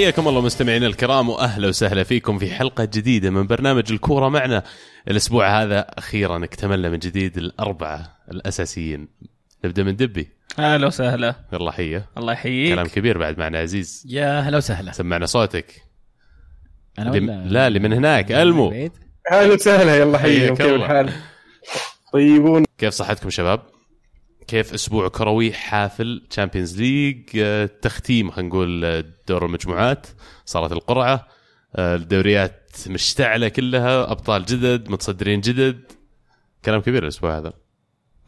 حياكم الله مستمعينا الكرام وأهلا وسهلا فيكم في حلقة جديدة من برنامج الكورة معنا. الأسبوع هذا أخيرا اكتملنا من جديد الأربعة الأساسيين. نبدأ من دبي. أهلا وسهلا. يلا حيه الله يحييك. كلام كبير بعد معنا عزيز. يا هلا وسهلا. سمعنا صوتك. أنا ولا؟ لا اللي من هناك ألمو؟ أهلا وسهلا يلا حياك كيف. الحال؟ طيبون. كيف صحتكم شباب؟ كيف أسبوع كروي حافل Champions League آه، تختيم خلينا نقول آه، دور المجموعات صارت القرعة آه، الدوريات مشتعلة كلها أبطال جدد متصدرين جدد. كلام كبير الأسبوع هذا.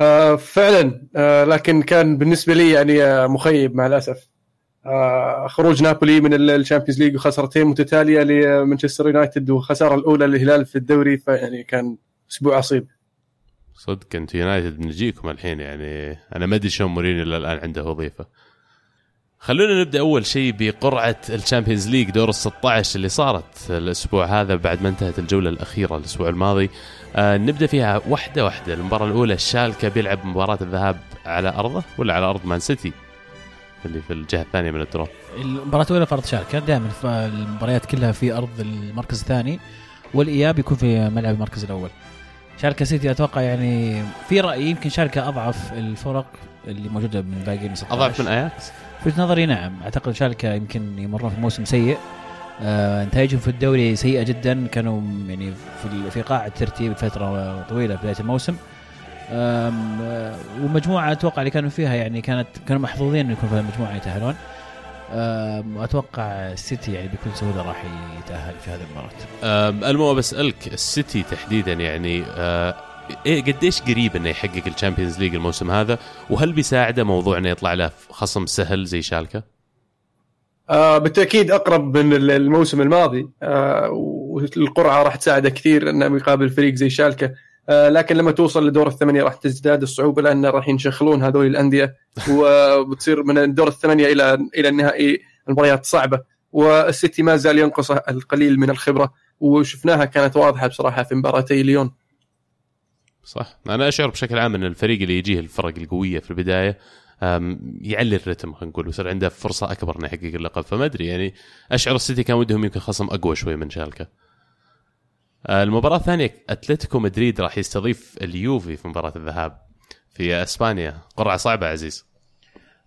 آه فعلا آه لكن كان بالنسبة لي يعني آه مخيب مع الأسف. آه خروج نابولي من ال- ال Champions League وخسارتين متتالية لمانشستر يونايتد والخسارة الأولى للهلال في الدوري فيعني كان أسبوع عصيب. صدق أنتوا يونايتد بنجيكم الحين يعني أنا ما أدري شلون مورينيو إلى الآن عنده وظيفة. خلونا نبدأ أول شيء بقرعة ال Champions League دور ال 16 اللي صارت الأسبوع هذا بعد ما انتهت الجولة الأخيرة الأسبوع الماضي. آه نبدأ فيها واحدة واحدة. المباراة الأولى شالكا بيلعب مباراة الذهاب على أرضه ولا على أرض مان سيتي؟ اللي في الجهة الثانية من ال draw المباراة الأولى فرض شالكة دائما في المباريات كلها في أرض المركز الثاني والإياب يكون في ملعب المركز الأول. شالكة سيتي أتوقع يعني في رأيي يمكن شالكة أضعف الفرق اللي موجودة من باقي من 16 أضعف من أياكس؟ في وجهة نظري نعم. أعتقد شاركة يمكن يمرون في موسم سيء. آه، نتائجهم في الدوري سيئة جدا. كانوا يعني في في قاع الترتيب فترة طويلة في بداية الموسم. آه، والمجموعة أتوقع اللي كانوا فيها يعني كانت كانوا محظوظين إنه يكون في المجموعة يتأهلون. آم، وأتوقع السيتي يعني بكل سهولة راح يتأهل في هذه المباراة. آم، المو بسألك السيتي تحديدا يعني آه، إيه قديش قريب إنه يحقق ال Champions League الموسم هذا؟ وهل بيساعده موضوع إنه يطلع له خصم سهل زي شالكة؟ آه بالتأكيد أقرب من ال- الموسم الماضي. آه والقرعة راح تساعده كثير إنه يقابل فريق زي شالكة. لكن لما توصل لدور الثمانية راح تزداد الصعوبة لأن راح ينشخلون هذول الأندية وبتصير من الدور الثمانية إلى إلى النهائي المباريات صعبة. والسيتي ما زال ينقصه القليل من الخبرة وشفناها كانت واضحة بصراحة في مباراتي ليون. صح. أنا أشعر بشكل عام أن الفريق اللي يجيه الفرق القوية في البداية يعلي الرتم خلينا نقول ويصير عنده فرصة أكبر إنه يحقق اللقب. فما أدري يعني أشعر السيتي كان ودهم يمكن خصم أقوى شوي من شالكة. آه، المباراة الثانية أتلتيكو مدريد راح يستضيف اليوفي في مباراة الذهاب في إسبانيا. قرعة صعبة عزيز.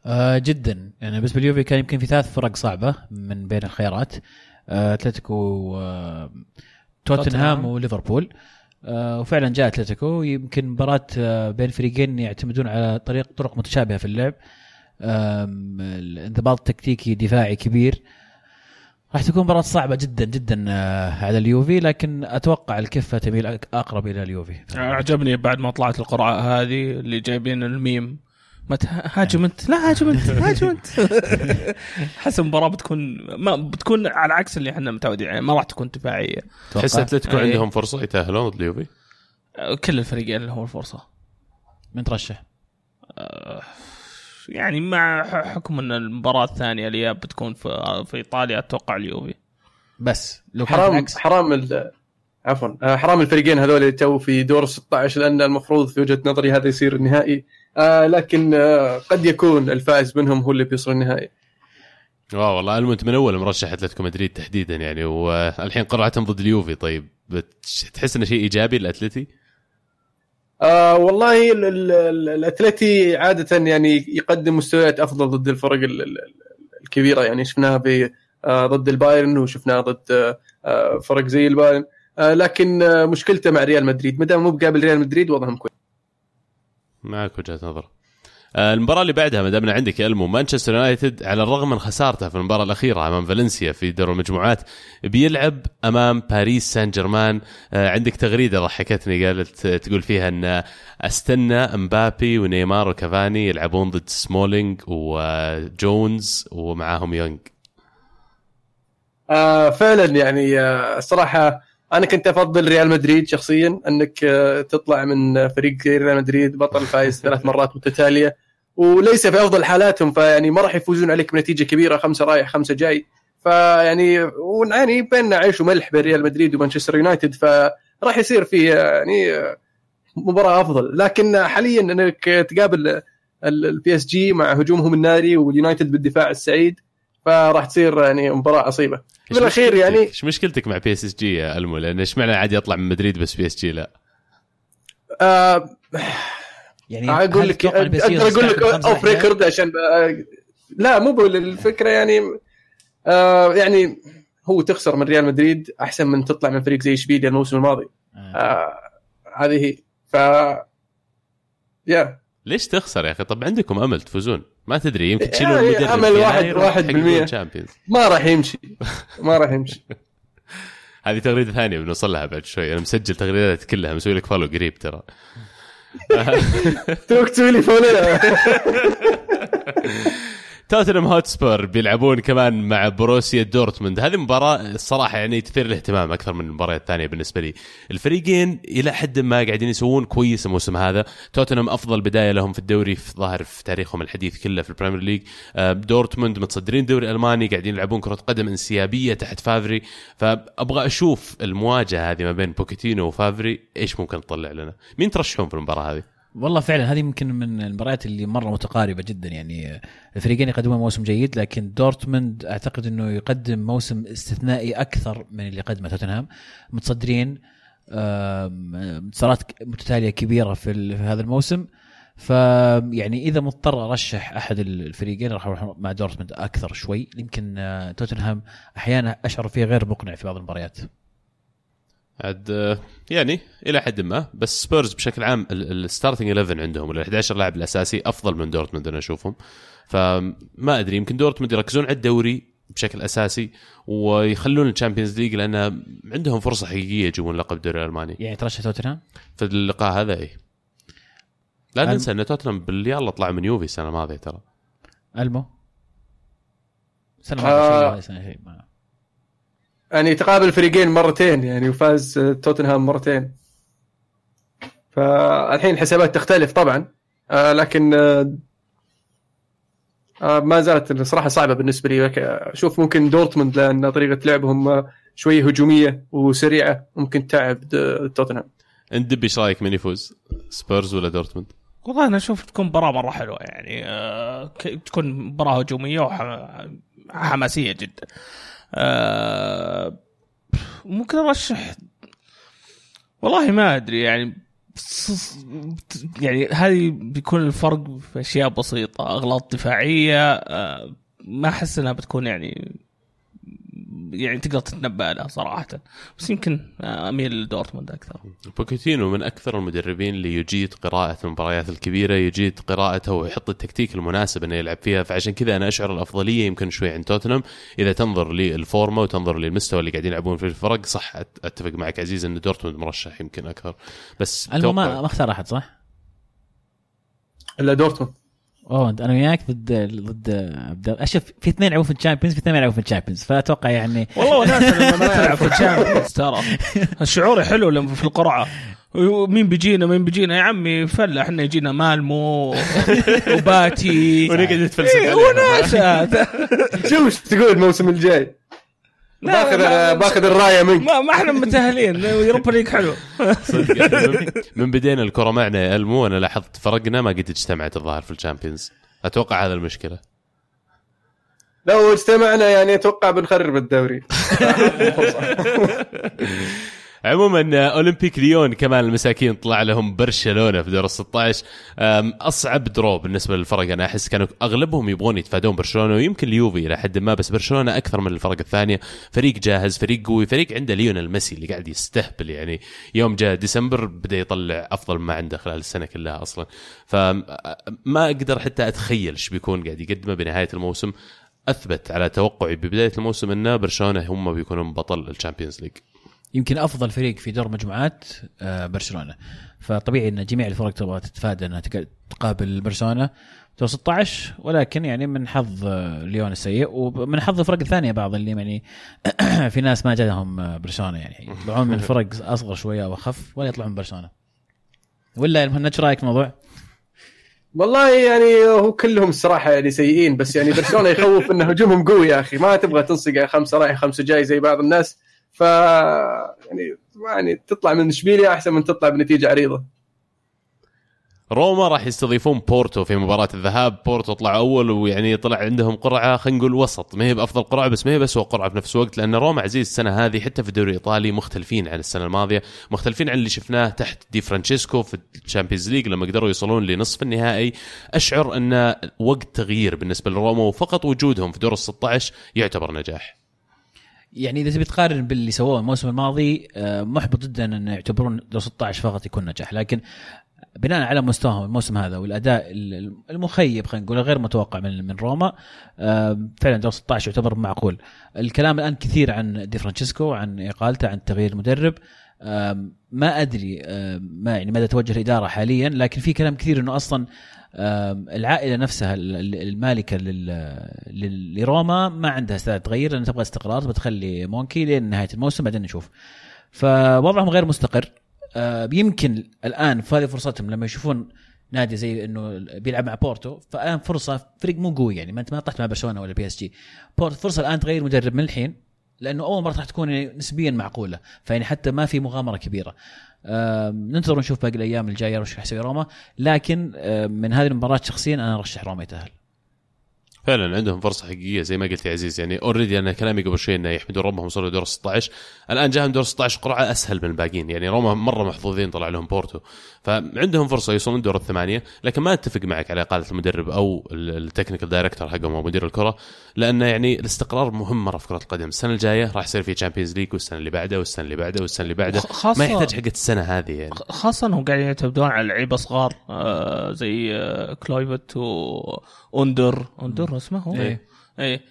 آه جدا. يعني بالنسبة لليوفي كان يمكن في ثلاث فرق صعبة من بين الخيارات. آه، أتلتيكو آه توتنهام. وليفربول. آه وفعلا جاء أتلتيكو. يمكن مباراة آه بين فريقين يعتمدون على طريق طرق متشابهة في اللعب. الانضباط التكتيكي دفاعي كبير. راح تكون مباراة صعبة جدا جدا آه، على اليوفي لكن أتوقع الكفة تميل أقرب إلى اليوفي أعجبني بعد ما طلعت القرعه هذه اللي جايبين الميم ما هاجم انت لا هاجم انت هاجم انت أحس المباراة بتكون ما بتكون على عكس اللي إحنا متعودين يعني ما راح تكون دفاعية تحس. أتلتيكو أي. عندهم فرصة يتأهلون ضد اليوفي؟ كل الفريقين لهم الفرصة من ترشح؟ يعني مع حكم إن المباراة الثانية الياب بتكون في في إيطاليا أتوقع اليوفي. بس. لو حرام العكس. حرام ال- عفوا آه، حرام الفريقين هذول اللي تو في دور 16 لأن المفروض في وجهة نظري هذا يصير النهائي. آه لكن آه قد يكون الفائز منهم هو اللي بيوصل النهائي. آه والله المو انت من أول مرشح أتلتيكو مدريد تحديدا يعني والحين قرعتهم ضد اليوفي. طيب تحس إنه شيء إيجابي للاتلتي؟ آه والله ال- ال- ال- الأتلتي عادة يعني يقدم مستويات أفضل ضد الفرق ال- ال- ال- الكبيرة. يعني شفناها ب آه، ضد البايرن وشفناها ضد آه، آه، فرق زي البايرن. آه، لكن آه، مشكلته مع ريال مدريد. ما دام مو بقابل ريال مدريد وضعهم كويس. معك وجهة نظر. آه، المباراة اللي بعدها ما دامنا عندك إلمو مانشستر يونايتد على الرغم من خسارته في المباراة الأخيرة أمام فالنسيا في دور المجموعات بيلعب أمام باريس سان جيرمان آه، عندك تغريدة ضحكتني قالت تقول فيها أن أستنى امبابي ونيمار وكافاني يلعبون ضد سمولينج وجونز ومعاهم يونغ. آه فعلا يعني آه الصراحة أنا كنت أفضل ريال مدريد شخصيا أنك آه تطلع من فريق ريال مدريد بطل فايز ثلاث مرات متتالية. وليس في أفضل حالاتهم فيعني ما راح يفوزون عليك بنتيجة كبيرة خمسة رايح خمسة جاي. فيعني ويعني بيننا عيش وملح بين ريال مدريد ومانشستر يونايتد فراح يصير في يعني مباراة أفضل. لكن حاليا إنك تقابل ال PSG مع هجومهم الناري واليونايتد بالدفاع السعيد فراح تصير يعني مباراة عصيبه بالأخير؟ يعني إيش مشكلتك مع PSG يا ألمو؟ لأن إيش معنى عادي يطلع من مدريد بس PSG لا؟ آه يعني أقول لك أقدر أقول لك أوف؟ ريكورد عشان آه لا مو بقول الفكرة يعني آه يعني هو تخسر من ريال مدريد أحسن من تطلع من فريق زي إشبيليا الموسم الماضي. آه. آه هذه هي. ف يا ليش تخسر يا أخي؟ طب عندكم أمل تفوزون؟ ما تدري يمكن يعني تشيلون المدرب أمل في واحد- واحد بالمية. ما راح يمشي. ما راح يمشي. هذه تغريدة ثانية بنوصل لها بعد شوي. أنا مسجل تغريدات كلها مسوي لك follow قريب ترى. توك تسوي لي فولو توتنهام هوتسبور بيلعبون كمان مع بوروسيا دورتموند. هذه مباراة الصراحة يعني تثير الاهتمام أكثر من المباريات الثانية بالنسبة لي. الفريقين إلى حد ما قاعدين يسوون كويس الموسم هذا. توتنهام أفضل بداية لهم في الدوري في ظاهر في تاريخهم الحديث كله في البريمير ليج. آه، دورتموند متصدرين الدوري الألماني قاعدين يلعبون كرة قدم انسيابية تحت فافري. فأبغى أشوف المواجهة هذه ما بين بوكيتينو وفافري. إيش ممكن تطلع لنا؟ مين ترشحون في المباراة هذه؟ والله فعلا هذه يمكن من المباريات اللي مرة متقاربة جدا. يعني الفريقين يقدمون موسم جيد لكن دورتموند أعتقد إنه يقدم موسم استثنائي أكثر من اللي قدمه توتنهام. متصدرين انتصارات متتالية كبيرة في في هذا الموسم. فيعني إذا مضطر أرشح أحد الفريقين راح أروح مع دورتموند أكثر شوي. يمكن آه، توتنهام أحيانا أشعر فيه غير مقنع في بعض المباريات. عاد آه، يعني إلى حد ما بس سبيرز بشكل عام ال starting 11 عندهم ولا 11 لاعب الاساسي افضل من دورتموند أنا اشوفهم فما ادري يمكن دورتموند يركزون على الدوري بشكل اساسي ويخلون الشامبيونز ليج لأن عندهم فرصه حقيقيه يجيبون لقب الدوري الالماني يعني ترشح توتنهام في اللقاء هذا اي لا أنا- ننسى ان توتنهام باليلا طلع من يوفي السنة الماضيه ترى المو سنه آه. ما سنه شيء ما يعني تقابل فريقين مرتين يعني وفاز توتنهام مرتين. فالحين الحسابات تختلف طبعا آه لكن آه آه ما زالت الصراحة صعبة بالنسبة لي. أشوف ممكن دورتموند لأن طريقة لعبهم آه، شوي هجومية وسريعة ممكن تعب توتنهام. أنت دبي إيش رأيك من يفوز؟ سبيرز ولا دورتموند؟ والله أنا أشوف تكون مباراة مرة حلوة يعني آه، تكون مباراة هجومية وحماسيه جدا. آه، ممكن أرشح. والله ما أدري يعني يعني هذه بيكون الفرق في أشياء بسيطة أغلاط دفاعية آه، ما أحس إنها بتكون يعني يعني تقدر تتنبأ لها صراحة. بس يمكن آه، أميل لدورتموند أكثر. بوكيتينو من أكثر المدربين اللي يجيد قراءة المباريات الكبيرة يجيد قراءته ويحط التكتيك المناسب إنه يلعب فيها. فعشان كذا أنا أشعر الأفضلية يمكن شوي عند توتنهام. إذا تنظر لل form وتنظر للمستوى اللي قاعدين يلعبون فيه الفرق صح أت- أتفق معك عزيز إن دورتموند مرشح يمكن أكثر. بس ما اختار أحد صح؟ إلا دورتموند. أوه انت أنا وياك ضد ضد عبد الله أشوف في اثنين يلعبون في الشامبيونز في اثنين يلعبون في الشامبيونز فأتوقع يعني والله وناس لما ما تلعب في الشامبيونز. ترى. الشعور حلو لما في القرعة. مين بيجينا مين بيجينا؟ يا عمي فله إحنا يجينا مالمو وباتي. ونقعد نتفلسف. وناسة. شوف إيش تقول الموسم الجاي؟ باخذ باخذ الراية منك. ما ما إحنا متاهلين يوروبا ليج حلو. صدق يعني من- من بدينا الكره معنا يا ألمو أنا لاحظت فرقنا ما قد اجتمعت الظاهر في الشامبيونز. أتوقع هذا المشكلة. لو اجتمعنا يعني أتوقع بنخرب الدوري. عموما أولمبيك ليون كمان المساكين طلع لهم برشلونة في دور ال 16 أم، أصعب draw بالنسبة للفرق أنا أحس كانوا أغلبهم يبغون يتفادون برشلونة ويمكن اليوفي إلى حد ما بس برشلونة أكثر من الفرق الثانية. فريق جاهز فريق قوي فريق عنده ليونيل ميسي اللي قاعد يستهبل يعني يوم جاء ديسمبر بدأ يطلع أفضل ما عنده خلال السنة كلها أصلا. فما أقدر حتى أتخيل إيش بيكون قاعد يقدمه بنهاية الموسم. أثبت على توقعي ببداية الموسم ان برشلونة هم بيكونون بطل الشامبيونز ليج. يمكن أفضل فريق في دور مجموعات آه، برشلونة. فطبيعي إن جميع الفرق تبغى تتفادى إنها تق- تقابل برشلونة. دور 16 ولكن يعني من حظ آه، ليون السيء ومن حظ الفرق الثانية بعض اللي يعني في ناس ما جاهم آه، برشلونة يعني. يطلعون من فرق أصغر شوية أو أخف ولا يطلعون من برشلونة. ولا يا مهند إيش رأيك في الموضوع؟ والله يعني هو كلهم الصراحه يعني سيئين بس يعني برشلونة يخوف إن هجومهم قوي يا أخي. ما تبغى تنصق خمسة رايح خمسة جاي زي بعض الناس. ف يعني يعني تطلع من اشبيليا احسن من تطلع بنتيجة عريضة. روما راح يستضيفون بورتو في مباراة الذهاب. بورتو طلع أول ويعني طلع عندهم قرعة خلينا نقول وسط. ما هي بأفضل قرعة بس ما هي بس هو قرعة في نفس الوقت لأن روما عزيز السنة هذه حتى في الدوري الإيطالي مختلفين عن السنة الماضية مختلفين عن اللي شفناه تحت دي فرانشيسكو في الشامبيونز ليج لما قدروا يوصلون لنصف النهائي. أشعر أن وقت تغيير بالنسبة لروما وفقط وجودهم في دور ال 16 يعتبر نجاح. يعني إذا تبي تقارن باللي سووه الموسم الماضي آه، محبط جدا إن يعتبرون دور 16 فقط يكون نجاح لكن بناء على مستواهم الموسم هذا والأداء المخيب خلينا نقول غير متوقع من من روما آه، فعلا دور 16 يعتبر معقول. الكلام الآن كثير عن دي فرانشيسكو عن إقالته عن تغيير المدرب. ما أدري ما يعني ماذا توجه الإدارة حاليا لكن في كلام كثير إنه أصلا العائلة نفسها المالكة لروما ما عندها استعداد تغير لأن تبغى استقرار تبغى تخلي مونشي لين نهاية الموسم بعدين نشوف. فوضعهم غير مستقر. يمكن الآن في هذه فرصتهم لما يشوفون نادي زي إنه بيلعب مع بورتو فالآن فرصة فريق مو قوي يعني ما أنت ما طحت مع برشلونة ولا PSG. بورتو فرصة الآن تغير مدرب من الحين. لأنه أول مرة راح تكون نسبيا معقولة فيعني حتى ما في مغامرة كبيرة. ننتظر نشوف باقي الأيام الجاية وش يسوي روما لكن من هذه المباراة شخصيا أنا أرشح روما يتأهل. فعلا عندهم فرصة حقيقية زي ما قلت يا عزيز يعني already أنا كلامي قبل شوي إنه يحمدوا ربهم وصلوا دور 16 الآن جاهم دور 16 قرعة أسهل من الباقيين. يعني روما مرة محظوظين طلع لهم بورتو. فعندهم فرصة يوصلون دور الثمانية. لكن ما أتفق معك على إقالة المدرب أو ال technical director حقهم أو مدير الكرة. لأنه يعني الاستقرار مهم مرة في كرة القدم. السنة الجاية راح يصير في Champions League والسنة اللي بعده والسنة اللي بعده والسنة اللي بعده. ما يحتاج حقه السنة هذه يعني. خاصة انهم قاعدين يعتمدون على لعيبة صغار آه زي آه كلويفرت واوندر اوندر اسمه. هو إيه. إيه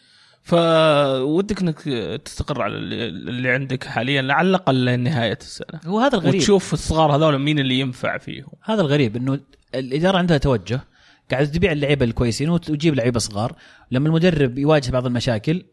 فودك إنك تستقر على اللي عندك حاليا على الأقل لنهاية السنة. هو هذا الغريب. وتشوف الصغار هذول مين اللي ينفع فيهم. هذا الغريب إنه الإدارة عندها توجه قاعدة تبيع اللعيبة الكويسين وتجيب لعيبة صغار. لما المدرب يواجه بعض المشاكل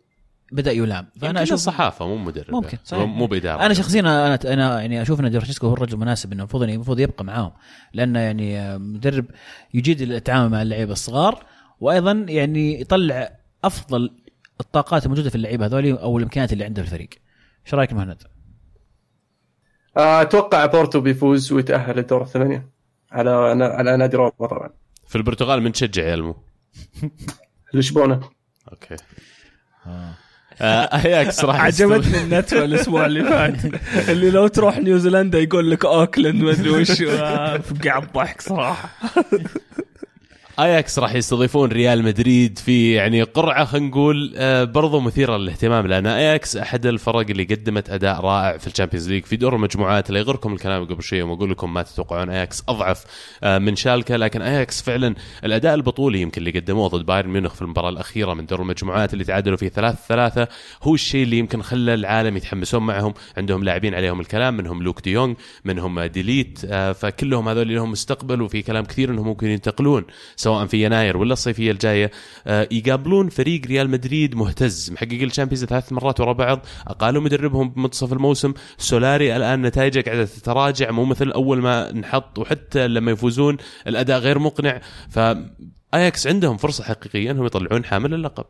بدأ يلام. فأنا أشوف صحافه مو مدرب ممكن صحيح. مو بإدارة. أنا شخصيا أنا أنا يعني أشوف إن فرانشيسكو هو الرجل المناسب إنه المفروض المفروض يبقى معاهم. لأنه يعني مدرب يجيد التعامل مع اللعيبة الصغار. وأيضا يعني يطلع أفضل الطاقات الموجودة في اللعيبة هذول أو الإمكانيات اللي عنده في الفريق. إيش رأيك مهند؟ أتوقع بورتو بيفوز ويتأهل للدور الثمانية على على نادي روما طبعا. في البرتغال من تشجع يا المو؟ لشبونة. okay. آه. أياكس راح عجبتني النتوه الأسبوع اللي فات. اللي لو تروح نيوزيلندا يقول لك أوكلاند ما أدري وش. فقع الضحك صراحة. اياكس راح يستضيفون ريال مدريد في يعني قرعة خلينا نقول آه، برضو مثيرة للاهتمام لأن اياكس أحد الفرق اللي قدمت أداء رائع في ال Champions League في دور المجموعات. لا يغركم الكلام قبل شوي واقول لكم ما تتوقعون اياكس أضعف آه، من شالكة. لكن اياكس فعلا الأداء البطولي يمكن اللي قدموه ضد بايرن ميونخ في المباراة الأخيرة من دور المجموعات اللي تعادلوا فيه ثلاثة ثلاثة هو الشيء اللي يمكن خلى العالم يتحمسون معهم. عندهم لاعبين عليهم الكلام منهم لوك ديونغ منهم ديليخت آه، فكلهم هذول لهم مستقبل وفي كلام كثير إنهم ممكن ينتقلون. سواء في يناير ولا الصيفية الجاية آه، يقابلون فريق ريال مدريد مهتز. محقق ال Champions ثلاث مرات ورا بعض أقالوا مدربهم بمنتصف الموسم. سولاري الآن نتائجه قاعدة تتراجع مو مثل أول ما انحط وحتى لما يفوزون الأداء غير مقنع. ف اياكس عندهم فرصة حقيقية إنهم يطلعون حامل اللقب.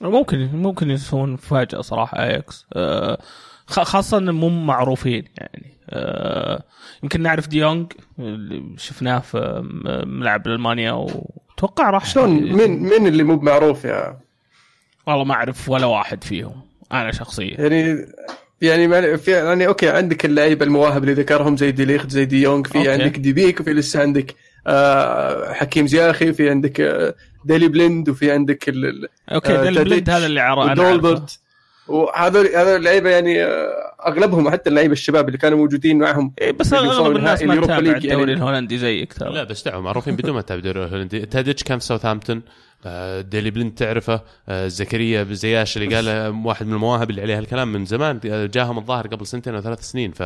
ممكن ممكن يسوون مفاجأة صراحة اياكس أه خاصة مو معروفين يعني أه يمكن نعرف ديونج اللي شفناه في ملعب ألمانيا وأتوقع راح شلون؟ مين مين اللي مو معروف يا والله ما أعرف ولا واحد فيهم أنا شخصيا. يعني يعني في يعني okay عندك اللعيبه المواهب اللي ذكرهم زي ديليخت زي ديونج في okay. عندك ديبيك وفي لسه عندك آه حكيم زياش في عندك آه ديلي بليند وفي عندك ال okay آه ديلي بليند هذا اللي عرفه وهذول هذول اللعيبة يعني آه، أغلبهم حتى اللعيبة الشباب اللي كانوا موجودين معهم. إيه بس أغلب الناس ما تتابع الدوري يعني. الهولندي زيك ترى لا بس دعوا معروفين بدون ما تتابع الدوري الهولندي. تاديتش كان في ساوثهامبتون آه، ديلي بليند تعرفه آه، زكريا زياش اللي قال واحد من المواهب اللي عليها الكلام من زمان جاهم الظاهر قبل سنتين أو ثلاث سنين. ف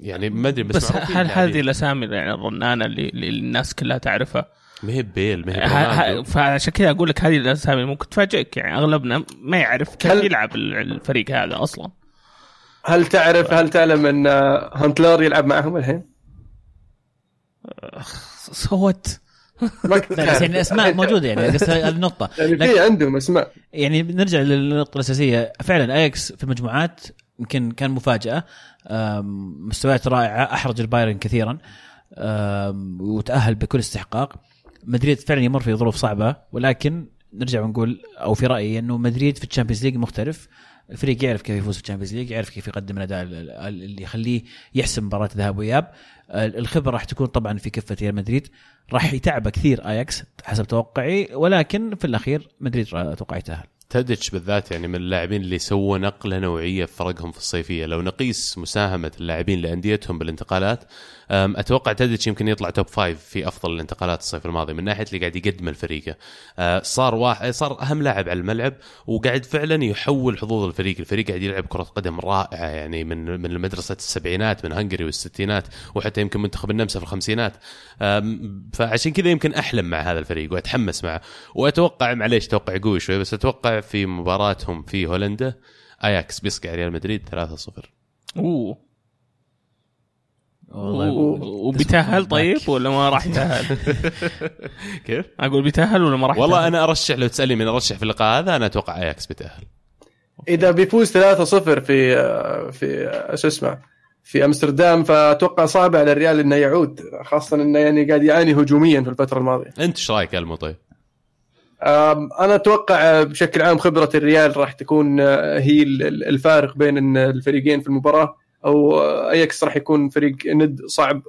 يعني ما أدري بس, بس هل هذه الأسامي يعني الرنانة اللي, اللي الناس كلها تعرفها؟ ما هي بيل ما هي فعشان كذا أقول لك هذه الأسامي ممكن تفاجئك يعني أغلبنا ما يعرف كيف يلعب الفريق هذا أصلا. هل تعرف هل تعلم أن هونتيلار يلعب معهم الحين؟ صوت بس يعني الأسماء موجودة يعني بس النقطة. يعني في عندهم أسماء. يعني نرجع للنقطة الأساسية. فعلا اياكس في المجموعات يمكن كان مفاجأة. مستويات رائعة أحرج البايرن كثيرا. وتأهل بكل استحقاق. مدريد فعلا يمر في ظروف صعبة ولكن نرجع ونقول أو في رأيي أنه مدريد في ال Champions League مختلف. الفريق يعرف كيف يفوز في ال Champions League يعرف كيف يقدم الأداء ال- ال- اللي يخليه يحسم مباراة ذهاب وإياب. آه، الخبرة راح تكون طبعا في كفة ريال مدريد. راح يتعب كثير آياكس حسب توقعي ولكن في الأخير مدريد أتوقع يتاهل تاديتش بالذات يعني من اللاعبين اللي سووا نقلة نوعية في فرقهم في الصيفية. لو نقيس مساهمة اللاعبين لأنديتهم بالانتقالات أتوقع تاديتش يمكن يطلع top five في أفضل الانتقالات الصيف الماضي من ناحية اللي قاعد يقدم الفريق أه، صار واحد صار أهم لاعب على الملعب وقاعد فعلا يحول حظوظ الفريق. الفريق قاعد يلعب كرة قدم رائعة يعني من من مدرسه السبعينات من هنغري والستينات وحتى يمكن منتخب النمسا في الخمسينات. فعشان كذا يمكن أحلم مع هذا الفريق وأتحمس معه. وأتوقع معليش توقع قوي شوي بس أتوقع في مباراتهم في هولندا اياكس بيصقع ريال مدريد 3-0 أوه والله وبيتأهل طيب ولا ما راح يتأهل؟ كيف؟ أقول بيتأهل ولا ما راح والله يتأهل؟ أنا أرشح لو تسألني من أرشح في اللقاء هذا أنا أتوقع اياكس بيتأهل إذا بيفوز 3-0 في في شو اسمه في أمستردام فأتوقع صعب على الريال إنه يعود خاصة إنه يعني قاعد يعاني هجوميا في الفترة الماضية. أنت إيش رأيك المو طيب؟ أنا أتوقع بشكل عام خبرة الريال راح تكون آه، هي ال- ال- الفارق بين الفريقين في المباراة أو آه، أياكس راح يكون فريق ند صعب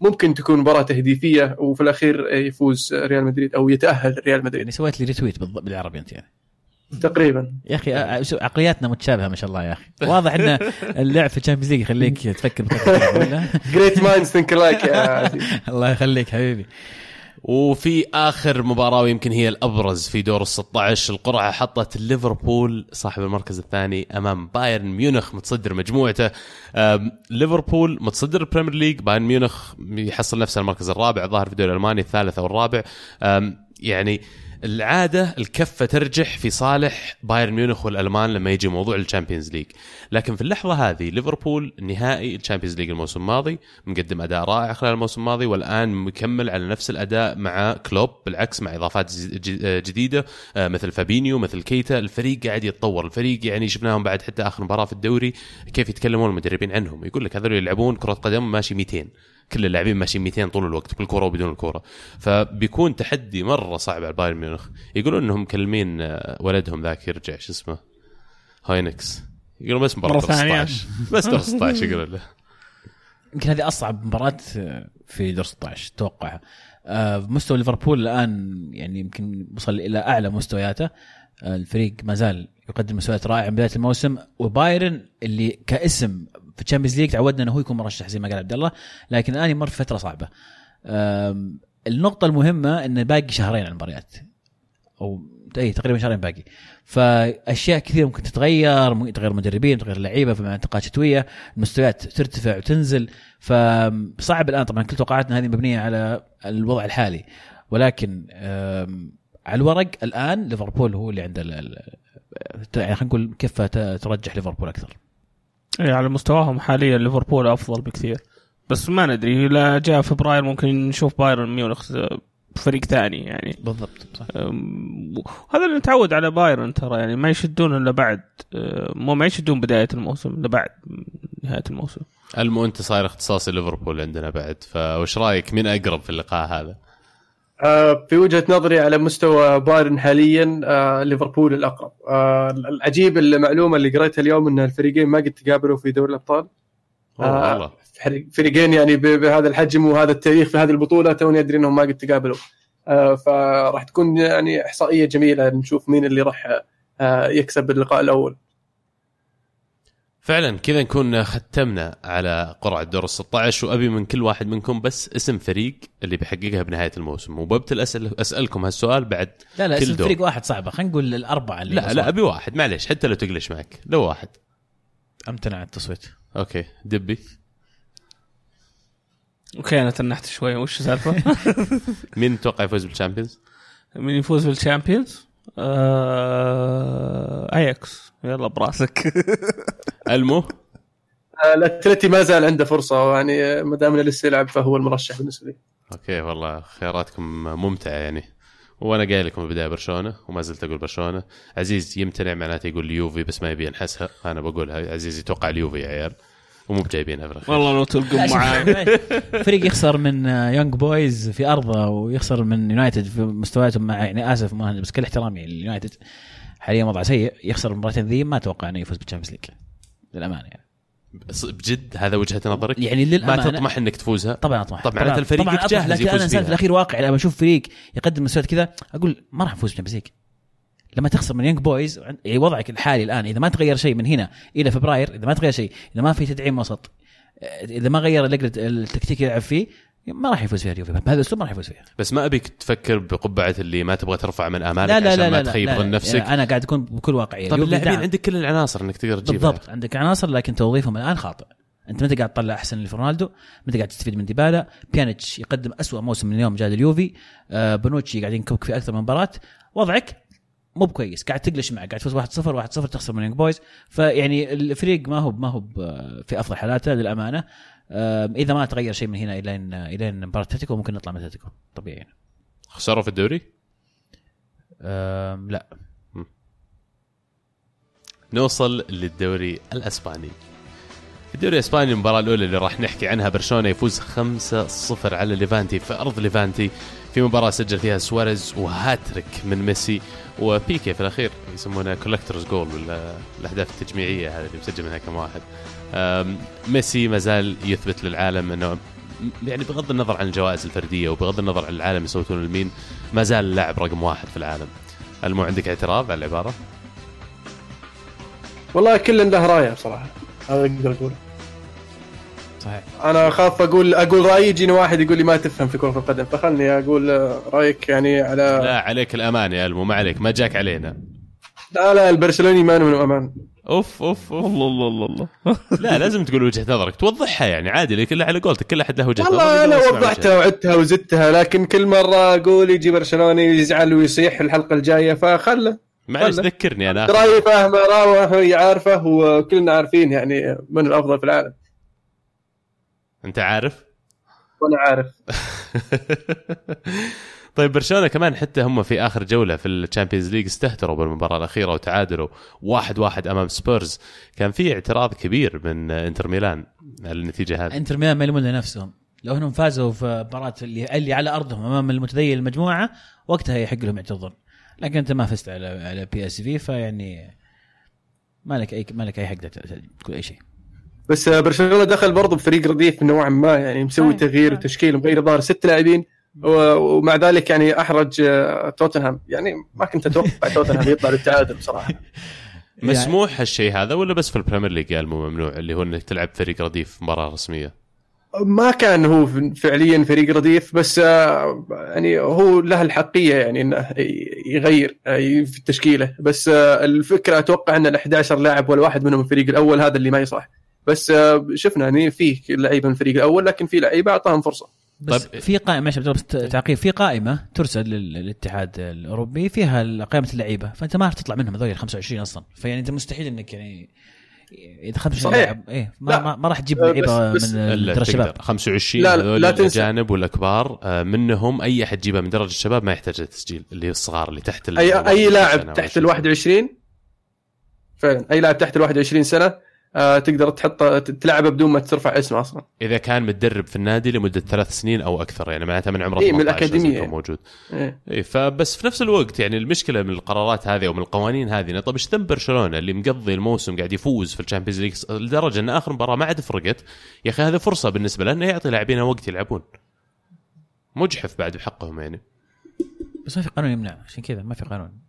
وممكن تكون مباراة تهديفية وفي الأخير يفوز ريال مدريد أو يتأهل ريال مدريد. يعني سويت لي retweet بالعربي أنت يعني. تقريبا. يا أخي آه، عقلياتنا متشابهة ما شاء الله يا أخي. واضح إن اللعب في ال Champions League يخليك تفكر great minds think alike الله يخليك حبيبي. وفي آخر مباراة ويمكن هي الأبرز في دور ال 16 القرعة حطت ليفربول صاحب المركز الثاني أمام بايرن ميونخ متصدر مجموعته. ليفربول متصدر البريمير ليج بايرن ميونخ يحصل نفسه المركز الرابع الظاهر في الدوري الألماني الثالث أو الرابع. يعني العادة الكفة ترجح في صالح بايرن ميونخ والألمان لما يجي موضوع ال Champions League. لكن في اللحظة هذه ليفربول نهائي ال Champions League الموسم الماضي مقدم أداء رائع خلال الموسم الماضي والآن مكمل على نفس الأداء مع كلوب بالعكس مع إضافات جديدة آه، مثل فابينيو مثل كيتا. الفريق قاعد يتطور الفريق يعني شفناهم بعد حتى آخر مباراة في الدوري. كيف يتكلمون المدربين عنهم؟ يقول لك هذول يلعبون كرة قدم ماشي 200 كل اللاعبين ماشيين 200 طول الوقت بالكره وبدون الكره فبيكون تحدي مرة صعب على بايرن ميونخ. يقولون إنهم مكلمين آه، ولدهم ذاك يرجع شو اسمه؟ هاينكس. يقولون بس مباراة مرة دور ثانية. 16 بس دور 16 يقولون له. يمكن هذه أصعب مباراة في دور 16 أتوقع. آه، مستوى ليفربول الآن يعني يمكن وصل إلى أعلى مستوياته. آه، الفريق ما زال يقدم مستويات رائعة من بداية الموسم. وبايرن اللي كاسم في ال Champions League تعودنا إنه هو يكون مرشح زي ما قال عبد الله لكن الآن يمر في فترة صعبة. النقطة المهمة انه باقي شهرين على المباريات. أو أي تقريبا شهرين باقي. فأشياء كثيرة ممكن تتغير ممكن تغير مدربين تغير لعيبة مع انتقالات شتوية المستويات ترتفع وتنزل. فصعب الآن طبعا كل توقعاتنا هذه مبنية على الوضع الحالي. ولكن على الورق الآن ليفربول هو اللي عنده يعني خلينا نقول ت- ترجح ليفربول أكثر. إيه، على مستواهم حاليا ليفربول أفضل بكثير. بس ما ندري لا جاء فبراير ممكن نشوف بايرن ميونخ فريق ثاني يعني. بالضبط صح. هذا اللي نتعود على بايرن ترى يعني ما يشدون إلا بعد. مو ما يشدون بداية الموسم إلا بعد نهاية الموسم. المو أنت صاير اختصاصي ليفربول عندنا بعد فوش رأيك مين أقرب في اللقاء هذا؟ آه، في وجهة نظري على مستوى بايرن حاليا آه، ليفربول الأقرب. آه، العجيب المعلومة اللي قريتها اليوم إن الفريقين ما قد تقابلوا في دوري الأبطال. والله. فريق- فريقين يعني بهذا الحجم وهذا التاريخ في هذه البطولة توني أدري إنهم ما قد تقابلوا. فراح تكون يعني إحصائية جميلة نشوف مين اللي راح يكسب اللقاء الأول. فعلا كذا نكون ختمنا على قرعه دور ال 16 وأبي من كل واحد منكم بس اسم فريق اللي بيحققها بنهاية الموسم وببتل اسال أسألكم هالسؤال بعد لا لا كل اسم دور. فريق واحد صعبة خلينا نقول الأربعة اللي لا وصلوا. لا أبي واحد معليش حتى لو تقلش معك لو واحد أمتنع عن التصويت أوكي دبي أوكي أنا تنحت شوي وش السالفة؟ مين تتوقع يفوز بال Champions؟ مين يفوز بال Champions؟ آه... اياكس يلا براسك. المو آه، الأتلتي ما زال عنده فرصة يعني ما دام لسه يلعب فهو المرشح بالنسبة لي. أوكي والله خياراتكم ممتعة يعني. وأنا قايل لكم البدايه برشلونة وما زلت أقول برشلونة. عزيز يمتنع معناته يقول اليوفي بس ما يبي ينحسها. أنا بقولها. عزيز يتوقع اليوفي يا عيال. ومو بجايبينها في الاخير والله لو تلقوا معاي فريق يخسر من يونج بويز في أرضه ويخسر من يونايتد في مستوياتهم مع يعني آسف ما بس كل احترامي لليونايتد. حاليا وضعه سيء يخسر المباراتين ذي ما أتوقع إنه يفوز بال Champions League للأمانة يعني. بجد هذا وجهة نظرك؟ يعني ما للأمانة. تطمح إنك تفوزها؟ طبعا أطمح. طب معناته الفريق طبعا يتجهز لكن أنا انسان في. الأخير واقع لما أشوف فريق يقدم مستويات كذا أقول ما راح نفوز بال Champions League لما تخسر من يونج بويز يعني وضعك الحالي الآن إذا ما تغير شيء من هنا إلى فبراير إذا ما تغير شيء إذا ما في تدعيم وسط إذا ما غير التكتيك اللي يلعب فيه ما راح يفوز فيها اليوفي بهذا الأسلوب ما راح يفوز فيها. بس ما أبيك تفكر بقبعة اللي ما تبغى ترفع من آمالك لا لا عشان لا ما لا, تخيب لا, ظن نفسك؟ أنا قاعد أكون بكل واقعية. طب اليوفي اللاعبين. عندك كل العناصر إنك تقدر تجيبها. بالضبط. عندك عناصر لكن توظيفهم الآن خاطئ. أنت ما انت قاعد تطلع أحسن اللي في رونالدو؟ ما انت قاعد تستفيد من ديبالا؟ بيانيتش يقدم أسوأ موسم من اليوم جاء اليوفي آه بنوتشي قاعد ينكبك في أكثر من مباراة. وضعك؟ مو بكويس قاعد تقلش معك قاعد تفوز 1-0 1-0 تخسر من يونج بويز. فيعني الفريق ما هو ما هو في أفضل حالاته للأمانة. إذا ما تغير شيء من هنا إلى ان مباراة أتلتيكو ممكن نطلع من أتلتيكو طبيعي يعني. خسروا في الدوري؟ لا. نوصل للدوري الأسباني. في الدوري الأسباني المباراة الأولى اللي راح نحكي عنها برشلونة يفوز 5-0 على ليفانتي. في أرض ليفانتي في مباراة سجل فيها سواريز وهاتريك من ميسي وبيكي في الأخير يسمونها collectors goal ولا الأهداف التجميعية هذه اللي مسجل منها كم واحد. ميسي ما زال يثبت للعالم إنه يعني بغض النظر عن الجوائز الفردية وبغض النظر عن العالم يصوتون لمين ما زال اللاعب رقم واحد في العالم. هل مو عندك اعتراض على العبارة؟ والله كل له راية بصراحة هذا أقدر أقوله. صحيح. أنا أخاف أقول أقول رأيي يجيني واحد يقول لي ما تفهم في كرة القدم. فخلني أقول رأيك يعني على لا عليك الأمان يا ألمو ما عليك ما جاك علينا. لا لا البرشلوني ما من أمان. أوف أوف أوف. الله الله الله الله لا لازم تقول وجهة نظرك توضحها يعني عادي لك على قولتك كل أحد له وجهة نظر والله أنا وضحتها وعدتها وزدتها لكن كل مرة أقول يجي برشلوني يزعل ويصيح الحلقة الجاية فخله. معلش. ذكرني أنا. رأيي فاهمه راوه هي عارفه وكلنا عارفين يعني من الأفضل في العالم. انت عارف؟ وأنا عارف. طيب برشلونة كمان حتى هم في آخر جولة في ال Champions League استهتروا بالمباراة الأخيرة وتعادلوا واحد واحد أمام سبيرز. كان في اعتراض كبير من إنتر ميلان على النتيجة هذه. إنتر ميلان ما يلومون لنفسهم. لو إنهم فازوا في مباراة اللي, اللي على أرضهم أمام المتذيل المجموعة وقتها يحق لهم يعتذرون لكن أنت ما فزت على على PSV فيعني ما لك اي ما لك أي حق تقول أي شيء. بس برشلونة دخل برضه بفريق رديف نوعا ما يعني مسوي صحيح. تغيير. وتشكيل مغير ظهر ست لاعبين و- ومع ذلك يعني أحرج آه، توتنهام. يعني ما كنت أتوقع توتنهام يطلع للتعادل بصراحة. مسموح هالشيء هذا ولا بس في البريمير ليج قال مو ممنوع اللي هو إنك تلعب فريق رديف مباراة رسمية؟ ما كان هو فعليا فريق رديف بس آه، يعني هو له الحقية يعني إنه يغير آه، في التشكيله بس الفكرة أتوقع إن ال 11 لاعب ولا واحد منهم الفريق الأول هذا اللي ما يصح. بس آه، شفنا يعني في لعيبة من الفريق الأول لكن في لعيبة أعطاهم فرصة بس طيب. في قائمة معلش بس تعقيب في قائمة ترسل لل- للاتحاد الأوروبي فيها قائمة اللعيبة فأنت ما راح تطلع منهم هذول ال 25 أصلا فيعني أنت مستحيل إنك يعني إذا 25 صحيح. لاعب إيه ما, لا. ما, ما راح تجيب لعيبة من ترى الشباب تقدر 25 لا، لا،. الاجانب والأكبار آه، منهم أي أحد تجيبه من درجة الشباب ما يحتاج للتسجيل اللي الصغار اللي تحت اي أي 21 سنة لاعب تحت 20 ال 21 فعلا أي لاعب تحت ال 21 سنة تقدر تحط تلعبه بدون ما ترفع اسمه أصلا. إذا كان متدرب في النادي لمدة ثلاث سنين أو أكثر يعني معناتها من عمره إيه، من 18 لازم الأكاديمية. يكون موجود. إيه. اي فبس في نفس الوقت يعني المشكلة من القرارات هذه ومن القوانين هذه طب إيش ذنب برشلونة اللي مقضي الموسم قاعد يفوز في الشامبيونز ليج لدرجة إن آخر مباراة ما عاد فرقت؟ يا أخي هذه فرصة بالنسبة له إنه يعطي لاعبينه وقت يلعبون. مجحف بعد بحقهم يعني. بس ما في قانون يمنع عشان كذا ما في قانون.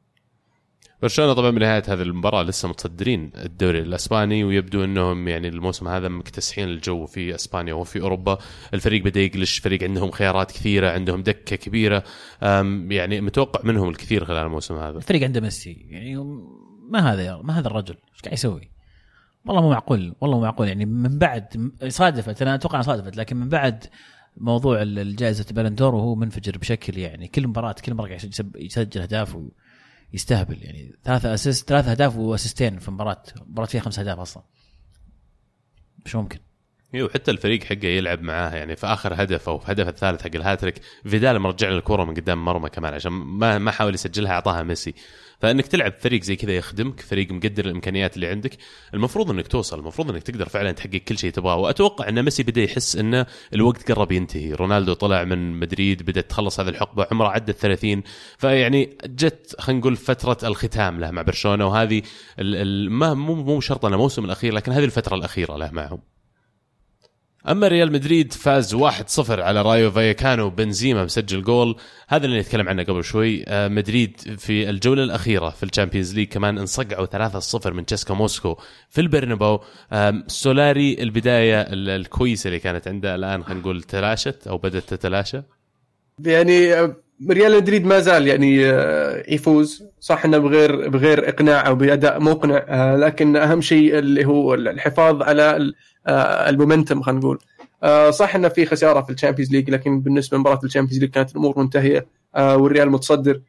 برشلونة طبعا بنهاية هذه المباراة لسه متصدرين الدوري الأسباني ويبدو إنهم يعني الموسم هذا مكتسحين الجو في أسبانيا وفي أوروبا، الفريق بدأ يقلش، فريق عندهم خيارات كثيرة، عندهم دكة كبيرة، يعني متوقع منهم الكثير خلال الموسم هذا. الفريق عنده ميسي. يعني ما هذا يا ما هذا الرجل؟ إيش قاعد يسوي؟ والله مو معقول والله مو معقول. يعني من بعد صادفت أنا أتوقع صادفت لكن من بعد موضوع ال- الجائزة بالون دور وهو منفجر بشكل يعني كل مباراة كل مرة قاعد يسجل أهداف ويستهبل يعني ثلاثة assist ثلاثة أهداف واسيستين في مباراة مباراة فيها خمس أهداف أصلا. مش ممكن. إيوه حتى الفريق حقه يلعب معاه يعني في آخر هدف أو في هدف الثالث حق الهاتريك فيدال مرجع له الكوره من قدام مرمى كمان عشان ما ما حاول يسجلها أعطاها ميسي. فإنك تلعب فريق زي كذا يخدمك فريق مقدر الإمكانيات اللي عندك المفروض إنك توصل المفروض إنك تقدر فعلا تحقق كل شيء تبغاه. وأتوقع إن ميسي بدأ يحس انه الوقت قرب ينتهي. رونالدو طلع من مدريد بدات تخلص هذه الحقبة عمره عدى ال 30 فيعني جت خلينا نقول فترة الختام له مع برشلونة وهذه ما مو مو شرط انه الموسم الأخير لكن هذه الفترة الأخيرة له معهم. أما ريال مدريد فاز 1-0 على رايو فايكانو بنزيما مسجل جول. هذا اللي نتكلم عنه قبل شوي. آه، مدريد في الجولة الأخيرة في الشامبيونز ليج كمان انصقعوا 3-0 من سيسكا موسكو في البرنابو آم، سولاري البداية ال- الكويسة اللي كانت عنده. الآن خلينا نقول تلاشت أو بدأت تتلاشى. يعني آه، ريال مدريد ما زال يعني آه، يفوز. صح إنه بغير بغير إقناع أو بأداء مقنع آه، لكن أهم شيء اللي هو الحفاظ على آه، ال momentum خلينا نقول. صح إنه في خسارة في الشامبيونز ليج لكن بالنسبة لمباراة الشامبيونز ليج كانت الأمور منتهية والريال متصدر.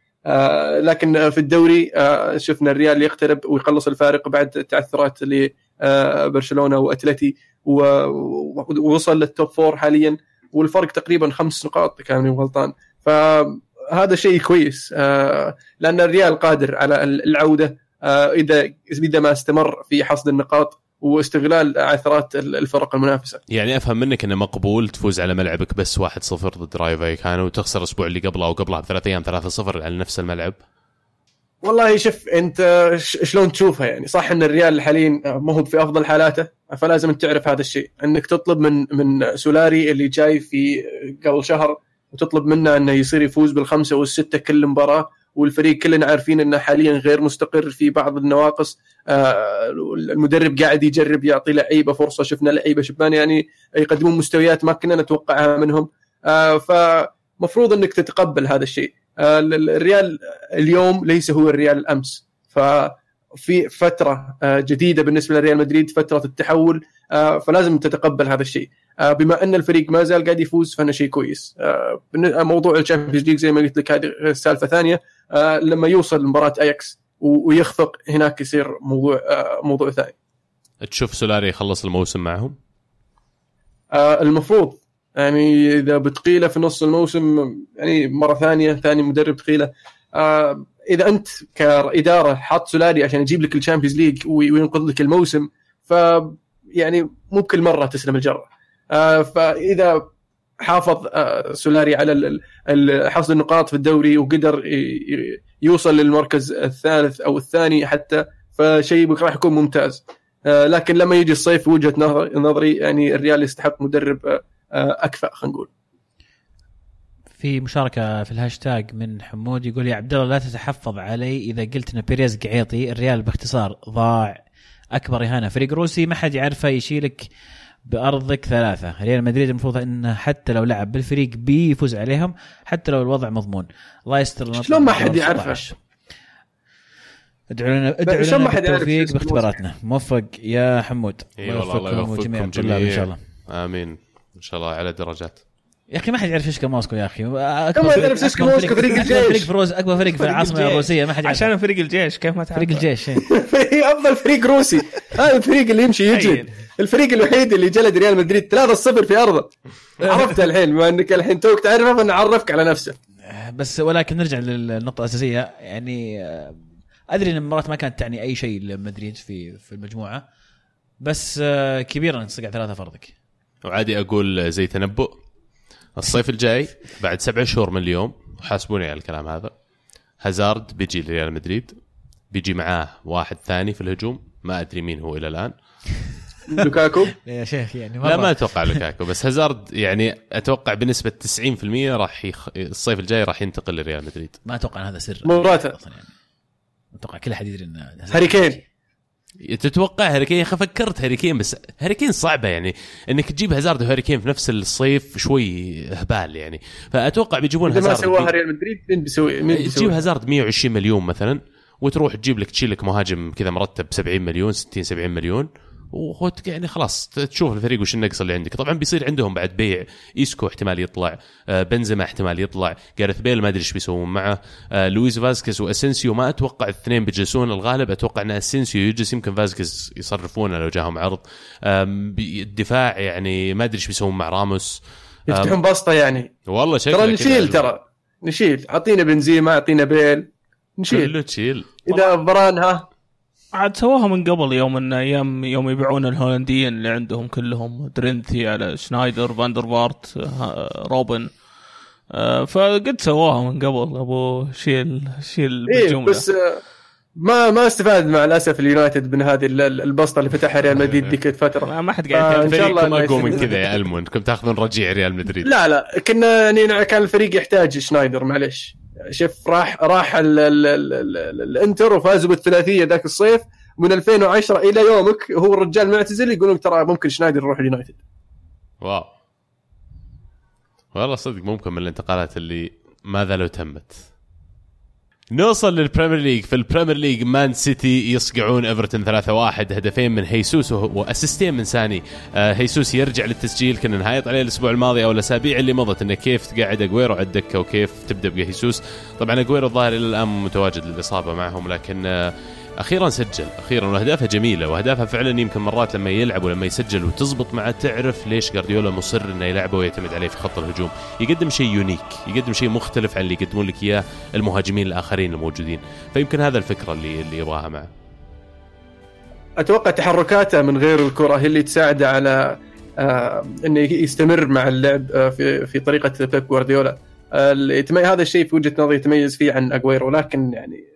لكن في الدوري شفنا الريال يقترب ويقلص الفارق بعد تعثرات لبرشلونه وأتلتي ووصل لل top four حاليا. والفرق تقريبا خمس نقاط كان غلطان. فهذا شيء كويس. آه، لأن الريال قادر على العودة. آه، اذا إذا ما استمر في حصد النقاط واستغلال عثرات الفرق المنافسة. يعني أفهم منك إنه مقبول تفوز على ملعبك بس 1-0 ضد رايو فايكانو وتخسر الأسبوع اللي قبله أو قبلها بثلاث أيام 3-0 على نفس الملعب. والله شوف أنت شلون تشوفها يعني؟ صح إن الريال حاليا ما هو في أفضل حالاته فلازم تعرف هذا الشيء. إنك تطلب من من سولاري اللي جاي في قبل شهر وتطلب منه إنه يصير يفوز بالخمسة والستة كل مباراة والفريق كلنا عارفين إنه حاليا غير مستقر في بعض النواقص. آه، المدرب قاعد يجرب يعطي لعيبة فرصة شفنا لعيبة شبان يعني يقدمون مستويات ما كنا نتوقعها منهم. آه، فمفروض إنك تتقبل هذا الشيء. آه، الريال اليوم ليس هو الريال الأمس. ففي فترة آه، جديدة بالنسبة لريال مدريد فترة التحول آه، فلازم تتقبل هذا الشيء. آه، بما أن الفريق ما زال قاعد يفوز فأنا شيء كويس. موضوع الشامبيونز ليج زي ما قلت لك هذه سالفة ثانية. لما يوصل لمباراه أياكس ويخفق هناك يصير موضوع موضوع ثاني. تشوف سولاري يخلص الموسم معهم؟ المفروض. يعني إذا بتقيله في نص الموسم يعني مرة ثانية ثاني مدرب تقيله. إذا أنت كإدارة حاط سولاري عشان يجيب لك الشامبيونز ليج وي- وينقذ لك الموسم ف يعني مو بكل مرة تسلم الجره آه، فإذا حافظ آه، سولاري على حصد النقاط في الدوري وقدر يوصل للمركز الثالث أو الثاني حتى فشيء راح يكون ممتاز. آه، لكن لما يجي الصيف وجهه نظر- نظري يعني الريال يستحق مدرب اكفأ خلينا نقول. في مشاركة في الهاشتاج من حمود يقول يا عبد الله لا تتحفظ علي إذا قلت إن بيريز قعيطي الريال باختصار ضاع أكبر إهانة. فريق روسي ما حد يعرفه يشيلك بأرضك ثلاثة. ريال مدريد المفروض انه حتى لو لعب بالفريق B يفوز عليهم حتى لو الوضع مضمون. الله يستر شلون ما حد يعرفه؟ 16. ادعوا لنا ادعوا لنا بالتوفيق باختباراتنا. موفق يا حمود. إي والله الله يوفقكم الطلاب إن شاء الله. آمين. إن شاء الله على درجات. يا أخي ما حد يعرف سيسكا موسكو يا أخي كم اكبر فريق يعرف أكبر موسكو؟ فريق الجيش. فريق في روز أكبر فريق في فريق العاصمه. الروسيه ما حد يعرف عشان فريق الجيش كيف ما تعرف فريق الجيش إيه. هي أفضل فريق روسي هذا الفريق اللي يمشي يجلد تخيل. الفريق الوحيد اللي جلد ريال مدريد 3-0 في أرضه عرفتها الحين بما إنك الحين توك تعرفها فنعرفك على نفسه بس ولكن نرجع للنقطة الأساسية يعني آه، أدري إن المباراة ما كانت تعني أي شيء لمدريد في في المجموعة بس آه، كبيره انك تصقع ثلاثة فرضك وعادي أقول زي تنبؤ الصيف الجاي بعد سبع شهور من اليوم حاسبوني على الكلام هذا هازارد بيجي لريال مدريد بيجي معاه واحد ثاني في الهجوم ما أدري مين هو إلى الآن. لوكاكو؟ يا شيخ يعني لا ما أتوقع لوكاكو بس هازارد يعني أتوقع بنسبة 90% راح يخ... الصيف الجاي راح ينتقل لريال مدريد. ما أتوقع إن هذا سر. مراته. أصلا يعني. أتوقع كل أحد يدري إن هاري كين. تتوقع هاري فكرت هاري بس هاري صعبة يعني. إنك تجيب هازارد وهاري كين في نفس الصيف شوي هبال يعني. فأتوقع بيجيبون إذا ما هازارد سواها ريال مدريد مين بيسوي مين تجيب بيسوي؟ هازارد 120 مليون مثلا وتروح تجيب لك تشيل لك مهاجم كذا مرتب 70 مليون 60 70 مليون. يعني خلاص تشوف الفريق وش النقص اللي عندك. طبعا بيصير عندهم بعد بيع إيسكو احتمال يطلع آه، بنزيما احتمال يطلع جاريث بيل ما أدري إيش بيسوون معه آه، لويس فاسكيز واسنسيو ما أتوقع الاثنين بيجلسون الغالب أتوقع إن اسنسيو يجلس يمكن فاسكيز يصرفونه لو جاهم عرض. الدفاع يعني ما أدري إيش بيسوون مع راموس. يفتحون بسطه يعني. والله شكله ترى نشيل ترى نشيل. اعطينا بنزيما اعطينا بيل نشيل. كله تشيل. إذا فران ها. عاد سووها من قبل يوم إن أيام يوم يبيعون الهولنديين اللي عندهم كلهم درينثي على شنايدر فان در فارت ها- روبن. آه، فقد سووها من قبل أبو شيل شيل إيه بالجملة. بس آه، ما ما استفاد مع الأسف اليونايتد من هذه ال- ال- البسطة اللي فتحها ريال مدريد ذيك الفترة. ما ما حد آه، قاعد إن شاء الله فريقكم إنه اقوى من. كذا يا المو انكم تاخذون رجيع ريال مدريد. لا لا كنا يعني كان الفريق يحتاج شنايدر معلش شوف راح راح ال ال ال ال ال الانتر وفازوا بالثلاثية ذاك الصيف. من 2010 إلى يومك هو الرجال معتزل يقولون ترى ممكن شنايدر يروح اليونايتد. واو. والله صدق ممكن من الانتقالات اللي ماذا لو تمت نوصل للبريمير ليج. في البريمير ليج مان سيتي يصقعون إيفرتون 3-1 هدفين من هيسوس وأسيستين من ساني. آه هيسوس يرجع للتسجيل. كنا نهايط عليه الأسبوع الماضي أو الأسابيع اللي مضت إنه كيف تقعد أجويرو على الدكة وكيف تبدأ بهيسوس. طبعا أجويرو الظاهر إلى الآن متواجد للإصابة معهم لكن آه أخيرا سجل. أخيرا وأهدافه جميلة واهدافها فعلا يمكن مرات لما يلعب ولما يسجل وتزبط معه تعرف ليش جارديولا مصر إنه يلعبه ويعتمد عليه في خط الهجوم. يقدم شيء يونيك يقدم شيء مختلف عن اللي يقدمون لك إياه المهاجمين الآخرين الموجودين. فيمكن هذا الفكرة اللي اللي يبغاها معه. أتوقع تحركاته من غير الكرة هي اللي تساعده على آه إنه يستمر مع اللعب آه في في طريقة بيب جوارديولا. آه هذا الشيء في وجهة نظري يتميز فيه عن اجويرو لكن يعني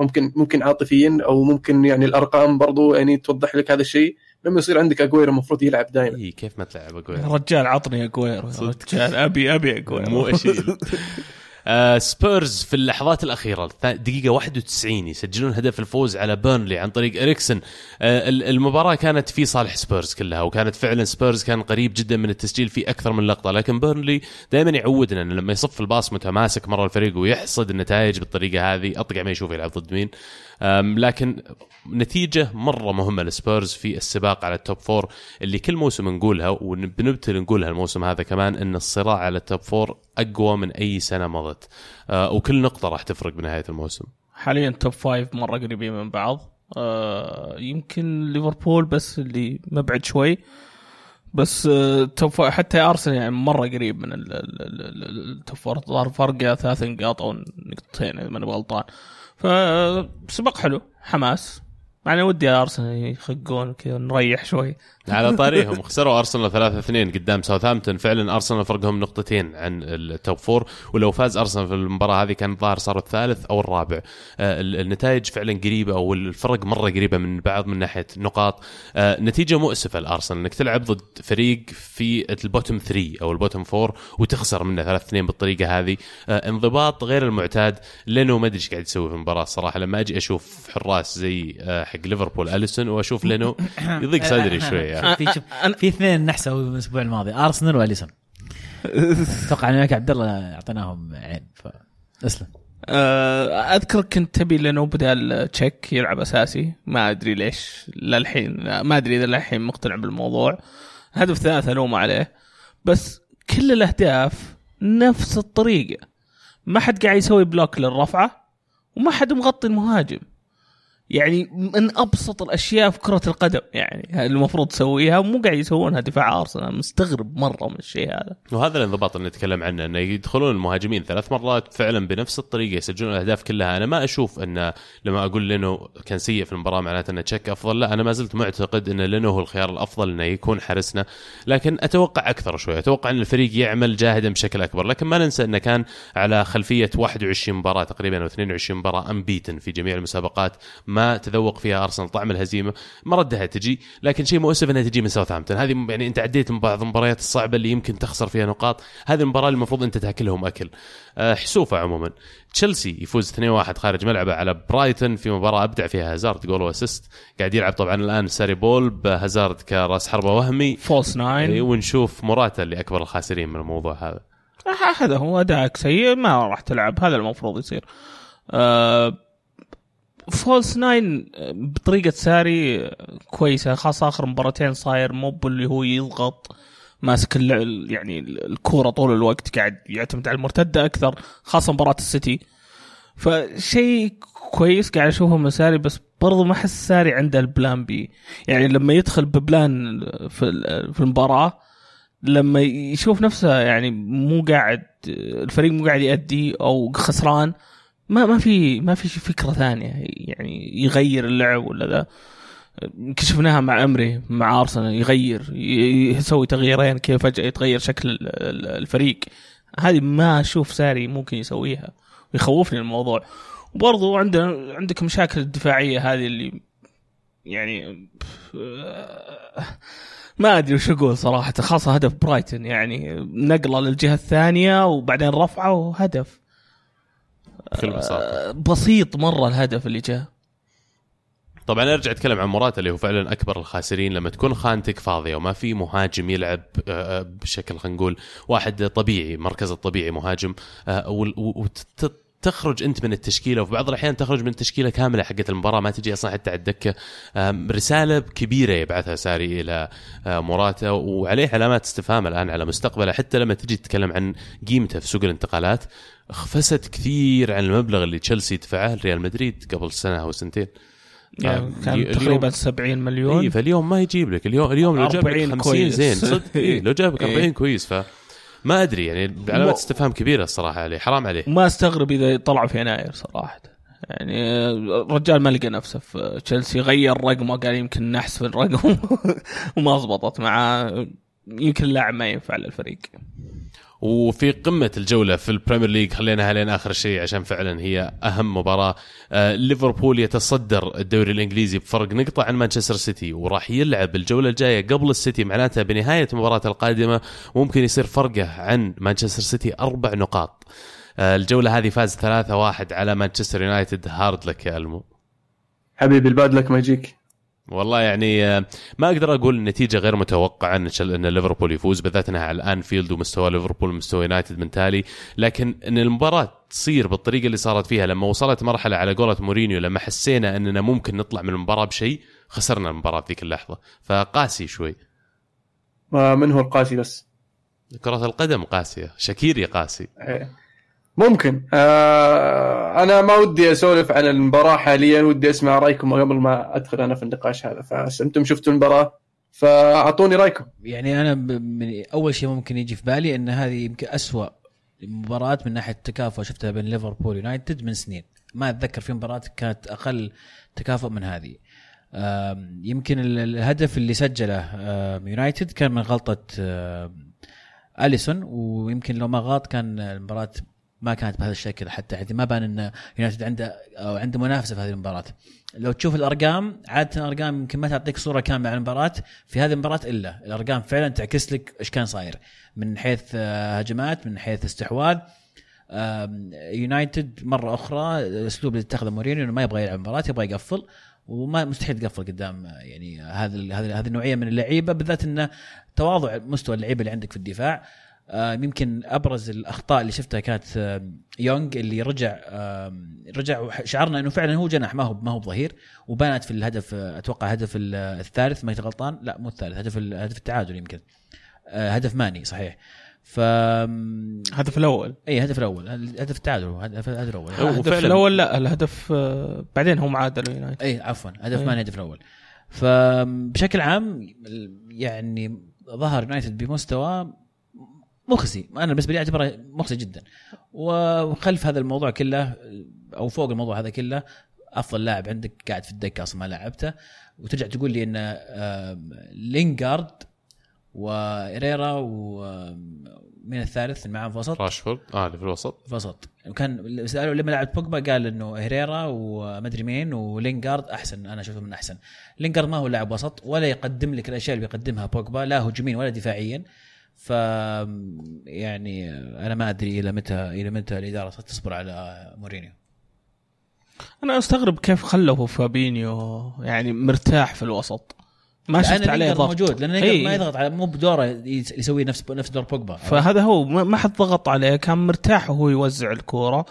ممكن ممكن عاطفيا أو ممكن يعني الأرقام برضو يعني توضح لك هذا الشيء. لما يصير عندك اجويرو المفروض يلعب دائما اي كيف ما تلعب اجويرو رجال عطني اجويرو. رجال أبي أبي اجويرو مو أشيل. آه سبيرز في اللحظات الأخيرة دقيقة 91 يسجلون هدف الفوز على بيرنلي عن طريق اريكسن آه ال- المباراة كانت في صالح سبيرز كلها وكانت فعلا سبيرز كان قريب جدا من التسجيل في أكثر من لقطة لكن بيرنلي دائما يعودنا انه لما يصف الباص متماسك مره الفريق ويحصد النتائج بالطريقة هذه أطقع ما يشوف يلعب ضد مين. لكن نتيجة مرة مهمة للسبيرز في السباق على ال top four اللي كل موسم نقولها وبنبتل نقولها الموسم هذا كمان إن الصراع على ال top four أقوى من أي سنة مضت. آه، وكل نقطة راح تفرق بنهاية الموسم. حاليا top five مرة قريبين من بعض. آه يمكن ليفربول بس اللي مبعد شوي. بس top five حتى أرسنال يعني مرة قريب من ال- ال- ال- ال- ال top four فرق ثلاث نقاط أو نقطتين إذا ماني غلطان. فسباق حلو. حماس. يعني ودي ارسنال يخقون كذا نريح شوي. على طاريهم. خسروا أرسنال 3-2 قدام ساوثهامبتون. فعلا أرسنال فرقهم نقطتين عن ال top four ولو فاز أرسنال في المباراة هذه كان الظاهر صار الثالث أو الرابع. آه، ال- النتائج فعلا قريبة أو الفرق مرة قريبة من بعض من ناحية نقاط. آه، نتيجة مؤسفة لأرسنال. إنك تلعب ضد فريق في ال bottom 3 أو ال bottom 4 وتخسر منه 3 2 بالطريقة هذه. آه، انضباط غير المعتاد. لينو ما أدري إيش قاعد يسوي في المباراة الصراحه لما أجي أشوف حراس زي حق ليفربول أليسون وأشوف لينو يضيق صدري شوي يعني. في شوف في اثنين نحسوا الأسبوع الماضي أرسنال وأليسون. أتوقع ان عبد الله أعطيناهم عين ف اسلم. آه، أذكر كنت تبي لأنه بدال تشيك يلعب أساسي ما أدري ليش للحين ما أدري إذا للحين مقتنع بالموضوع. هدف ثلاثة الوم عليه بس كل الأهداف نفس الطريقة. ما حد قاعد يسوي block للرفعة وما حد مغطي المهاجم. يعني من أبسط الأشياء في كرة القدم. يعني المفروض تسويها ومو قاعد يسوونها دفاع أرسنال مستغرب مرة من الشيء هذا. وهذا الانضباط اللي نتكلم عنه إنه يدخلون المهاجمين ثلاث مرات فعلا بنفس الطريقة يسجلون الأهداف كلها. أنا ما أشوف إن لما أقول لينو كان سيء في المباراة معناته إنه تشيك أفضل لا أنا ما زلت معتقد إن لينو هو الخيار الأفضل إنه يكون حارسنا لكن أتوقع أكثر شوي أتوقع إن الفريق يعمل جاهدا بشكل أكبر. لكن ما ننسى إنه كان على خلفية 21 مباراة تقريبا أو 22 مباراة unbeaten في جميع المسابقات. ما تذوق فيها أرسنال طعم الهزيمة مردها تجي. لكن شيء مؤسف إنها تجي من ساوثهامبتون. هذه يعني أنت عديت من بعض المباريات الصعبة اللي يمكن تخسر فيها نقاط. هذه المباراة اللي المفروض أنت تاكلهم أكل. أه حسوفة عموما. تشيلسي يفوز 2-1 خارج ملعبه على برايتون في مباراة أبدع فيها هازارد goal و assist. قاعد يلعب طبعا الآن Sarri ball بهازارد كراس حربة وهمي. false nine ونشوف موراتا اللي أكبر الخاسرين من الموضوع هذا. هذا هو أداءك سيء ما راح تلعب. هذا المفروض يصير. آه false nine آه، بطريقة ساري آه، كويسة. خاصة آخر مباراتين صاير مو باللي هو يضغط ماسك يعني الكورة طول الوقت قاعد يعتمد على المرتدة أكثر خاصة مباراة السيتي. فشيء كويس قاعد أشوفه من ساري بس برضو ما أحس ساري عنده ال plan B. يعني لما يدخل ب plan في ال- في المباراة لما يشوف نفسه يعني مو قاعد الفريق مو قاعد يأدي أو خسران ما ما في ما في فكرة ثانية. يعني يغير اللعب ولا ذا. كشفناها مع أمري مع أرسنال يغير يسوي تغييرين كيف فجأة يتغير شكل ال- ال- الفريق. هذه ما أشوف ساري ممكن يسويها ويخوفني الموضوع. وبرضو عندنا عندك مشاكل الدفاعية هذه اللي يعني ما أدري وش أقول صراحة. خاصة هدف برايتن يعني نقلة للجهة الثانية وبعدين رفعه وهدف. بكل بساطه آه، بسيط مرة الهدف اللي جاء. طبعا أرجع أتكلم عن موراتا اللي هو فعلا أكبر الخاسرين لما تكون خانتك فاضية وما في مهاجم يلعب آه، بشكل خلينا نقول واحد طبيعي مركز الطبيعي مهاجم وتخرج أنت من التشكيلة وفي بعض الأحيان تخرج من التشكيلة كاملة حقت المباراة ما تجي أصلا حتى على الدكة. رسالة كبيرة يبعثها ساري إلى آه، موراتا وعليه علامات استفهام الآن على مستقبله حتى لما تجي تتكلم عن قيمته في سوق الانتقالات. خفست كثير عن المبلغ اللي تشيلسي دفعه لريال مدريد قبل سنة أو سنتين. يعني آه، كان تقريبا 70 مليون. اي فاليوم ما يجيب لك. اليوم اليوم لو جاب لك 40 50 كويس. زين. صدق. إيه لو جاب لك إيه. 40 كويس ف ما أدري يعني علامات استفهام كبيرة الصراحة عليه حرام عليه. ما أستغرب إذا طلع في يناير صراحة. يعني الرجال ما لقى نفسه في تشيلسي غير رقمه قال يمكن نحس في الرقم. وما زبطت معاه. يمكن اللاعب ما ينفع للفريق. وفي قمة الجولة في البريمير ليج خليناها لين آخر شيء عشان فعلا هي أهم مباراة. آه ليفربول يتصدر الدوري الإنجليزي بفرق نقطة عن مانشستر سيتي وراح يلعب الجولة الجاية قبل السيتي معناتها بنهاية المباراه القادمة. ممكن يصير فرقه عن مانشستر سيتي أربع نقاط. آه الجولة هذه فاز 3-1 على مانشستر يونايتد. hard luck يا ألمو. حبيبي ال bad luck ما يجيك. والله يعني آه، ما أقدر أقول النتيجه غير متوقعة إن إن ليفربول يفوز بالذات إنها على الأنفيلد ومستوى ليفربول ومستوى يونايتد من تالي. لكن إن المباراة تصير بالطريقة اللي صارت فيها لما وصلت مرحلة على قولة مورينيو لما حسينا إننا ممكن نطلع من المباراة بشيء خسرنا المباراة في ذيك اللحظة. فقاسي شوي. ما من هو القاسي بس؟ كرة القدم قاسية. شاكيري قاسي. إيه. ممكن. آه أنا ما ودي أسولف عن المباراة حاليا ودي أسمع رأيكم قبل ما أدخل أنا في النقاش هذا. فأنتم شفتوا المباراة فأعطوني رأيكم. يعني أنا من أول شيء ممكن يجي في بالي إن هذه يمكن أسوأ مباراة من ناحية التكافؤ شفتها بين ليفربول ويونايتد من سنين. ما أتذكر في مباراة كانت أقل تكافؤ من هذه. يمكن ال- الهدف اللي سجله يونايتد كان من غلطة أليسون ويمكن لو ما غلط كان المباراة ما كانت بهذا الشكل حتى. حتى ما بان إن يونايتد عنده أو عنده منافسة في هذه المباراة. لو تشوف الأرقام عادة الأرقام يمكن ما تعطيك صورة كاملة عن المباراة. في هذه المباراة إلا. الأرقام فعلا تعكس لك إيش كان صاير. من حيث آه، هجمات من حيث استحواذ. يونايتد مرة أخرى الاسلوب اللي اتخذه مورينيو إنه ما يبغى يلعب مباراة يبغى يقفل. وما مستحيل تقفل قدام يعني هذه هذه النوعية من اللعيبة بالذات انه تواضع مستوى اللعيبة اللي عندك في الدفاع. يمكن أبرز الأخطاء اللي شفتها كانت آه، يونغ اللي رجع آه، رجع وشعرنا إنه فعلا هو جناح ما هو ما هو ظهير وبانت في الهدف آه، أتوقع هدف ال- الثالث ما غلطان لا مو الثالث هدف هدف التعادل يمكن. آه، هدف ماني صحيح. ف الهدف الأول. إي الهدف الأول الهدف التعادل الهدف الأول. الهدف الأول لا. الهدف آه، بعدين هم عادلوا يونايتد. إي عفوا هدف. ماني الهدف الأول. فبشكل عام يعني ظهر يونايتد بمستوى مخزي. أنا بالنسبة لي أعتبره مخزي جدا. وخلف هذا الموضوع كله أو فوق الموضوع هذا كله أفضل لاعب عندك قاعد في الدكة أصلا ما لعبته. وترجع تقول لي إن آم، لينجارد وإيريرا ومين الثالث اللي معاه في الوسط؟ راشفورد. آه اللي في الوسط. في الوسط. وكان سألوا لما لعب بوجبا قال إنه هيريرا ومدري مين ولينجارد أحسن. أنا اشوفه من أحسن. لينجارد ما هو لاعب وسط ولا يقدم لك الأشياء اللي بيقدمها بوجبا لا هجوميا ولا دفاعيا. ف يعني أنا ما أدري إلى متى إلى متى الإدارة ستصبر على مورينيو أنا أستغرب كيف خلوا فابينيو يعني مرتاح في الوسط ما شفت عليه ضغط موجود لأن. لينجارد ما يضغط على مو بدوره يس- يسوي نفس نفس دور بوجبا فهذا هو ما حد ضغط عليه كان مرتاح وهو يوزع الكورة.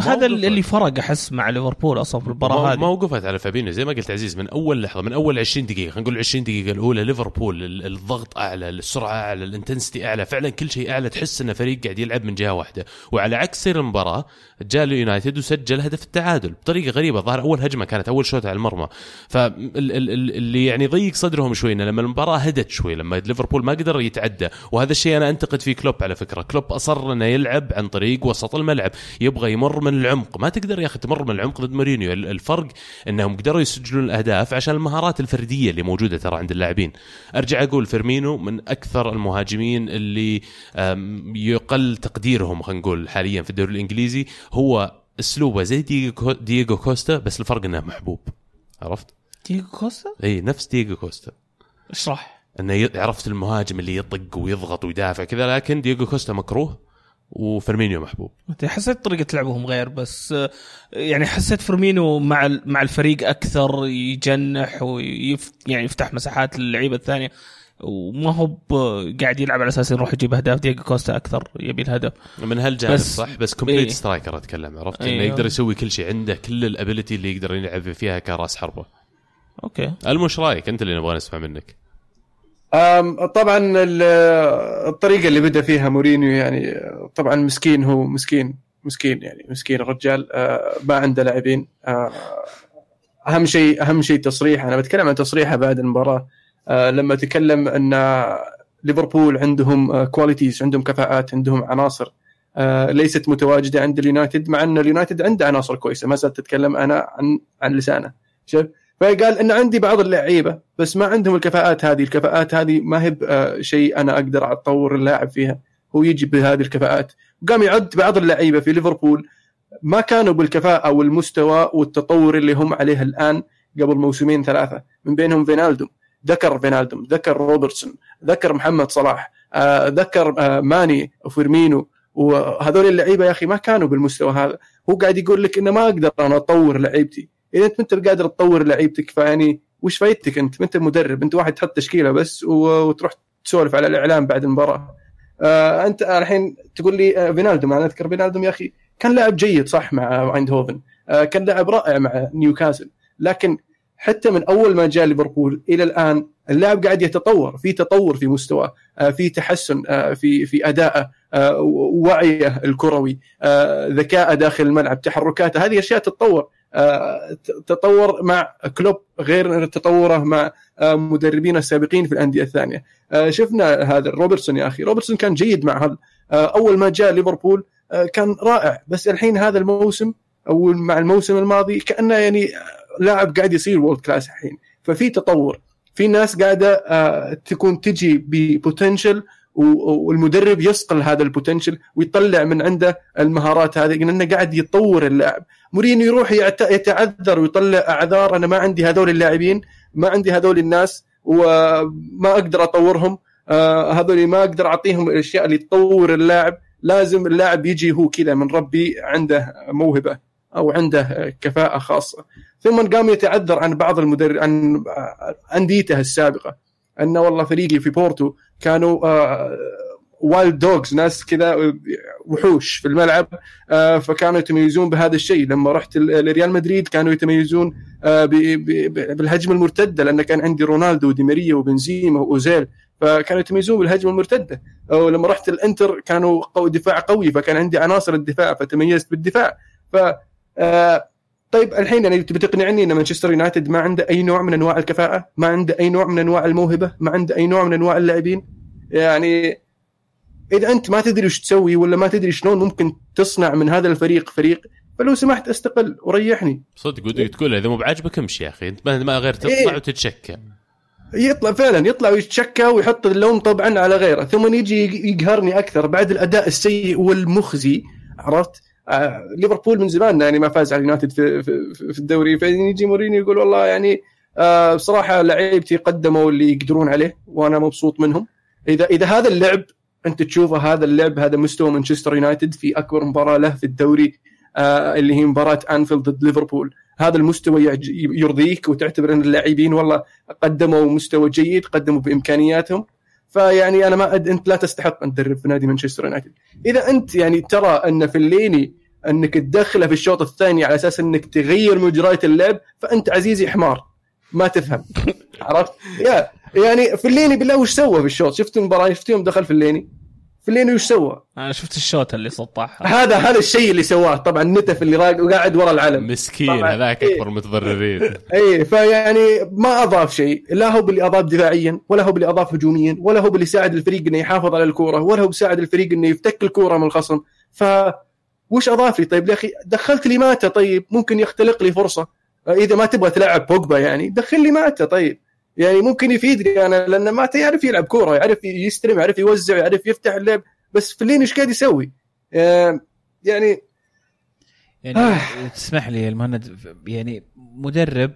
هذا اللي فرق أحس مع ليفربول أصلا في المباراة هذه. ما وقفت على فابينيو. زي ما قلت عزيز من أول لحظة من أول 20 دقيقة خلينا نقول 20 دقيقة الأولى ليفربول ال- الضغط أعلى السرعة أعلى ال intensity أعلى فعلا كل شيء أعلى. تحس إن فريق قاعد يلعب من جهة واحدة. وعلى عكس سير المباراة جاء اليونايتد وسجل هدف التعادل بطريقة غريبة. ظهر أول هجمة كانت أول شوط على المرمى. فاللي يعني ضيق صدرهم شوي إنه لما المباراة هدت شوي لما ليفربول ما قدر يتعدى. وهذا الشيء أنا أنتقد فيه كلوب على فكرة. كلوب أصر إنه يلعب عن طريق وسط الملعب. يبغى يمر تمر من العمق. ما تقدر يا أخي تمر من العمق ضد مورينيو. ال- الفرق إنهم قدروا يسجلون الأهداف عشان المهارات الفردية اللي موجودة ترى عند اللاعبين. أرجع أقول فيرمينو من أكثر المهاجمين اللي يقل تقديرهم خلينا نقول حاليا في الدوري الإنجليزي. هو أسلوبه زي دييغو كوستا بس الفرق إنه محبوب. عرفت؟ دييغو كوستا؟ إي نفس دييغو كوستا. اشرح إنه عرفت المهاجم اللي يطق ويضغط ويدافع كذا لكن دييغو كوستا مكروه. وفيرمينو محبوب. حسيت طريقة لعبهم غير بس آه، يعني حسيت فيرمينو مع ال- مع الفريق أكثر يجنح وي- يعني يفتح مساحات للعيبة الثانية. وما هو قاعد يلعب على أساس يروح يجيب أهداف. دييغو كوستا أكثر يبي الهدف. من هالجانب بس- صح؟ بس complete إيه. striker أتكلم عرفت؟ إنه أيوه. يقدر يسوي كل شيء عنده كل ال ability اللي يقدر يلعب فيها كرأس حربة. أوكي. المش رأيك؟ أنت اللي نبغى نسمع منك. طبعا ال- الطريقة اللي بدأ فيها مورينيو يعني طبعا مسكين هو مسكين مسكين يعني مسكين الرجال آه، ما عنده لاعبين. آه، أهم شيء أهم شيء تصريح أنا بتكلم عن تصريحه بعد المباراة. آه، لما تكلم أن ليفربول عندهم qualities عندهم كفاءات عندهم عناصر ليست متواجدة عند اليونايتد مع أن اليونايتد عنده عناصر كويسة. ما زلت تتكلم أنا عن عن لسانه شوف فقال إن عندي بعض اللعيبة بس ما عندهم الكفاءات هذه، الكفاءات هذه ما هي ب- شيء أنا أقدر أطور اللاعب فيها، هو يجي بهذه الكفاءات، وقام يعد بعض اللعيبة في ليفربول. ما كانوا بالكفاءة والمستوى والتطور اللي هم عليه الآن قبل موسمين ثلاثة، من بينهم فينالدوم، ذكر فينالدوم، ذكر روبرتسون، ذكر محمد صلاح، آه، ذكر آه، ماني وفيرمينو. وهذول اللعيبة يا أخي ما كانوا بالمستوى هذا، هو قاعد يقول لك إنه ما أقدر أنا أطور لعيبتي، إذا أنت ما أنت قادر تطور لعيبتك فيعني وش فايدتك أنت؟ ما أنت مدرب، أنت واحد تحط تشكيلة بس وتروح تسولف على الإعلام بعد المباراة. آه أنت الحين تقول لي آه فينالدوم أنا أذكر فينالدوم يا أخي كان لاعب جيد صح مع ايندهوفن، آه كان لاعب رائع مع نيوكاسل، لكن حتى من أول ما جاء ليفربول إلى الآن اللاعب قاعد يتطور، في تطور في مستواه، آه في تحسن آه في في ادائه، آه وعيه الكروي، آه ذكاءه داخل الملعب، تحركاته، هذه أشياء تتطور. آه، تطور مع كلوب غير تطوره مع آه، مدربين السابقين في الأندية الثانية. آه، شفنا هذا روبرتسون يا أخي. روبرتسون كان جيد مع آه، أول ما جاء ليفربول كان رائع. بس الحين هذا الموسم أو مع الموسم الماضي كأنه يعني لاعب قاعد يصير world class الحين. ففي تطور. في ناس قاعدة تكون تجي ب potential والمدرب يصقل هذا ال potential ويطلع من عنده المهارات هذه لأنه قاعد يطور اللاعب. مورينيو يروح يتعذر ويطلع أعذار أنا ما عندي هذول اللاعبين ما عندي هذول الناس وما أقدر أطورهم. آه، هذول ما أقدر أعطيهم الأشياء اللي تطور اللاعب. لازم اللاعب يجي هو كذا من ربي عنده موهبة أو عنده كفاءة خاصة. ثم قام يتعذر عن بعض المدرب عن أنديته السابقة. أنه والله فريقي في بورتو كانوا wild dogs ناس كذا وحوش في الملعب آه، فكانوا يتميزون بهذا الشيء. لما رحت ال- لريال مدريد كانوا يتميزون آه، بالهجمة المرتدة لأن كان عندي رونالدو ودي ماريا وبنزيما وأوزيل فكانوا يتميزون بالهجمة المرتدة. ولما رحت الإنتر كانوا دفاع قوي فكان عندي عناصر الدفاع فتميزت بالدفاع. ف آه، طيب الحين يعني تبي تقنعني إن مانشستر يونايتد ما عنده أي نوع من أنواع الكفاءة، ما عنده أي نوع من أنواع الموهبة، ما عنده أي نوع من أنواع اللاعبين؟ يعني إذا أنت ما تدري وش تسوي ولا ما تدري شلون ممكن تصنع من هذا الفريق فريق فلو سمحت استقل وريحني. صدق ودك تقول إذا مو بعاجبك امشي يا أخي أنت ما ما غير تطلع إيه. وتتشكى. يطلع فعلا يطلع ويتشكى ويحط اللوم طبعا على غيره ثم يجي يقهرني أكثر بعد الأداء السيء والمخزي عرفت؟ آه ليفربول من زمان يعني ما فاز على اليونايتد في, في, في الدوري. فيجي مورينيو يقول والله يعني آه بصراحة لعيبتي قدموا اللي يقدرون عليه وأنا مبسوط منهم. اذا إذا هذا اللعب أنت تشوفه هذا اللعب هذا مستوى مانشستر يونايتد في أكبر مباراة له في الدوري آه اللي هي مباراة أنفيلد ضد ليفربول. هذا المستوى يرضيك وتعتبر أن اللاعبين والله قدموا مستوى جيد قدموا بإمكانياتهم. فيعني أنا ما أد... أنت لا تستحق أن تدرب في نادي مانشستر يونايتد. إذا أنت يعني ترى أن فليني انك تدخله في الشوط الثاني على أساس انك تغير مجريات اللعب فانت عزيزي حمار. ما تفهم. عرفت؟ يا يعني فليني بالله وش سوى في الشوط؟ شفت المباراة؟ شفت يوم دخل فليني؟ فليني وش سوى؟ أنا شفت ال shoot اللي سطحها هذا هذا الشيء اللي سواه. طبعا نتف اللي راق وقاعد ورا العلم. مسكين. هذاك إيه. أكبر متضررين. اي فيعني ما أضاف شيء. لا هو باللي اضاف دفاعيا ولا هو باللي اضاف هجوميا ولا هو باللي ساعد الفريق إنه يحافظ على الكورة ولا هو بيساعد الفريق إنه يفتك الكورة من الخصم. ف وش اضاف لي طيب يا أخي دخلت لي ماتا طيب ممكن يختلق لي فرصة. إذا ما تبغى تلعب بوجبا يعني دخل لي ماتا طيب. يعني ممكن يفيدني أنا لأن ماتا يعرف يلعب كورة يعرف يستلم يعرف يوزع يعرف يفتح اللعب. بس فلين إيش قاعد يسوي؟ يعني يعني آه. تسمح لي المهند يعني مدرب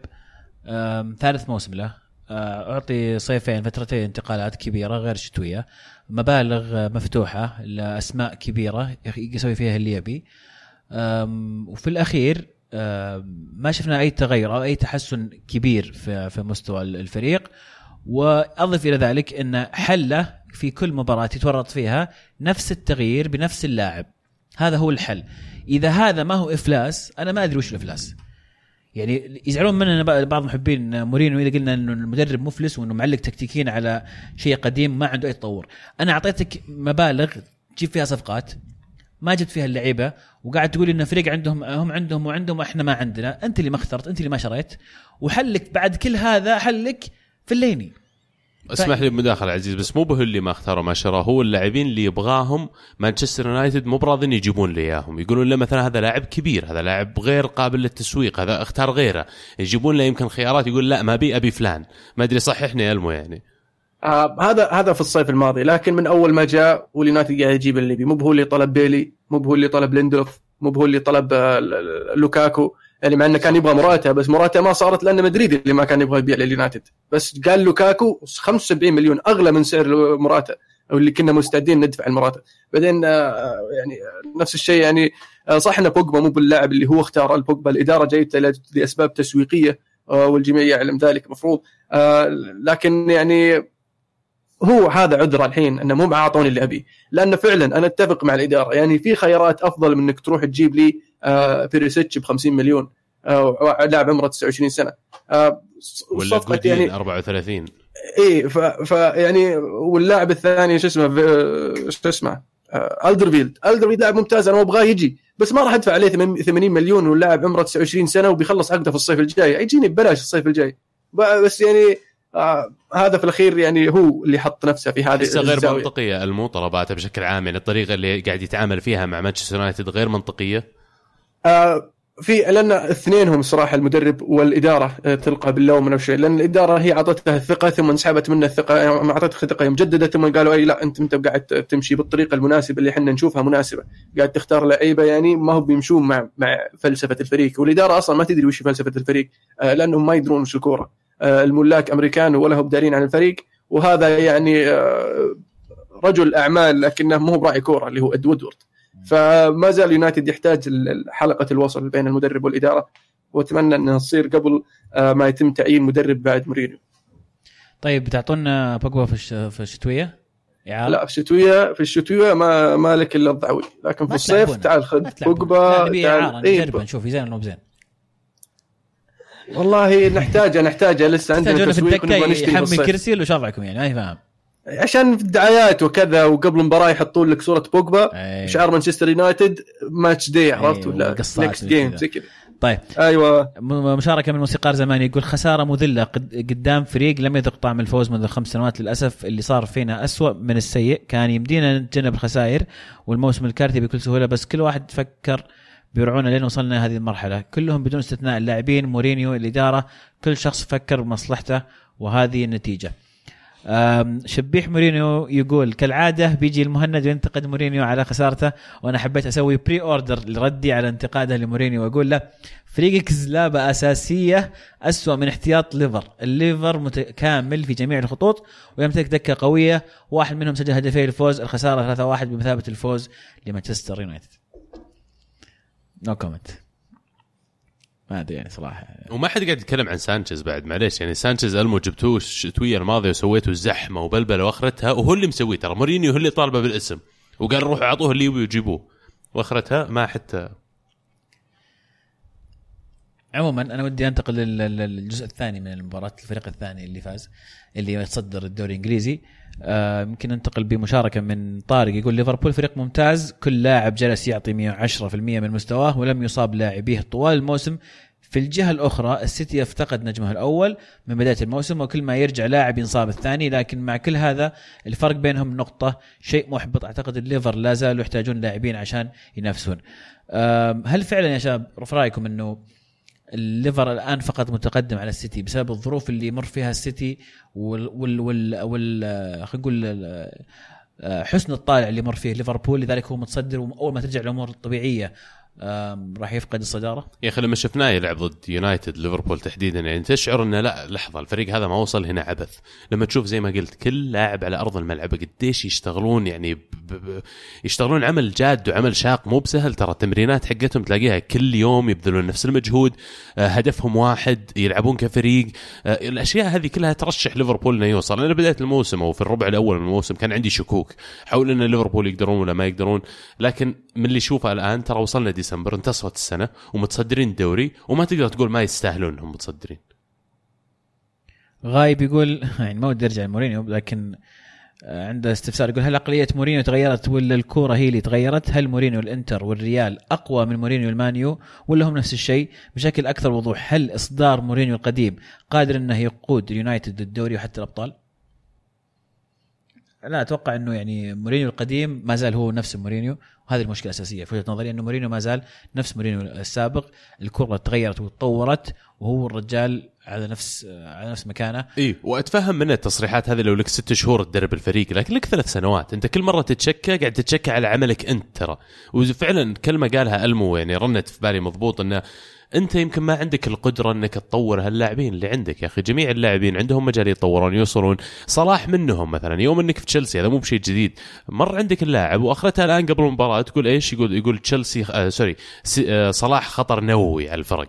ثالث موسم له آه، أعطي صيفين فترتين انتقالات كبيرة غير شتوية. مبالغ مفتوحة لأسماء كبيرة يسوي فيها اللي يبي. وفي الأخير ما شفنا أي تغير أو أي تحسن كبير في في مستوى الفريق. وأضف إلى ذلك أن حله في كل مباراة يتورط فيها نفس التغيير بنفس اللاعب. هذا هو الحل. إذا هذا ما هو إفلاس أنا ما أدري وش الإفلاس. يعني يزعلون مننا بعض محبين مورينيو إذا قلنا إنه المدرب مفلس وإنه معلق تكتيكيا على شيء قديم ما عنده أي تطور. أنا أعطيتك مبالغ تجيب فيها صفقات ما جبت فيها اللعيبة وقاعد تقول إن فريق عندهم هم عندهم وعندهم وإحنا ما عندنا. أنت اللي ما اخترت أنت اللي ما شريت وحلك بعد كل هذا حلك في الليني. اسمح لي بمداخله عزيز بس مو به اللي ما اختاره ما شراه هو اللاعبين اللي يبغاهم مانشستر يونايتد مو براضين يجيبون لي إياهم. يقولون له مثلا هذا لاعب كبير هذا لاعب غير قابل للتسويق هذا اختار غيره. يجيبون له يمكن خيارات يقول لا ما أبي أبي فلان. ما أدري صححني المو يعني. آه هذا هذا في الصيف الماضي لكن من أول ما جاء واليونايتد قاعد يجيب اللي يبي. مو هو اللي طلب بيلي مو هو اللي طلب ليندوف مو هو اللي طلب آه، لوكاكو. يعني مع إنه كان يبغى مراتا بس مراتا ما صارت لأن مدريد اللي ما كان يبغى يبيع لليونايتد. بس قال لوكاكو 75 مليون أغلى من سعر مراتا أو اللي كنا مستعدين ندفع المراتا بعدين آه، يعني نفس الشيء يعني آه، صح إن بوجبا مو باللاعب اللي هو اختار البوجبا الإدارة جايته ل- لأسباب تسويقية آه، والجميع يعلم ذلك مفروض. آه، لكن يعني هو هذا عذره الحين إنه مو معاطوني اللي أبيه. لأنه فعلا أنا أتفق مع الإدارة يعني في خيارات أفضل من إنك تروح تجيب لي آه بيريسيتش ب 50 مليون. آه لاعب عمره 29 سنة. آه ولا جودين يعني 34 اي ف, يعني واللاعب الثاني شو اسمه شو اسمه آه الدرفيلد الدرفيلد لاعب ممتاز أنا أبغاه يجي. بس ما راح أدفع عليه 80 مليون واللاعب عمره 29 سنة وبيخلص عقده في الصيف الجاي. يجيني ببلاش الصيف الجاي. بس يعني آه هذا في الأخير يعني هو اللي حط نفسه في هذه احسها غير. منطقية المو طلباته بشكل عام يعني الطريقة اللي قاعد يتعامل فيها مع مانشستر يونايتد غير منطقية. آه في لأن اثنينهم صراحة المدرب والإدارة آه، تلقى باللوم من الشيء لأن الإدارة هي أعطتها الثقة ثم انسحبت منه الثقة يعني اعطتها الثقة يوم جددت ثم قالوا أي لا أنت انت قاعد تمشي بالطريقة المناسبه اللي إحنا نشوفها مناسبة؟ قاعد تختار لعيبه يعني ما هو بيمشون مع مع فلسفة الفريق. والإدارة أصلا ما تدري وش فلسفة الفريق آه لأنهم ما يدرون وش الكورة. الملاك أمريكان ولا هم دارين عن الفريق وهذا يعني رجل أعمال لكنه مو براعي كورة اللي هو اد فما زال يونايتد يحتاج حلقة الوصل بين المدرب والإدارة وأتمنى انها تصير قبل آه، ما يتم تعيين مدرب بعد مورينيو طيب بتعطونا بوجبا في في الشتوية؟ إعارة؟ لا في الشتوية في الشتوية ما ما لك إلا الضعوي لكن في الصيف. تعال خذ. بوجبا تعال- إيه، نجربه نشوف زين ولا بزين والله نحتاجه نحتاجه لسه عندنا تسويق الدكة ونبغى نشتري يحمي كرسي ولا شرعكم يعني ما يفهم عشان في الدعايات وكذا وقبل المباراة يحطون لك صورة بوجبا أي. شعار مانشستر يونايتد match day عرفت أي، ولا next. game زي كذا. طيب. أيوه. مشاركة من موسيقار زمان يقول خسارة مذلة قد- قدام فريق لم يذق طعم الفوز منذ خمس سنوات للأسف اللي صار فينا أسوأ من السيء. كان يمدينا نتجنب الخسائر والموسم الكارثي بكل سهولة بس كل واحد فكر بيرعونا لين وصلنا هذه المرحلة. كلهم بدون استثناء اللاعبين مورينيو الإدارة كل شخص فكر بمصلحته وهذه النتيجة. شبيح مورينيو يقول كالعادة بيجي المهند وينتقد مورينيو على خسارته وأنا حبيت أسوي pre order لردي على انتقاده لمورينيو وأقول له فريقك زلابه أساسية أسوأ من احتياط ليفر. الليفر متكامل في جميع الخطوط ويمتلك دكة قوية واحد منهم سجل هدفي الفوز الخسارة 3-1 بمثابة الفوز لمانشستر يونايتد. no comment ما أدري يعني صراحة. وما حد قاعد يتكلم عن سانشيز بعد معليش. يعني سانشيز ألمو جبتوه الشتوية الماضية وسويتوا زحمة وبلبلة وأخرتها وهو اللي مسويه ترى. مورينيو هو اللي طالبه بالاسم. وقال روحوا اعطوه اللي يبي وجيبوه وأخرتها ما حتى عموما أنا ودي أنتقل لل- لل- للجزء الثاني من المباراة الفريق الثاني اللي فاز اللي يتصدر الدوري الإنجليزي. آه، يمكن ننتقل بمشاركة من طارق يقول ليفربول فريق ممتاز كل لاعب جلس يعطي 110% من مستواه ولم يصاب لاعبيه طوال الموسم. في الجهة الأخرى السيتي افتقد نجمه الأول من بداية الموسم وكل ما يرجع لاعب ينصاب الثاني لكن مع كل هذا الفرق بينهم نقطة شيء محبط أعتقد الليفر لا زالوا يحتاجون لاعبين عشان ينافسون. أم، هل فعلا يا شباب في رأيكم إنه الليفر الآن فقط متقدم على السيتي بسبب الظروف اللي يمر فيها السيتي وال وال وال, خلينا نقول حسن الطالع اللي مر فيه ليفربول لذلك هو متصدر وأول ما ترجع الأمور الطبيعية راح يفقد الصدارة. يا أخي لما شفناه يلعب ضد يونايتد ليفربول تحديدا يعني تشعر انه لا لحظة الفريق هذا ما وصل هنا عبث. لما تشوف زي ما قلت كل لاعب على أرض الملعب قديش يشتغلون يعني ب ب يشتغلون عمل جاد وعمل شاق مو بسهل. ترى التمرينات حقتهم تلاقيها كل يوم يبذلون نفس المجهود آه، هدفهم واحد يلعبون كفريق. آه، الأشياء هذه كلها ترشح ليفربول إنه يوصل. أنا بدايه الموسم أو في الربع الأول من الموسم كان عندي شكوك حول إن ليفربول يقدرون ولا ما يقدرون. لكن من اللي اشوفه الآن ترى وصلنا ديسمبر انتصفت السنة ومتصدرين الدوري وما تقدر تقول ما يستاهلون انهم متصدرين غايب يقول يعني ما ودي ارجع لمورينيو لكن عنده استفسار يقول هل عقلية مورينيو تغيرت ولا الكورة هي اللي تغيرت؟ هل مورينيو الانتر والريال أقوى من مورينيو المانيو ولا هم نفس الشيء؟ بشكل أكثر وضوح هل إصدار مورينيو القديم قادر إنه يقود اليونايتد للدوري وحتى الأبطال؟ لا أتوقع إنه يعني مورينيو القديم ما زال هو نفس مورينيو وهذه المشكلة الأساسية. في وجهة نظري إنه مورينيو ما زال نفس مورينيو السابق. الكرة تغيرت وتطورت وهو الرجال على نفس على نفس مكانه. اي وأتفهم من التصريحات هذه لو لك ست شهور تدرب الفريق لكن لك ثلاث سنوات. أنت كل مرة تتشكى قاعد تتشكى على عملك أنت ترى. وفعلا كلمة قالها ألمو يعني رنت في بالي مضبوط إنه انت يمكن ما عندك القدرة انك تطور هاللاعبين اللي عندك يا أخي. جميع اللاعبين عندهم مجال يتطورون يوصلون. صلاح منهم مثلا. يوم انك في تشيلسي هذا مو بشيء جديد. مر عندك اللاعب واخرتها الآن قبل المباراة تقول إيش؟ يقول يقول تشيلسي آه سوري آه صلاح خطر نووي على الفرق.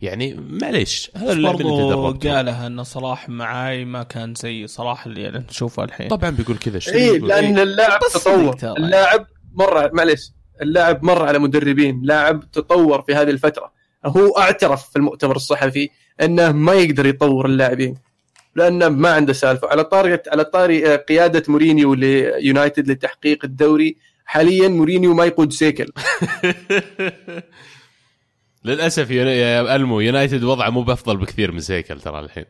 يعني معليش هذا اللاعب اللي. قالها إن صلاح معاي ما كان زي صلاح اللي يعني نشوفه الحين. طبعا بيقول كذا. اي؟ لأن اللاعب بس تطور. اللاعب مر معليش اللاعب مر على مدربين. لاعب تطور في هذه الفترة. هو اعترف في المؤتمر الصحفي انه ما يقدر يطور اللاعبين لأنه ما عنده سالفة. على طاري على طاري آه، قيادة مورينيو ليونايتد لتحقيق الدوري حاليا مورينيو ما يقود سيكل. للأسف يا ألمو يونايتد وضعه مو بأفضل بكثير من سيكل ترى الحين.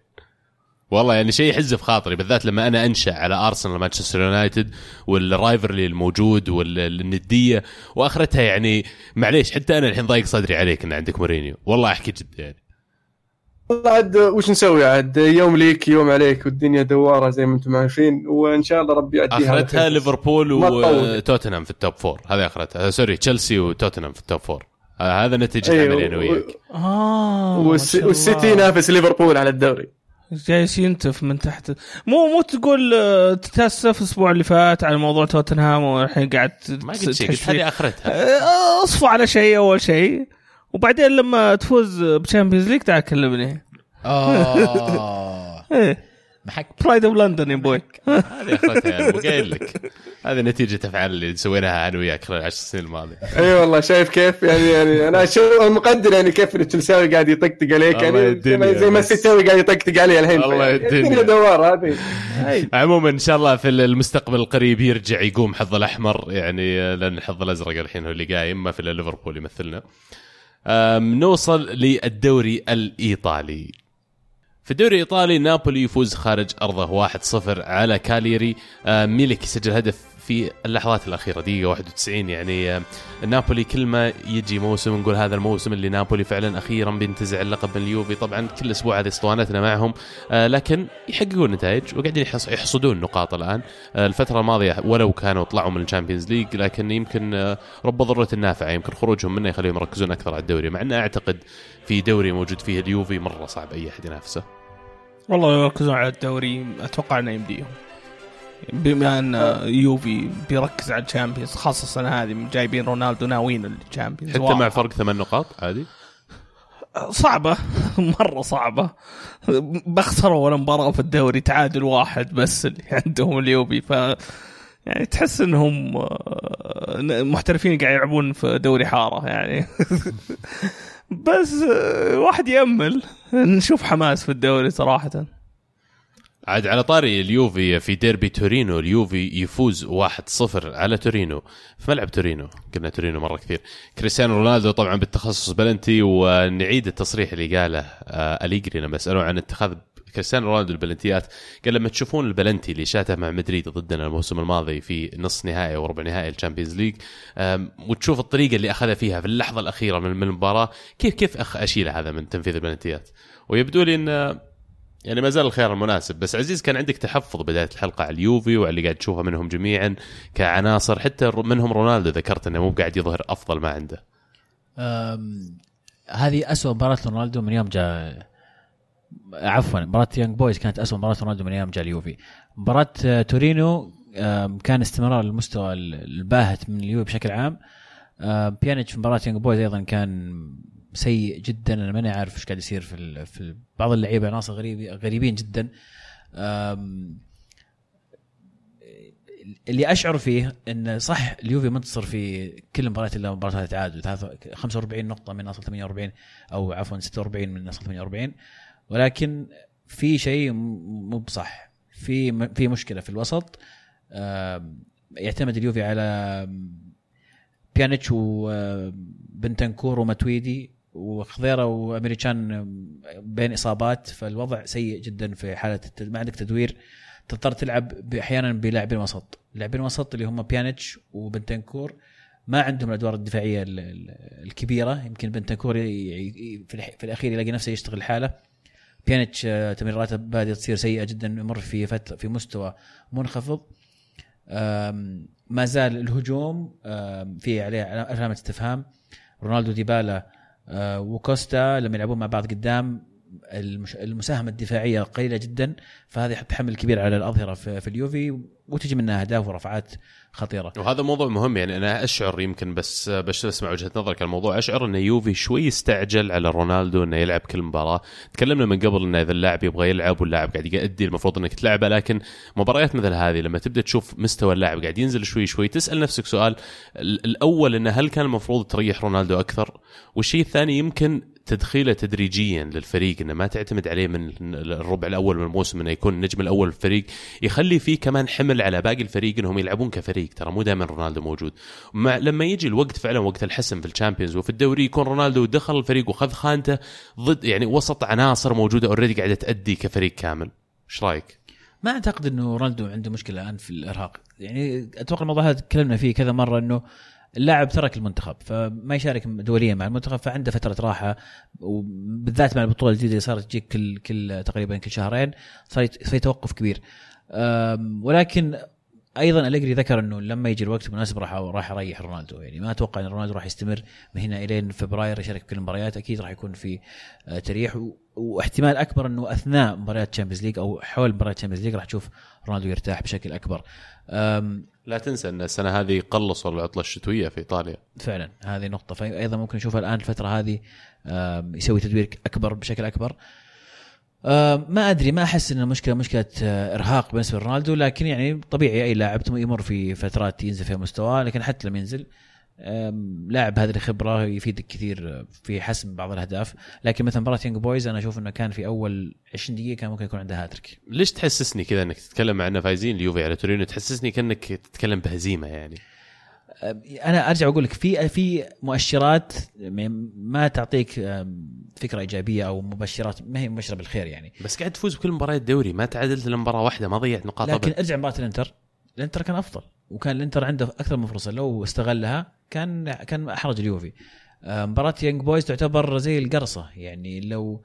والله يعني شيء يحز في خاطري بالذات لما أنا أنشأ على ارسنال مانشستر يونايتد وال rivalry الموجود والندية وآخرتها يعني معليش حتى أنا الحين ضايق صدري عليك إن عندك مورينيو. والله أحكي جد يعني. والله عاد وش نسوي عاد؟ يوم ليك يوم عليك والدنيا دوارة زي ما أنتم عارفين وإن شاء الله ربي يعديها آخرتها. ليفربول. وتوتنهام في ال top four هذه آخرتها. sorry تشيلسي وتوتنهام في ال top four آه، هذا نتيجة أيوه، عملي أنا وياك. آه والسيتي. ينافس ليفربول على الدوري. جالس ينتف من تحت. مو مو تقول آه، تتأسف الأسبوع اللي فات على موضوع توتنهام والحين قاعد ما قلت شيء قلت هذه. آخرتها. آه، اصفوا على شيء أول شيء. وبعدين لما تفوز ب Champions League تعال كلمني. آه. إيه. معك pride of London يا بوي هذه أبو، قايل لك. هذه نتيجة أفعال اللي سويناها أنا وياك خلال العشر سنين الماضية. أي والله شايف كيف؟ يعني يعني أنا شو مقدر يعني كيف التشيلساوي قاعد يطقطق عليك يعني زي ما. السيتاوي قاعد يطقطق علي الحين. الله يعني الدنيا. الدنيا دوار هذه. عموما إن شاء الله في المستقبل القريب يرجع يقوم حظ الأحمر يعني لأن الحظ الأزرق الحين هو اللي قايم ما في إلا ليفربول يمثلنا. نوصل للدوري الإيطالي. في الدوري الإيطالي نابولي يفوز خارج أرضه 1-0 على كاليري. آه، ميلك يسجل هدف في اللحظات الأخيرة دقيقة 91 يعني آه، نابولي كل ما يجي موسم نقول هذا الموسم اللي نابولي فعلا أخيرا بينتزع اللقب من اليوفي. طبعا كل أسبوع هذه أسطوانتنا معهم. آه، لكن يحققون نتائج وقاعدين يحص- يحصدون نقاط الآن. الفترة الماضية ولو كانوا طلعوا من ال Champions League لكن يمكن رب ضارة نافعة يمكن خروجهم منه يخليهم يركزون أكثر على الدوري. مع أن أعتقد في دوري موجود فيه اليوفي مرة صعب أي أحد ينافسه. والله لو يركزون على الدوري أتوقع إنه يمديهم. بما أن يوفي بيركز على ال Champions خاصة السنة هذه جايبين رونالدو ناويين ال Champions. حتى. مع فرق ثمان نقاط عادي؟ صعبة مرة صعبة. بخسروا ولا مباراة في الدوري تعادل واحد بس اللي عندهم اليوفي ف يعني تحس إنهم آه، محترفين قاعد يلعبون في دوري حارة يعني. بس آه، واحد يأمل. نشوف حماس في الدوري صراحة. عاد على طاري اليوفي في ديربي تورينو اليوفي يفوز 1-0 على تورينو. في ملعب تورينو قلنا تورينو مرة كثير. كريستيانو رونالدو طبعا بالتخصص بلنتي ونعيد التصريح اللي قاله آه، أليجري لما سألوه عن اتخاذ كريستيانو رونالدو البلنتيات قال لما تشوفون البلنتي اللي شاته مع مدريد ضدنا الموسم الماضي في نص نهائي وربع نهائي ال Champions League وتشوف الطريقة اللي أخذها فيها في اللحظة الأخيرة من المباراة كيف كيف أشيل هذا من تنفيذ البلنتيات؟ ويبدو لي إن يعني ما زال الخيار المناسب. بس عزيز كان عندك تحفظ بدايه الحلقة على اليوفي وعلى اللي قاعد تشوفه منهم جميعا كعناصر حتى منهم رونالدو ذكرت إنه مو قاعد يظهر أفضل ما عنده. هذه أسوأ مباراة رونالدو من يوم جاء عفوا مباراة يانج بويز كانت أسوأ مباراة رونالدو من يوم جاء اليوفي. مباراة آه، تورينو كان استمرار المستوى الباهت من اليوفي بشكل عام. بيانيتش في مباراة يانج بويز أيضا كان سيء جدا. أنا ماني عارف إيش قاعد يصير في, في بعض اللعيبة عناصر غريب غريبين جدا. اللي أشعر فيه إن صح اليوفي منتصر في كل المباريات إلا مباراه تعادل. ثلاثة- 45 نقطة من اصل 48 أو عفوا 46 من اصل 48 ولكن في شيء مو بصح. في في مشكلة في الوسط. يعتمد اليوفي على بيانيتش وبنتنكور وماتويدي وخضيرة وإيمري كان بين إصابات. فالوضع سيء جدا في حالة ما عندك تدوير. تضطر تلعب أحيانا بلاعبين وسط. لاعبين وسط اللي هم بيانيتش وبنتنكور. ما عندهم الأدوار الدفاعية ال- ال- الكبيرة. يمكن بنتنكور في الأخير يلاقي نفسه يشتغل لحاله. بيانيتش آه، تمريراته بادئه تصير سيئة جدا يمر في فتره في مستوى منخفض. ما زال الهجوم في عليه علامة استفهام. رونالدو ديبالا آه، وكوستا لما يلعبون مع بعض قدام. المساهمة الدفاعية قليلة جدا فهذا يحط حمل كبير على الأظهرة في, في اليوفي وتجي منها أهداف ورفعات خطيرة. وهذا موضوع مهم يعني أنا أشعر يمكن بس بس أسمع وجهة نظرك على الموضوع. أشعر إن يوفي شوي استعجل على رونالدو إنه يلعب كل مباراة. تكلمنا من قبل إنه إذا اللاعب يبغى يلعب واللاعب قاعد يأدي المفروض إنك تلعبه لكن مباريات مثل هذه لما تبدأ تشوف مستوى اللاعب قاعد ينزل شوي شوي تسأل نفسك سؤال ال- الأول إنه هل كان المفروض تريح رونالدو أكثر؟ والشيء الثاني يمكن تدخيله تدريجيا للفريق إنه ما تعتمد عليه من الربع الأول من الموسم إنه يكون النجم الأول الفريق يخلي فيه كمان حمل على باقي الفريق إنهم يلعبون كفريق. ترى مو دائما رونالدو موجود. مع لما يجي الوقت فعلا وقت الحسم في الشامبيونز وفي الدوري يكون رونالدو دخل الفريق وخذ خانته ضد يعني وسط عناصر موجودة اوريدي قاعدة تأدي كفريق كامل. إيش رأيك؟ ما أعتقد إنه رونالدو عنده مشكلة الآن في الإرهاق. يعني أتوقع الموضوع هذا تكلمنا فيه كذا مرة إنه اللاعب ترك المنتخب فما يشارك دوليا مع المنتخب فعنده فترة راحة وبالذات مع البطولة الجديدة اللي صارت تجيك كل كل تقريبا كل شهرين صار في توقف كبير. ولكن أيضا أليجري ذكر إنه لما يجي الوقت المناسب راح راح أريح رونالدو يعني ما أتوقع إن رونالدو راح يستمر من هنا الين فبراير يشارك في كل المباريات أكيد راح يكون في آه، تريح. واحتمال أكبر إنه أثناء مباريات Champions League أو حول مباريات Champions League راح تشوف رونالدو يرتاح بشكل أكبر. لا تنسى أن السنة هذه قلصوا العطلة الشتوية في إيطاليا. فعلا هذه نقطة. فأيضا ممكن نشوفها الآن الفترة هذه يسوي تدوير أكبر بشكل أكبر. آم، ما أدري ما أحس أن المشكلة مشكلة آه، إرهاق بالنسبة لرونالدو لكن يعني طبيعي أي لاعب يمر في فترات ينزل فيها مستواه لكن حتى لما ينزل لاعب هذه الخبرة يفيدك كثير في حسم بعض الأهداف. لكن مثلا مباراة يونج بويز أنا أشوف أنه كان في أول 20 دقيقة كان ممكن يكون عنده هاتريك ليش تحسسني كذا إنك تتكلم مع إنه فايزين؟ اليوفي على تورينو تحسسني كأنك تتكلم بهزيمة يعني. أنا أرجع أقول لك في في مؤشرات ما تعطيك فكرة إيجابية أو مبشرات ما هي مبشرة بالخير يعني. بس قاعد تفوز بكل مباريات الدوري ما تعادلت إلا مباراة واحدة ما ضيعت نقاط لكن أبد. أرجع مباراة الإنتر. الإنتر كان أفضل. وكان الانتر عنده أكثر من فرصة لو استغلها كان كان احرج اليوفي. آه، مباراة يونج بويز تعتبر زي القرصة يعني لو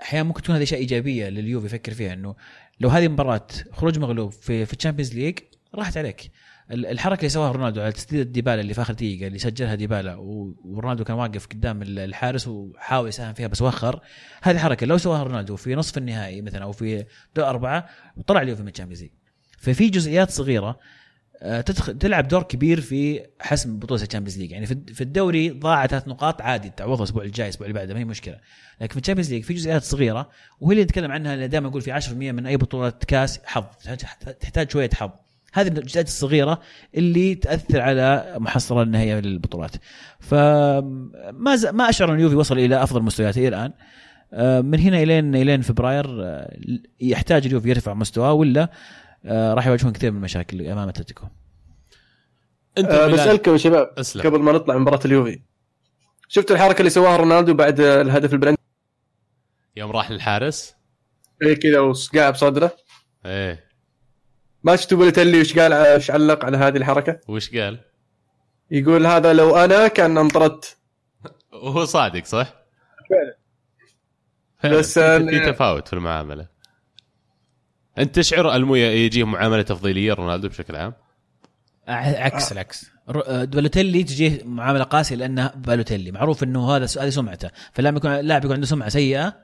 أحيانا ممكن تكون هذه أشياء إيجابية لليوفي يفكر فيها إنه لو هذه مباراه خروج مغلوب في في ال Champions League راحت عليك. ال- الحركة اللي سواها رونالدو على تسديده ديبالا اللي في آخر دقيقة اللي سجلها ديبالا ورونالدو كان واقف قدام ال- الحارس وحاول يساهم فيها بس وخر. هذه حركه لو سواها رونالدو في نصف النهائي مثلا أو في دور أربعة طلع اليوفي من ال Champions League ففي جزئيات صغيرة آه، تدخل تلعب دور كبير في حسم بطولة ال Champions League. يعني في الد- في الدوري ضاع ثلاث نقاط عادي تعوضها الأسبوع الجاي الأسبوع اللي بعده ما هي مشكلة. لكن في ال Champions League في جزئيات صغيرة وهي اللي نتكلم عنها اللي دائما أقول في 10% من أي بطولة كاس حظ تحتاج- شوية حظ. هذه الجزئيات الصغيرة اللي تأثر على محصلة النهائيه للبطولات. فما ز... ما أشعر أن اليوفي وصل إلى أفضل مستوياته الآن. آه، من هنا الين إلين فبراير آه، يحتاج اليوفي يرفع مستواه ولا راح يواجهون كثير من المشاكل أمام أتلتيكو. انت أه بسالكم يا شباب أسلم. قبل ما نطلع من مباراة اليوفي. شفت الحركة اللي سواها رونالدو بعد الهدف البلنتي يوم راح للحارس. إيه كذا وصقع بصدره. إيه. ما شفتوا بلتلي وش قال إيش علق على هذه الحركة؟ وش قال؟ يقول هذا لو أنا كان انطردت وهو صادق صح؟ فعلا. بس في تفاوت في المعاملة. انت تشعر المويا يجيه معاملة تفضيلية رونالدو بشكل عام؟ عكس العكس. رو- آه، بالوتيلي تجيه معاملة قاسية لأنه بالوتيلي معروف إنه هذا هذه سمعته. فلما يكون اللاعب يكون عنده سمعة سيئة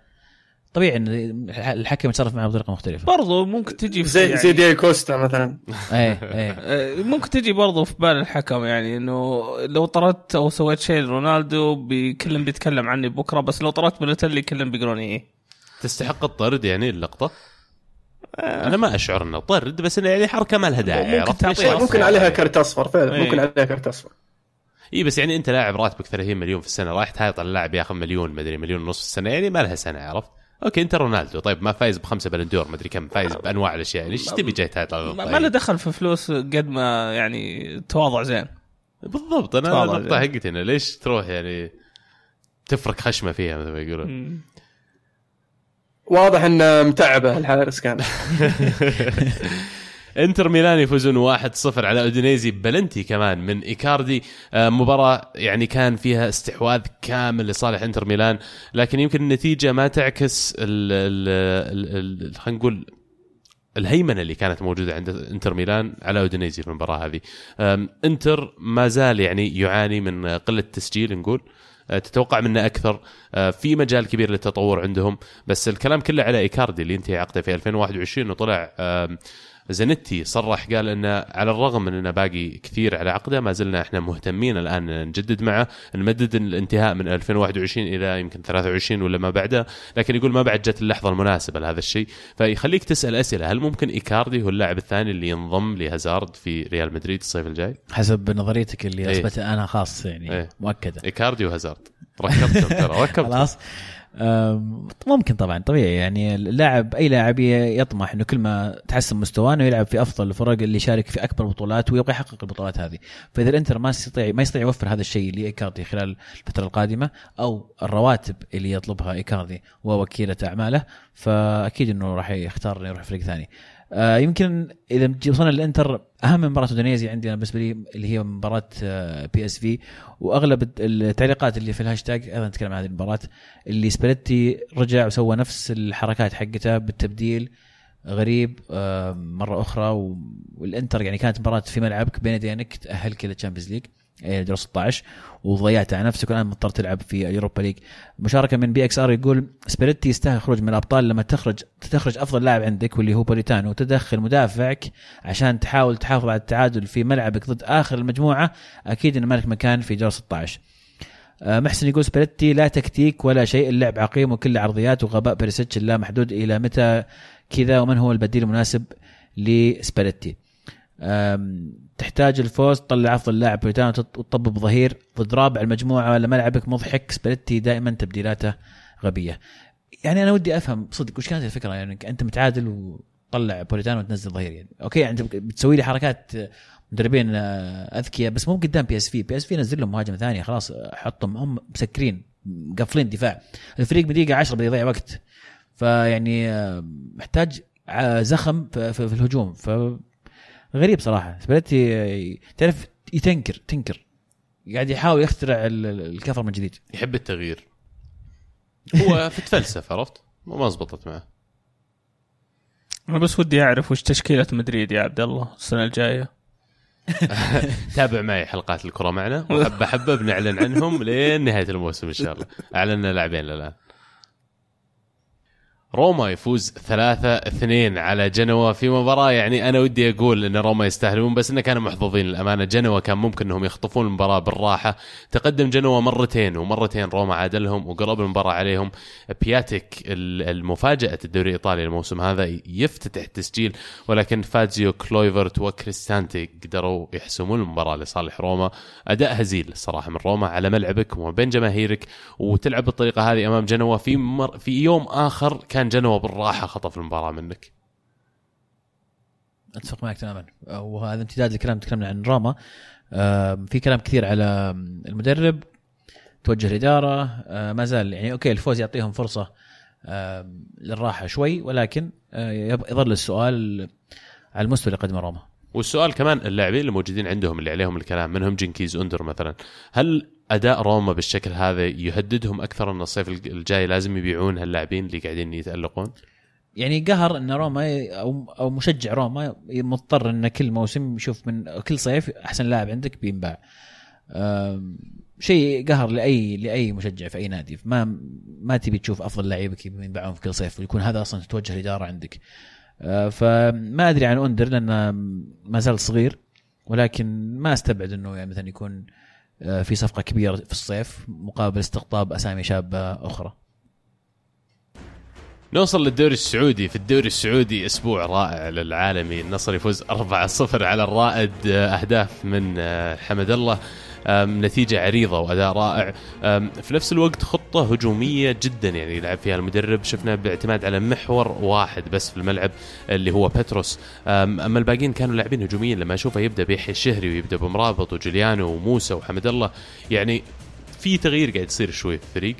طبيعي إن الح- الحكم يتصرف معه بطريقة مختلفة. برضو ممكن تجي في زي يعني زي دييغو كوستا مثلا. إيه إيه. آه، ممكن تجي برضو في بال الحكم يعني إنه لو طردت أو سويت شيء لرونالدو بي- كلهم بيتكلم عني بكرة بس لو طردت بالوتيلي كلهم بيقولون إيه. تستحق الطرد يعني اللقطة؟ أنا ما أشعر إنه طرد بس إنه يعني حركة ما لها داعي ممكن عرفت؟ أصلاً. ممكن عليها كرت أصفر فعلا إيه. ممكن عليها كرت أصفر إي بس يعني أنت لاعب راتبك 30 مليون في السنة رايح تهايط على اللاعب ياخذ مليون مدري مليون ونص في السنة يعني ما لها سنع عرفت؟ okay إنت رونالدو طيب ما فايز بخمسة بالون دور مدري كم فايز بأنواع الأشياء يعني إيش تبي جاي تهايط على ما ما له يعني؟ دخل في فلوس قد ما يعني تواضع زين بالضبط أنا. النقطه حقتي ليش تروح يعني تفرك خشمة فيها مثل ما يقولون. واضح إنه متعبة الحارس كان. إنتر ميلان يفوزون 1-0 على أودينيزي. بلنتي كمان من إيكاردي. آه، مباراة يعني كان فيها استحواذ كامل لصالح إنتر ميلان لكن يمكن النتيجة ما تعكس خلينا نقول الهيمنة اللي كانت موجودة عند إنتر ميلان على أودينيزي في المباراة هذه. إنتر ما زال يعني يعاني من قلة تسجيل نقول. تتوقع منه أكثر. أه، في مجال كبير للتطور عندهم بس الكلام كله على إيكاردي اللي انتهى عقده في 2021 وطلع زنتي صرح قال انه على الرغم من انه باقي كثير على عقده ما زلنا إحنا مهتمين الآن نجدد معه نمدد الانتهاء من 2021 إلى يمكن 23 ولا ما بعده لكن يقول ما بعد جت اللحظة المناسبة لهذا الشيء فيخليك تسأل أسئلة هل ممكن إيكاردي هو اللاعب الثاني اللي ينضم لهازارد في ريال مدريد الصيف الجاي؟ حسب نظريتك اللي. اثبتها أنا خاص يعني إيه. مؤكدة إيكاردي وهازارد ركبتهم ترى ركبتهم خلاص ممكن طبعا طبيعي. يعني اللاعب أي لاعب يطمح إنه كل ما تحسن مستواه إنه يلعب في أفضل الفرق اللي يشارك في أكبر بطولات ويبغى يحقق البطولات هذه. فإذا الإنتر ما يستطيع ما يستطيع يوفر هذا الشيء لإيكاردي خلال الفترة القادمة أو الرواتب اللي يطلبها إيكاردي ووكيلة أعماله فأكيد إنه راح يختار إنه يروح فريق ثاني. آه يمكن إذا وصلنا للإنتر أهم مباراة إندونيسيا عندنا بالنسبة لي اللي هي مباراة PSV وأغلب التعليقات اللي في الهاشتاج أيضا نتكلم عن هذه المباراة. اللي سباليتي رجع وسوى نفس الحركات حقته بالتبديل غريب آه، مرة أخرى. والإنتر يعني كانت مباراة في ملعبك بين يدينك تأهل كذا Champions League دور 16 وضيعت على نفسك والآن مضطر تلعب في ال Europa League. مشاركة من PXR يقول سباليتي يستاهل الخروج من الأبطال لما تخرج تخرج أفضل لاعب عندك واللي هو بوليتانو وتدخل مدافعك عشان تحاول تحافظ على التعادل في ملعبك ضد آخر المجموعة أكيد إن مالك مكان في دور 16 آه، محسن يقول سباليتي لا تكتيك ولا شيء اللعب عقيم وكل عرضيات وغباء بيريسيتش اللا محدود إلى متى كذا ومن هو البديل المناسب لسباليتي؟ آم، تحتاج الفوز تطلع افضل لاعب وتط- وتطبب ظهير ضد رابع المجموعة. وعلى ملعبك مضحك سباليتي دائما تبديلاته غبية. يعني أنا ودي أفهم صدق وش كانت الفكرة؟ يعني أنت متعادل وطلع بوليتانو وتنزل ظهير يعني. OK يعني أنت بتسوي لي حركات مدربين آه، أذكياء بس مو قدام بي اس في بي اس في نزل لهم مهاجم ثاني خلاص حطهم. هم مسكرين مقفلين دفاع. الفريق بدقيقة 10 بده يضيع وقت. فيعني آه، محتاج آه، زخم في الهجوم. ف غريب صراحة. سباليتي تعرف يتنكر تنكر. قاعد يحاول يخترع ال- ال- الكفر من جديد. يحب التغيير. هو في تفلسف عرفت؟ ما زبطت معه. أنا بس ودي أعرف وش تشكيلة مدريد يا عبد الله السنة الجاية. تابع معي حلقات الكرة معنا. وحبة حبة بنعلن عنهم لين نهاية الموسم إن شاء الله. اعلنا لاعبين الآن. روما يفوز 3 2 على جنوا في مباراة. يعني أنا ودي أقول أن روما يستاهلون بس أنه كانوا محظوظين للأمانة. جنوا كان ممكن أنهم يخطفون المباراة بالراحة. تقدم جنوا مرتين ومرتين روما عادلهم وقرب المباراة عليهم. بيونتيك المفاجأة الدوري الإيطالي الموسم هذا يفتتح التسجيل ولكن فازيو كلويفرت وكريستانتي قدروا يحسمون المباراة لصالح روما. أداء هزيل الصراحة من روما على ملعبك وما بين جماهيرك وتلعب بالطريقة هذه أمام جنوا في مر في يوم آخر كان جنوا بالراحة خطف المباراة منك. أتفق معك تماما. وهذا امتداد لكلام تكلمنا عن روما في كلام كثير على المدرب توجه الإدارة. ما زال يعني أوكي الفوز يعطيهم فرصة للراحة شوي ولكن يظل السؤال على المستوى اللي قدمه روما والسؤال كمان اللاعبين اللي موجودين عندهم اللي عليهم الكلام منهم جنكيز أندر مثلا. هل أداء روما بالشكل هذا يهددهم أكثر أن الصيف الجاي لازم يبيعون هاللاعبين اللي قاعدين يتألقون؟ يعني قهر إن روما أو أو مشجع روما مضطر إن كل موسم يشوف من كل صيف أحسن لاعب عندك بينباع. شيء قهر لاي لأي مشجع في أي نادي ما ما تبي تشوف أفضل لعيبك ينباعون في كل صيف ويكون هذا أصلا تتوجه الإدارة عندك. فما أدري عن اندر لأنه ما زال صغير ولكن ما أستبعد إنه يعني مثلا يكون آه، في صفقة كبيرة في الصيف مقابل استقطاب أسامي شابة أخرى. نوصل للدوري السعودي. في الدوري السعودي أسبوع رائع للعالمي. النصر يفوز 4-0 على الرائد. آه، أهداف من آه، حمد الله. نتيجة عريضة وأداء رائع. في نفس الوقت خطة هجومية جدا يعني يلعب فيها المدرب. شفنا باعتماد على محور واحد بس في الملعب اللي هو بتروس أما الباقيين كانوا لاعبين هجوميين لما أشوفه يبدأ بيحيى الشهري ويبدأ بمرابط وجوليانو وموسى وحمد الله. يعني في تغيير قاعد يصير شوي في الفريق.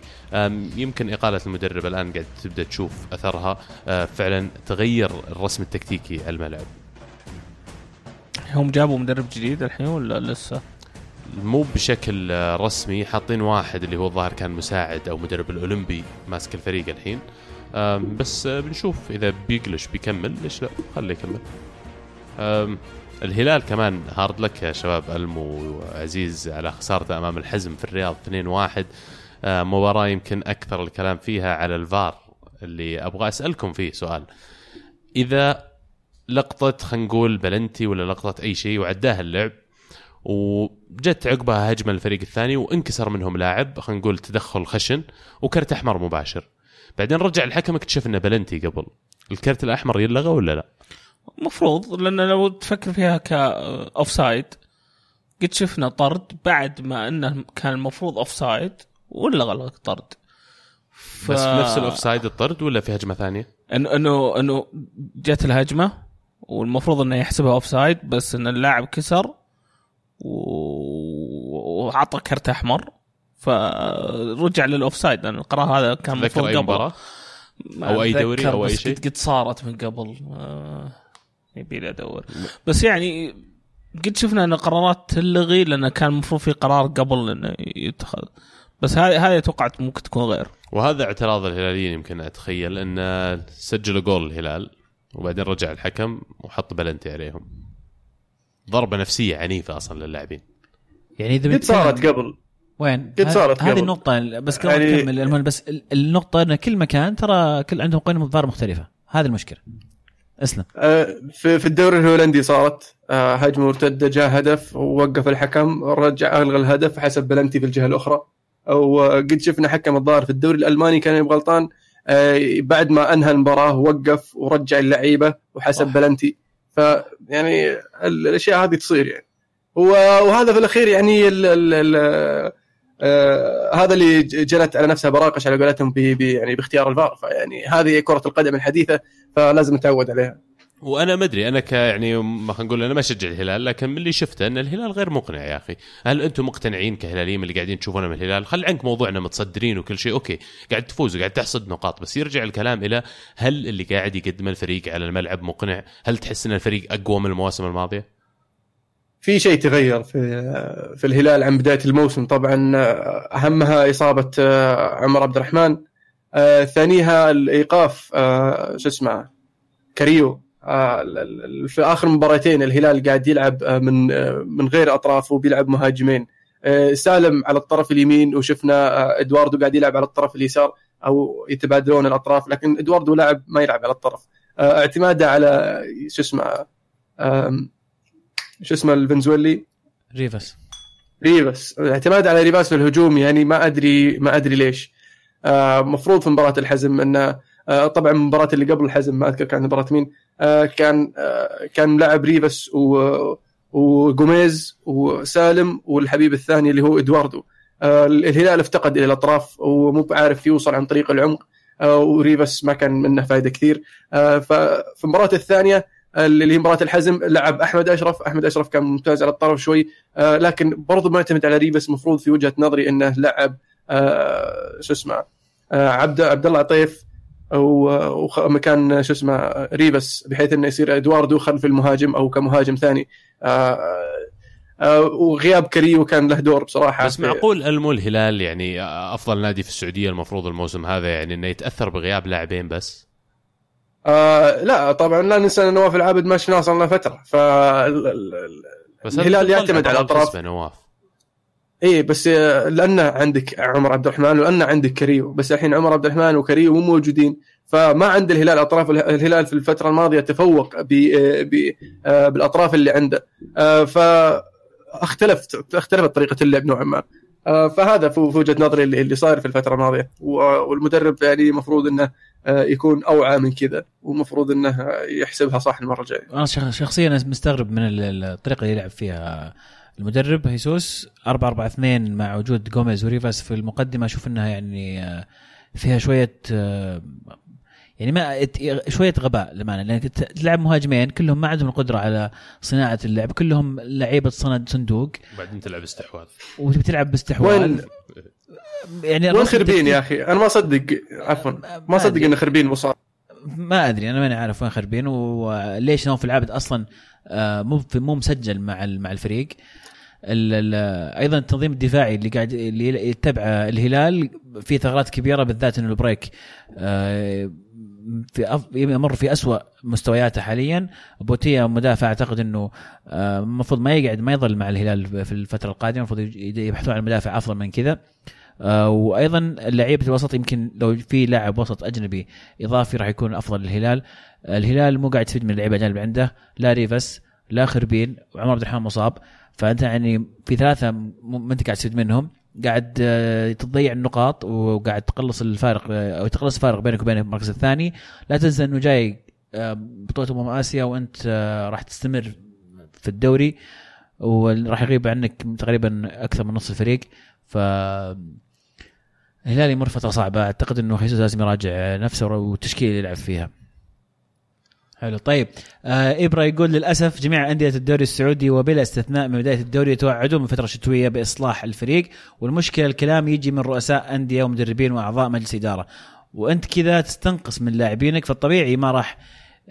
يمكن إقالة المدرب الآن قاعد تبدأ تشوف أثرها. فعلا تغير الرسم التكتيكي الملعب. هم جابوا مدرب جديد الحين ولا لسه؟ مو بشكل رسمي حاطين واحد اللي هو الظاهر كان مساعد أو مدرب الأولمبي ماسك الفريق الحين. بس بنشوف إذا بيقلش بيكمل ليش لا؟ خليه يكمل. الهلال كمان hard luck يا شباب المو وعزيز على خسارته أمام الحزم في الرياض 2-1 مباراة يمكن أكثر الكلام فيها على الفار اللي أبغى أسألكم فيه سؤال. إذا لقطة خلينا نقول بلنتي ولا لقطة أي شيء وعداها اللعب وجت عقبها هجمة الفريق الثاني وانكسر منهم لاعب خلينا نقول تدخل خشن وكرت أحمر مباشر بعدين رجع الحكم اكتشف إنه بلنتي قبل الكرت الأحمر يلغى ولا لا؟ مفروض لأن لو تفكر فيها ك offside قد شفنا طرد بعد ما إنه كان المفروض offside ولغى الطرد ف... بس نفس ال off side الطرد ولا في هجمة ثانية؟ انه انه إنه جت الهجمة والمفروض إنه يحسبها offside بس إن اللاعب كسر وعطى كرت أحمر. فرجع لل offside لأن القرار هذا كان المفروض قبل. مباراة؟ أو أي دوري أو أي شيء؟ قد صارت من قبل. آه يبي لي ادور بس يعني قد شفنا أن قرارات تلغي لأن كان المفروض في قرار قبل إنه يتخذ. بس هذه هذه أتوقع ممكن تكون غير. وهذا اعتراض الهلاليين يمكن أتخيل إنه سجلوا جول الهلال وبعدين رجع الحكم وحط بلنتي عليهم. ضربة نفسية عنيفة أصلا للاعبين يعني إذا قد صارت قبل وين؟ قد صارت هذه النقطة بس قبل يعني... نكمل المهم بس النقطة إن كل مكان ترى كل عندهم قوانين ضرب مختلفة، هذه المشكلة. اسلم. آه في في الدوري الهولندي صارت آه هجمة مرتدة جاء هدف ووقف الحكم رجع ألغى الهدف حسب بلنتي في الجهة الأخرى. أو قد شفنا حكم الظاهر في الدوري الألماني كان يبغى غلطان بعد ما أنهى المباراة وقف ورجع اللعيبة وحسب بلنتي. فيعني الأشياء هذه تصير يعني وهذا في الأخير يعني ال ال ال آه هذا اللي جنت على نفسها براقش على قولتهم يعني باختيار الفار فيعني هذه كرة القدم الحديثة فلازم نتعود عليها. وأنا ما أدري أنا ك يعني ما خلينا نقول أنا ما أشجع الهلال لكن من اللي شفته أن الهلال غير مقنع يا أخي، هل أنتم مقتنعين كهلاليين اللي قاعدين تشوفونه من الهلال؟ خل عنك موضوعنا متصدرين وكل شيء أوكي، قاعد تفوز وقاعد تحصد نقاط بس يرجع الكلام إلى هل اللي قاعد يقدمه الفريق على الملعب مقنع؟ هل تحس أن الفريق أقوى من المواسم الماضية؟ في شيء تغير في في الهلال عن بداية الموسم طبعا أهمها إصابة عمر عبد الرحمن آه، ثانيها الإيقاف آه، شو اسمه كريو آه، في آخر مباراتين الهلال قاعد يلعب آه، من آه، من غير أطراف وبيلعب مهاجمين. سالم على الطرف اليمين وشفنا إدواردو قاعد يلعب على الطرف اليسار أو يتبادلون الأطراف لكن إدواردو لاعب ما يلعب على الطرف. آه، اعتماده على شو اسمه شو اسمه الفنزويلي؟ ريفاس ريفاس اعتماد على ريفاس في الهجوم يعني ما أدري ما أدري ليش. آه، مفروض في مباراة الحزم إنه آه، طبعا المباراه اللي قبل الحزم ما أذكر كانت مباراة مين. آه، كان آه، كان لاعب ريفاس و وجوميز وسالم والحبيب الثاني اللي هو إدواردو. آه، الهلال افتقد إلى الأطراف ومو بعارف يوصل عن طريق العمق. آه، وريفاس ما كان منه فائده كثير. آه، ففي المباراة الثانية اللي هي مباراة الحزم لعب أحمد أشرف. أحمد أشرف كان ممتاز على الطرف شوي. آه، لكن برضو معتمد على ريفاس المفروض في وجهة نظري إنه لعب آه، شو اسمه آه، عبد عبد الله عطيف و- وخ- مكان شو اسمه ريفاس بحيث إنه يصير إدواردو خلف المهاجم أو كمهاجم ثاني. آه، آه، وغياب كريو كان له دور بصراحة بس معقول ألمو الهلال يعني أفضل نادي في السعودية المفروض الموسم هذا يعني إنه يتأثر بغياب لاعبين بس؟ آه لا طبعا لا ننسى إن نواف العابد ما شفناه صار له فترة. ف بس الهلال يعتمد على الأطراف. نواف اي بس آه، لأن عندك عمر عبد الرحمن ولأن عندك كريو بس الحين عمر عبد الرحمن وكريو مو موجودين. فما عند الهلال أطراف اله- الهلال في الفترة الماضية تفوق ب آه، بالأطراف اللي عنده. آه، فاختلف اختلفت طريقة اللعب نوعا ما. آه، فهذا في وجهة نظري اللي صاير في الفترة الماضية. والمدرب يعني المفروض إنه آه، يكون أوعى من كذا. والمفروض إنه يحسبها صح المرة الجاية. أنا شخ- شخصيا مستغرب من ال- ال- الطريقة اللي يلعب فيها المدرب هيسوس 4 4 2 مع وجود جوميز وريفاس في المقدمة. أشوف إنها يعني آه، فيها شوية آه، يعني ما شوية غباء للأمانة لأنك تلعب مهاجمين كلهم ما عندهم القدرة على صناعة اللعب كلهم لعيبة صند صندوق. وبعدين تلعب استحواذ. وتبي تلعب باستحواذ. وين؟ يعني وين خربين يا أخي؟ أنا ما اصدق عفوا ما اصدق. إن خربين مصاب. ما أدري أنا ماني عارف وين خربين وليش نوف العابد أصلا آه، مو مو مسجل مع مع الفريق. ال ال أيضا التنظيم الدفاعي اللي قاعد اللي يتبع الهلال في ثغرات كبيرة بالذات إنه البريك آه، في يمر في أسوأ مستوياته حاليا. بوتيا مدافع أعتقد إنه آه، المفروض ما يقعد ما يظل مع الهلال في الفترة القادمة المفروض يبحثون عن مدافع أفضل من كذا. آه، وأيضا لعيبه الوسط يمكن لو في لاعب وسط أجنبي إضافي راح يكون أفضل للهلال. الهلال مو قاعد يستفيد من اللعيبة الأجانب عنده. لا ريفاس لا خربين وعمر عبد الرحمن مصاب فأنت يعني في ثلاثة ما أنت قاعد تستفيد منهم. قاعد آه، تضيع النقاط وقاعد تقلص الفارق آه، أو تقلص الفارق بينك وبين المركز الثاني. لا تنسى إنه جاي آه، بطولة أمم آسيا وأنت راح تستمر في الدوري وراح يغيب عنك تقريبا أكثر من نصف الفريق. ف الهلال يمر فترة صعبة. أعتقد إنه خيسوس لازم يراجع نفسه والتشكيله اللي يلعب فيها. حلو طيب آه ابرا يقول للأسف جميع أندية الدوري السعودي وبلا استثناء من بداية الدوري يتوعدون من فترة شتوية بإصلاح الفريق والمشكلة الكلام يجي من رؤساء أندية ومدربين وأعضاء مجلس إدارة وأنت كذا تستنقص من لاعبينك فالطبيعي ما راح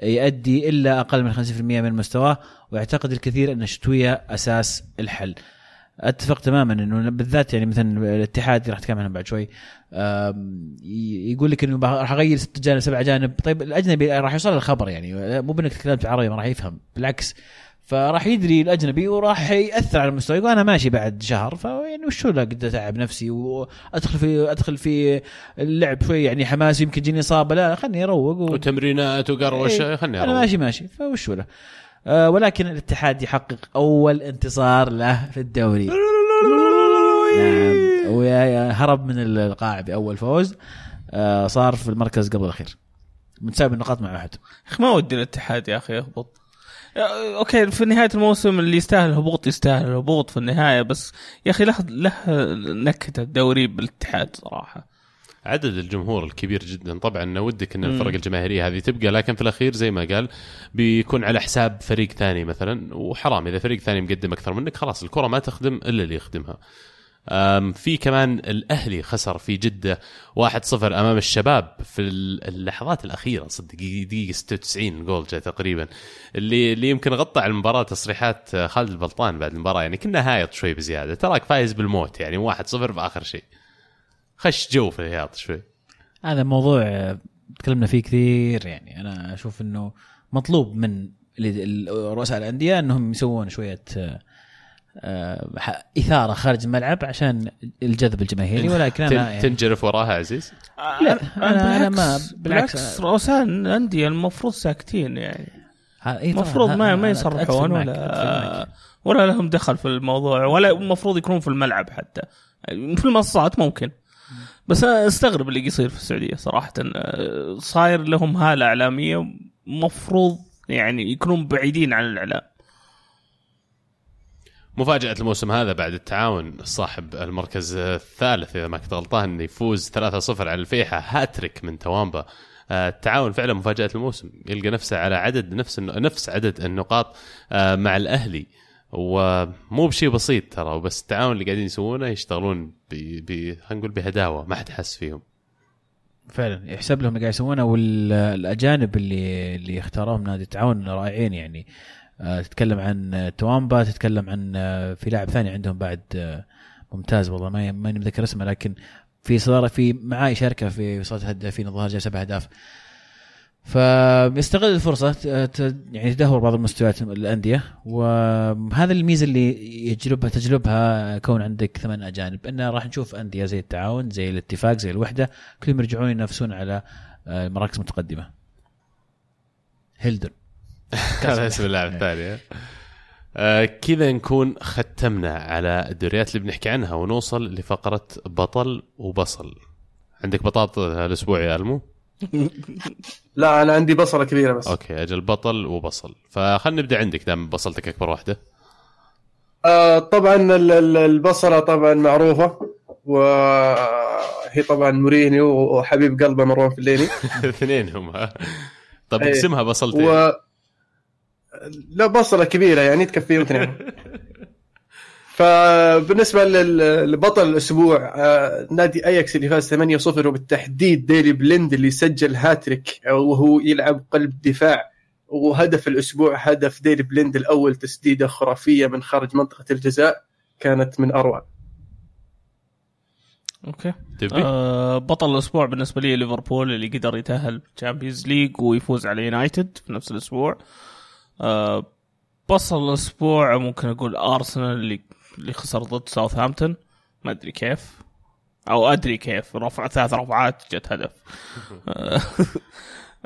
يؤدي إلا أقل من 50% من مستواه ويعتقد الكثير أن الشتويه أساس الحل. أتفق تماما إنه بالذات يعني مثلا الاتحاد راح نتكلم عنه بعد شوي. يقول لك إنه راح أغير ست جانب سبع جانب. طيب الأجنبي راح يوصل الخبر يعني. مو بإنك تكلمت عربي ما راح يفهم. بالعكس. فراح يدري الأجنبي وراح يأثر على المستوى. يقول أنا ماشي بعد شهر فيعني وشو لا قد أتعب نفسي؟ وأدخل في أدخل في اللعب شوي يعني حماس يمكن تجيني إصابة. لا خلني أروق و... وتمرينات وقروشة إيه، خلني أنا أروح. ماشي ماشي. فوش له ولكن الاتحاد يحقق أول انتصار له في الدوري. نعم. وهرب من القاع باول فوز آه صار في المركز قبل الأخير. متساوي النقاط مع واحد يا أخي ما ودي الاتحاد يا أخي يهبط. يا- أوكي في نهاية الموسم اللي يستاهل الهبوط يستاهل الهبوط في النهاية بس يا أخي له له نكهة الدوري بالاتحاد صراحة. عدد الجمهور الكبير جدا. طبعا ودك إن. الفرق الجماهيرية هذه تبقى لكن في الأخير زي ما قال بيكون على حساب فريق ثاني مثلا وحرام. إذا فريق ثاني مقدم أكثر منك خلاص الكرة ما تخدم إلا اللي يخدمها. في كمان الأهلي خسر في جدة 1-0 أمام الشباب في اللحظات الأخيرة. صدق دقيقه 96 جول جاء تقريبا. اللي اللي يمكن غطى على المباراة تصريحات خالد البلطان بعد المباراة. يعني كنا هايط شوي بزيادة. تراك فايز بالموت يعني 1-0 في اخر شيء. خش جو في الهياط شوي. هذا موضوع آه، تكلمنا فيه كثير يعني. أنا أشوف إنه مطلوب من ال- ال- رؤساء الأندية إنهم يسوون شوية آه، آه، ح- إثارة خارج الملعب عشان الجذب الجماهيري ولكن أنا يعني تنجرف وراها عزيز؟ لا، أنا- أنا ما- بالعكس. بالعكس. رؤساء الأندية المفروض ساكتين يعني. المفروض ما ما يصرحون ولا. ولا لهم دخل في الموضوع ولا المفروض يكونون في الملعب حتى. في المنصات ممكن. بس أنا أستغرب اللي يصير في السعودية صراحة. آه، صاير لهم هاله اعلاميه مفروض يعني يكونون بعيدين عن الإعلام. مفاجأة الموسم هذا بعد التعاون صاحب المركز الثالث إذا ما كنت غلطان يفوز 3-0 على الفيحة. هاتريك من توامبا. آه، التعاون فعلا مفاجأة الموسم. يلقى نفسه على عدد نفس نفس عدد النقاط آه، مع الأهلي. ومو بشيء بسيط ترى بس التعاون اللي قاعدين يسوونه يشتغلون ب خلينا نقول بهداوة ما حد حس فيهم. فعلا يحسب لهم اللي قاعد يسوونه والاجانب اللي اللي اختاروهم نادي التعاون رائعين يعني. آه، تتكلم عن توامبا تتكلم عن آه، في لاعب ثاني عندهم بعد آه، ممتاز والله ما ماني متذكر اسمه لكن في صدارة في معاه شركة في صوت هدافين الظاهر جاب سبع اهداف فبيستغل الفرصة يعني تدهور بعض المستويات الأندية وهذا الميزة اللي يجلبها تجلبها كون عندك ثمان أجانب إنه راح نشوف أندية زي التعاون زي الاتفاق زي الوحدة كلهم يرجعون ينافسون على آه، مراكز متقدمة. هيلدر هذا اسم اللاعب الثاني آه كذا نكون ختمنا على الدوريات اللي بنحكي عنها ونوصل لفقرة بطل وبصل. عندك بطاطا الأسبوع يا ألمو؟ لا أنا عندي بصلة كبيرة بس. أوكي أجل بطل وبصل. فخلنا نبدأ عندك دام بصلتك اكبر واحدة. آه طبعا ال- ال- البصلة طبعا معروفة وهي طبعا مورينيو وحبيب قلبه مروان فليني. اثنين هم؟ طب إيه. اقسمها بصلتين. و لا بصلة كبيرة يعني تكفي اثنين. فبالنسبة لبطل الأسبوع آه، نادي اياكس اللي فاز 8-0 وبالتحديد ديلي بليند اللي سجل هاتريك وهو يلعب قلب دفاع. وهدف الأسبوع هدف ديلي بليند الأول تسديدة خرافية من خارج منطقة الجزاء كانت من أروع. okay. تبي؟ آه بطل الأسبوع بالنسبة لي ليفربول اللي قدر يتأهل Champions League ويفوز على يونايتد في نفس الأسبوع. آه بصل الأسبوع ممكن أقول ارسنال اللي اللي خسر ضد ساوثهامبتون. ما أدري كيف. أو أدري كيف. رفع ثلاث رفعات جت هدف. آه،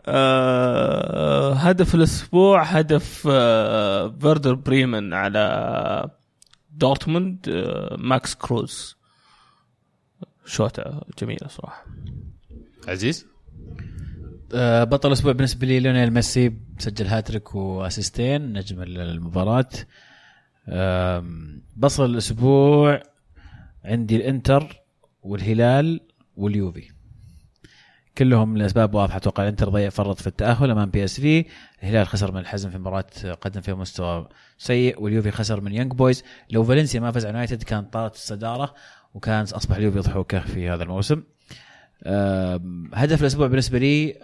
آه هدف الأسبوع هدف آه فيردر بريمن على دورتموند آه ماكس كروز. شوطه جميلة صراحة. عزيز؟ آه، بطل الأسبوع بالنسبة لي ليونيل ميسي سجل هاتريك وأسيستين نجم المباراة. آم، بصل الأسبوع عندي الإنتر والهلال واليوفي. كلهم لأسباب واضحة أتوقع. الإنتر ضيع فرط في التأهل أمام بي إس في. الهلال خسر من الحزم في مباراة قدم فيها مستوى سيء واليوفي خسر من يونج بويز. لو فالنسيا ما فاز على يونايتد كان طارت الصدارة وكان أصبح اليوفي ضحوكه في هذا الموسم. هدف الأسبوع بالنسبة لي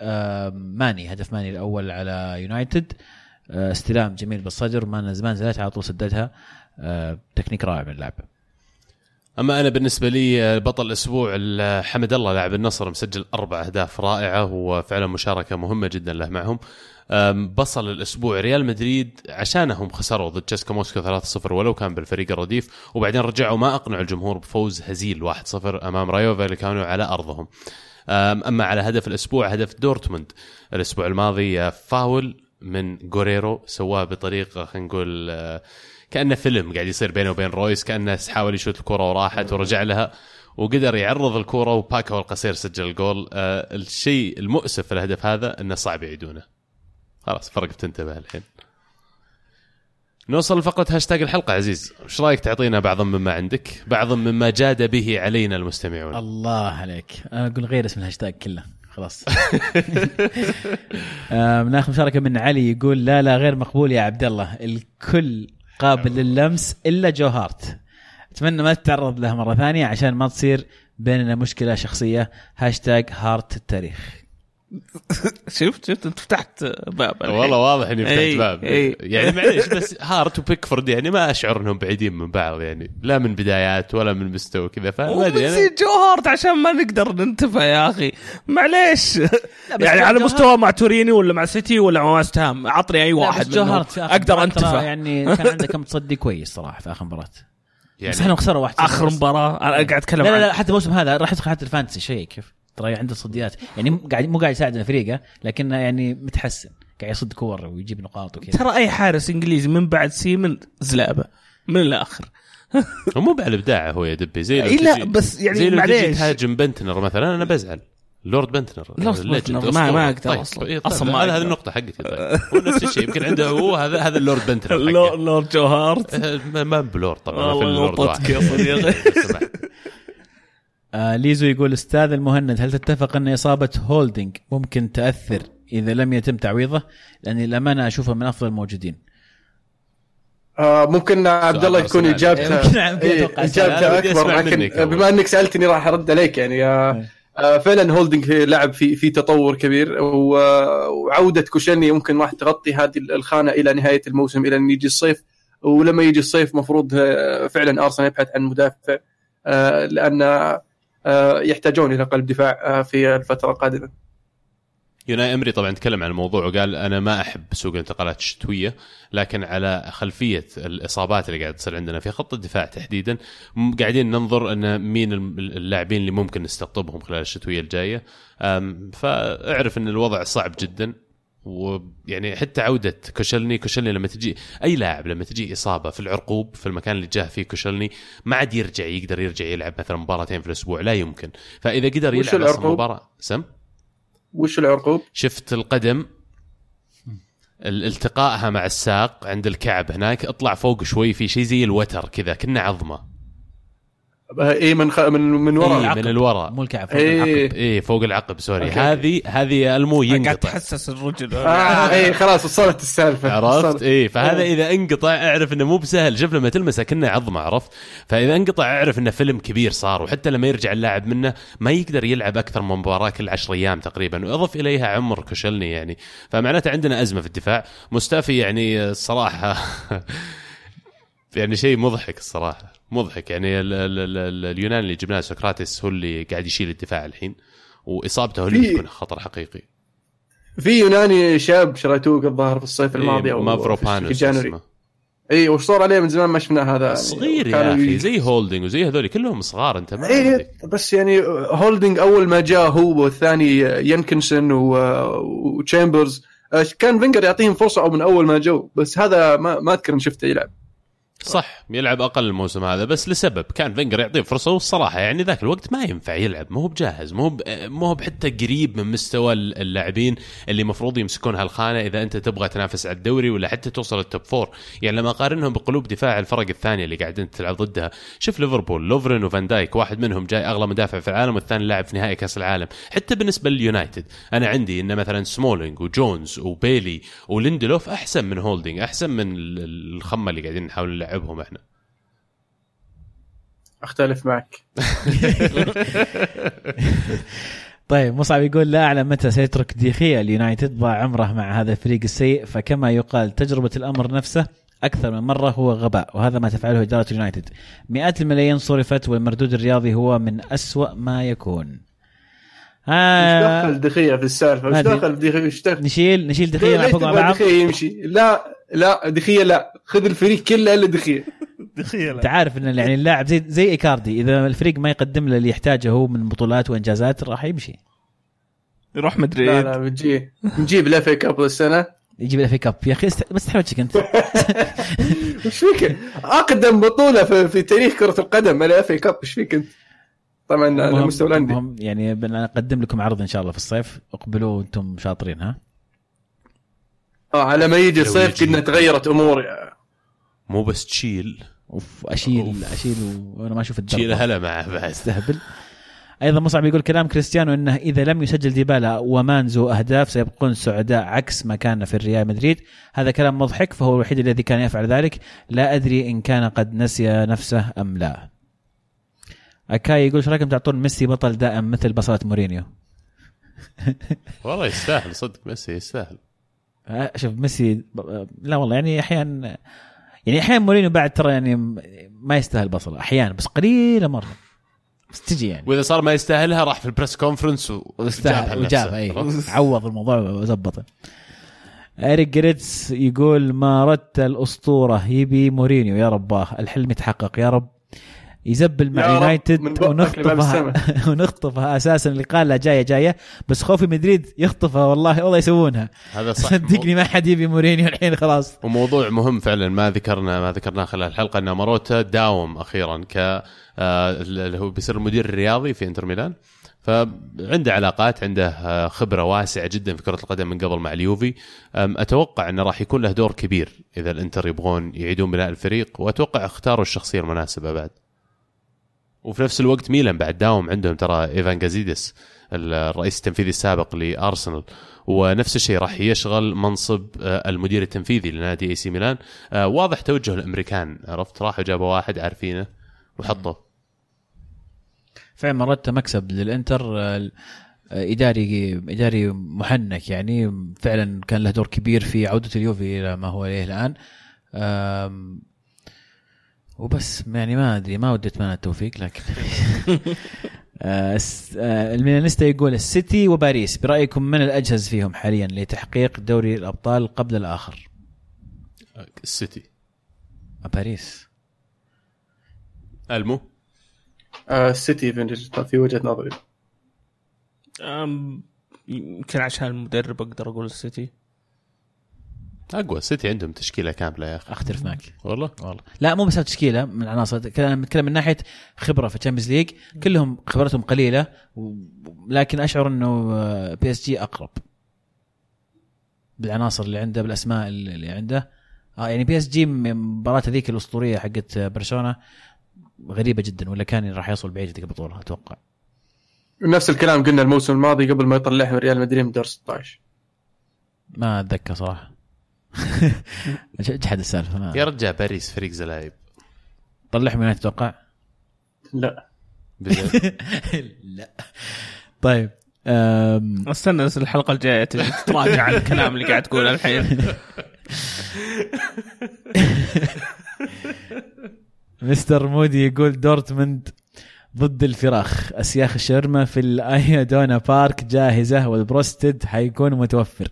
ماني. هدف ماني الأول على يونايتد. استلام جميل بالصدر ما زمان نزلت على طول سددها آه، تكنيك رائع من اللاعب أما أنا بالنسبة لي آه، بطل الأسبوع ال- حمد الله لاعب النصر مسجل أربع أهداف رائعة وفعلا مشاركة مهمة جدا له معهم. بصل الأسبوع ريال مدريد عشانهم خسروا ضد تشيسكا موسكو 3-0 ولو كان بالفريق الرديف وبعدين رجعوا ما أقنعوا الجمهور بفوز هزيل 1-0 أمام رايو اللي كانوا على أرضهم. أما على هدف الأسبوع هدف دورتموند. الأسبوع الماضي آه، فاول من جوريرو سواه بطريقة خلينا نقول آه، كأنه فيلم قاعد يصير بينه وبين رويس كأنه حاول يشوت الكرة وراحت ورجع لها وقدر يعرض الكرة وباكو ألكاسير سجل الجول. آه الشيء المؤسف في الهدف هذا إنه صعب يعيدونه. خلاص فرق بتنتبه الحين. نوصل لفقرة هاشتاج الحلقة عزيز. إيش رأيك تعطينا بعضا مما عندك بعضا مما جاد به علينا المستمعون؟ الله عليك. أنا أقول غير اسم الهاشتاج كله. خلاص. آه، ناخذ مشاركة من علي يقول لا لا غير مقبول يا عبد الله. الكل قابل للمس إلا جو هارت أتمنى ما تتعرض له مرة ثانية عشان ما تصير بيننا مشكلة شخصية. هاشتاج هارت التاريخ. شفت شفت انت فتحت باب الحين. والله واضح إني فتحت إي، باب. إي. يعني معليش بس هارت وبيكفورد يعني ما أشعر إنهم بعيدين من بعض يعني. لا من بدايات ولا من مستوى كذا فما أدري أنا- وبنزيد جوهرت عشان ما نقدر ننتفع يا أخي. معليش. يعني على مستوى مع توريني ولا مع سيتي ولا مع ويست هام عطني أي واحد منهم. آخر أقدر انتفع يعني كان عنده كم تصدي كويس صراحة في آخر مباراة. يعني بس إحنا خسروا واحد آخر مباراة. أنا قاعد أتكلم لا لا لا حتى الموسم هذا راح يدخل حتى الفانتسي شيء كيف؟ ترى عنده تصديات يعني مو قاعد مو قاعد يساعد فريقه لكنه يعني متحسن قاعد يصد كور ويجيب نقاط وكذا ترى أي حارس إنجليزي من بعد سيمن زلابة من الآخر هو مو على إبداعه هو يا دبي زي لو إي لا، بس يعني زي لو تجي معليش. تهاجم بنتنر مثلا أنا بزعل لورد بنتنر لورد ما- ما أسطورة. أقدر أصلاً. طيب. طيب. أصلاً ما هذه. النقطة حقتي طيب هو نفس الشيء يمكن عنده هو هذا هذا اللورد بنتنر لورد جوهرت آه، ما- بلورد طبعا في اللورد واحد يا صديقي. آه ليزو يقول أستاذ المهند هل تتفق أن إصابة هولدنج ممكن تأثر إذا لم يتم تعويضه؟ لأني الامانه اشوفه من أفضل الموجودين. آه ممكن عبد الله يكون. اجابته إيه، إجابته أكبر لكن. بما إنك سألتني راح أرد عليك يعني آه آه فعلا هولدنج في لعب في في تطور كبير و- وعودة كوشيلني ممكن راح تغطي هذه الخانة إلى نهاية الموسم إلى أن يجي الصيف ولما يجي الصيف مفروض آه، فعلا أرسنال يبحث عن مدافع آه، لأن آه، يحتاجون إلى قلب دفاع آه، في الفترة القادمة. يوناي إمري طبعا تكلم عن الموضوع وقال أنا ما أحب سوق الانتقالات الشتوية لكن على خلفية الإصابات اللي قاعد تصير عندنا في خط الدفاع تحديدا قاعدين ننظر أن مين اللاعبين اللي ممكن نستقطبهم خلال الشتوية الجاية. فأعرف أن الوضع صعب جدا. ويعني حتى عودة كوشلني كوشلني لما تجي أي لاعب لما تجي إصابة في العرقوب في المكان اللي جاه فيه كوشيلني ما عاد يرجع يقدر يرجع يلعب مثلا مباراتين في الأسبوع لا يمكن فإذا قدر يلعب أصلا العرقوب؟ مباراه سم وش العرقوب؟ شفت القدم ال- التقائها مع الساق عند الكعب هناك اطلع فوق شوي في شيء زي الوتر كذا كنا عظمة اي من خ... من من إيه، وراء العقب. من الوراء مو الكعب فوق إيه. العقب. إيه فوق العقب sorry. هذه هذه المو قاعد ينقطع تحسس الرجل آه اي خلاص وصلت السالفة عرفت. إيه فهذا إيه. إذا انقطع أعرف إنه مو بسهل شوف لما تلمسه كنا عظمة عرفت فإذا انقطع أعرف إنه فيلم كبير صار وحتى لما يرجع اللاعب منه ما يقدر يلعب أكثر من مباراة كل 10 أيام تقريبا وأضف إليها عمر كوشلني يعني فمعناته عندنا أزمة في الدفاع مستافي يعني الصراحة يعني شيء مضحك الصراحة مضحك. يعني ال ال ال ال اليوناني اللي جبناه سقراطس هو اللي قاعد يشيل الدفاع الحين وإصابته هو اللي بتكون خطر حقيقي. في يوناني شاب شريتوه الظاهر في الصيف الماضي إيه أو في مافروبانوس January. اي وش صار عليه من زمان ما شفنا هذا. صغير يا كانوا أخي زي هولدنج وزي هذول كلهم صغار أنت ما إيه عندك. بس يعني هولدنج أول ما جاء هو والثاني جنكنسون و- وتشامبرز كان فينجر يعطيهم فرصة أو من أول ما جو بس هذا ما ما أذكر إن شفته يلعب. صح. يلعب أقل الموسم هذا بس لسبب. كان فينجر يعطيه فرصة والصراحة يعني ذاك الوقت ما ينفع يلعب. ما هو بجاهز ما هو هو حتى قريب من مستوى اللاعبين اللي المفروض يمسكون هالخانة. إذا أنت تبغى تنافس على الدوري ولا حتى توصل ال top four يعني لما أقارنهم بقلوب دفاع الفرق الثانية اللي قاعدين تلعب ضدها. شوف ليفربول لوفرين وفان دايك واحد منهم جاي أغلى مدافع في العالم والثاني لاعب في نهائي كأس العالم. حتى بالنسبة لليونايتد أنا عندي إن مثلا سمولينج وجونز وبيلي وليندلوف أحسن من هولدنج أحسن من ال- الخمة اللي قاعدين نحاول نلعبهم إحنا. أختلف معك. طيب مصعب يقول لا أعلم متى سيترك ديخيا اليونايتد ضاع عمره مع هذا الفريق السيء فكما يقال تجربة الأمر نفسه أكثر من مرة هو غباء وهذا ما تفعله إدارة اليونايتد. مئات الملايين صرفت والمردود الرياضي هو من أسوأ ما يكون. إيش آه دخل دخية في السالفة؟ إيش. دخل دخية إيش دخل؟ نشيل نشيل ليه مع بعض. دخية يمشي. لا لا دخية لا. خذ الفريق كله إلا دخية. انت عارف إن يعني اللاعب زي زي إيكاردي إذا الفريق ما يقدم له اللي يحتاجه هو من بطولات وإنجازات راح يمشي. يروح لا مدريد. لا بنجي. نجيب ال FA Cup السنة. يجيب ال FA Cup يا أخي است- بس تحوجك أنت. إيش فيك؟ أقدم بطولة في, في تاريخ كرة القدم ال FA Cup إيش فيك أنت؟ طبعا على مستوى الأندية. المهم يعني بنقدم لكم عرض إن شاء الله في الصيف. اقبلوا وأنتم شاطرين ها؟ آه على ما يجي الصيف. كنا تغيرت امور مو بس تشيل. أوف أشيل أوف. أشيل وأنا ما أشوف تشيل الدرب هلا معه بعد استهبل أيضا مصعب يقول كلام كريستيانو إنه إذا لم يسجل ديبالا ومانزو أهداف سيبقون سعداء عكس ما كان في الريال مدريد. هذا كلام مضحك فهو الوحيد الذي كان يفعل ذلك. لا أدري إن كان قد نسي نفسه أم لا. أكاي يقول إيش رأيكم تعطون ميسي بطل دائم مثل بصلة مورينيو؟ والله يستاهل صدق ميسي يستاهل. شوف ميسي لا والله يعني أحيانا يعني أحيانا مورينيو بعد ترى يعني ما يستاهل بصلة أحيانا بس قليلة مرة بس تجي يعني وإذا صار ما يستاهلها راح في ال press conference و- واستاهل لنفسه. وجاب أي؟ عوض الموضوع وزبطه اريك جريتس يقول ما ردت الأسطورة يبي مورينيو يا رباه الحلم يتحقق يا رب يزبل مع يونايتد ونخطفها ونخطفها أساسا اللي قال لا جاية جاية. بس خوفي مدريد يخطفها والله والله يسوونها. هذا صح. صدقني ما حد يبي مورينيو الحين خلاص. وموضوع مهم فعلا ما ذكرنا ما ذكرناه خلال الحلقة ان ماروتا داوم أخيرا ك آه، اللي هو بيصير المدير الرياضي في إنتر ميلان. فعنده علاقات عنده آه، خبرة واسعة جدا في كرة القدم من قبل مع اليوفي. أتوقع إنه راح يكون له دور كبير إذا الإنتر يبغون يعيدون بناء الفريق وأتوقع اختاروا الشخصية المناسبة بعد. وفي نفس الوقت ميلان بعد داوم عندهم ترى إيفان جازيدس الرئيس التنفيذي السابق لأرسنال. ونفس الشيء راح يشغل منصب آه، المدير التنفيذي لنادي إي سي ميلان. آه، واضح توجه الأمريكان عرفت؟ راحوا جابوا واحد عارفينه وحطوه. فعلا مرات مكسب للإنتر آه، إداري إداري محنك يعني. فعلا كان له دور كبير في عودة اليوفي إلى ما هو عليه الآن. وبس يعني ما أدري ما ودي أتمنى التوفيق لكن آه، آه، الميلانيستا يقول السيتي وباريس برأيكم من الأجهز فيهم حاليا لتحقيق دوري الأبطال قبل الآخر؟ آه، السيتي باريس. ألمو؟ آه، السيتي في- في وجهة نظري. يمكن عشان المدرب أقدر أقول السيتي. أقوى. السيتي عندهم تشكيلة كاملة يا أخي. أختلف معك. والله؟ والله. لا مو بس تشكيلة من عناصر. كلام نتكلم من ناحية خبرة في ال Champions League كلهم خبرتهم قليلة و... لكن أشعر إنه آه، PSG أقرب. بالعناصر اللي عنده بالأسماء اللي عنده. آه يعني PSG مباراة ذيك الأسطورية حقت برشلونة غريبة جدا ولا كان راح يوصل بعيد ذيك البطولة أتوقع. نفس الكلام قلنا الموسم الماضي قبل ما يطلعهم ريال مدريد من دور 16 ما أتذكر صراحة. اجحد السالفه ما يا رجال باريس فريق زلايب. طلعهم يونايتد أتوقع لا. لا. طيب أم... استنى بس الحلقة الجاية تراجع على الكلام اللي قاعد تقوله الحين. مستر مودي يقول دورتموند ضد الفراخ. أسياخ الشاورما في الايادونا بارك جاهزة والبروستد حيكون متوفر.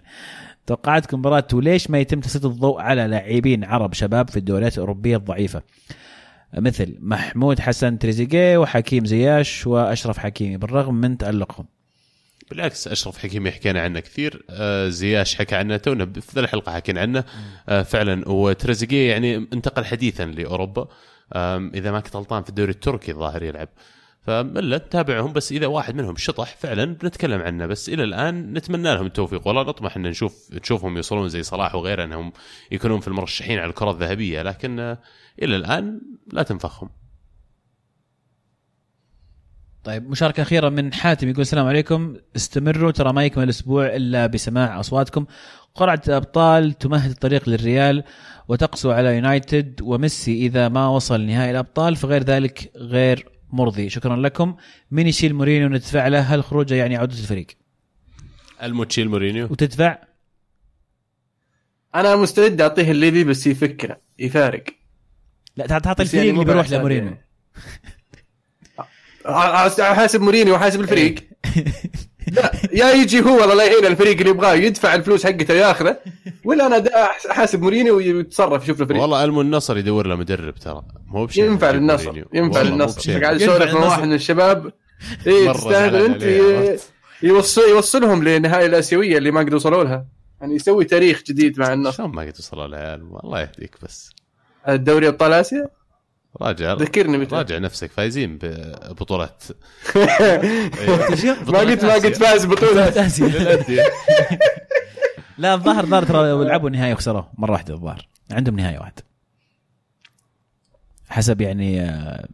توقعاتكم مباراة وليش ما يتم تسليط الضوء على لاعبين عرب شباب في الدوريات الأوروبية الضعيفة؟ مثل محمود حسن تريزيجيه وحكيم زياش وأشرف حكيمي بالرغم من تألقهم. بالعكس أشرف حكيمي حكينا عنه كثير آه زياش حكى عنه تونا في الحلقة حكينا عنه آه فعلا. وتريزيجيه يعني انتقل حديثا لأوروبا إذا ما كنت غلطان في الدوري التركي الظاهر يلعب. فملا نتابعهم بس إذا واحد منهم شطح فعلا بنتكلم عنه. بس إلى الآن نتمنى لهم التوفيق. والله نطمح إن نشوف نشوفهم يوصلون زي صلاح وغيره إنهم يكونون في المرشحين على الكرة الذهبية. لكن إلى الآن لا تنفخهم. طيب مشاركة أخيرة من حاتم يقول السلام عليكم. استمروا ترى ما يكمل الأسبوع إلا بسماع أصواتكم. قرعة الأبطال تمهد الطريق للريال وتقسو على يونايتد وميسي إذا ما وصل نهائي الأبطال فغير ذلك غير مرضي. شكرا لكم. من يشيل مورينيو ندفع له؟ هل خروجه يعني عودة الفريق؟ الموتشيل مورينيو. وتدفع؟ أنا مستعد أعطيه الليفي بس يفكنا يفارق. لا تع- تعطي يعني الفريق مو اللي بيروح لمورينيو. يعني. حاسب مورينيو وحاسب الفريق. لا يا يجي هو الله لا يعين الفريق اللي يبغاه يدفع الفلوس حقته وياخذه ولا أنا حاسب مورينيو ويتصرف يشوف له فريق. والله المو النصر يدور له مدرب ترى. مو بشيء ينفع للنصر. ينفع والله للنصر قاعد ينفع تسولف مع. واحد من الشباب اي تستاهل أنت؟ يوصل يوصلهم لنهائي الآسيوية اللي ما قدروا يوصلوا لها. يعني يسوي تاريخ جديد مع النصر. شلون ما قد وصلوا العيال الله يهديك بس. الدوري أبطال آسيا؟ راجع ذكرني متى راجع نفسك فايزين ببطولات. ما قلت ما فاز بطولة. آسيا. للأندية. لا الظاهر الظاهر ترى لو لعبوا النهائي وخسروه مرة واحدة الظاهر. عندهم نهاية واحدة حسب يعني آه،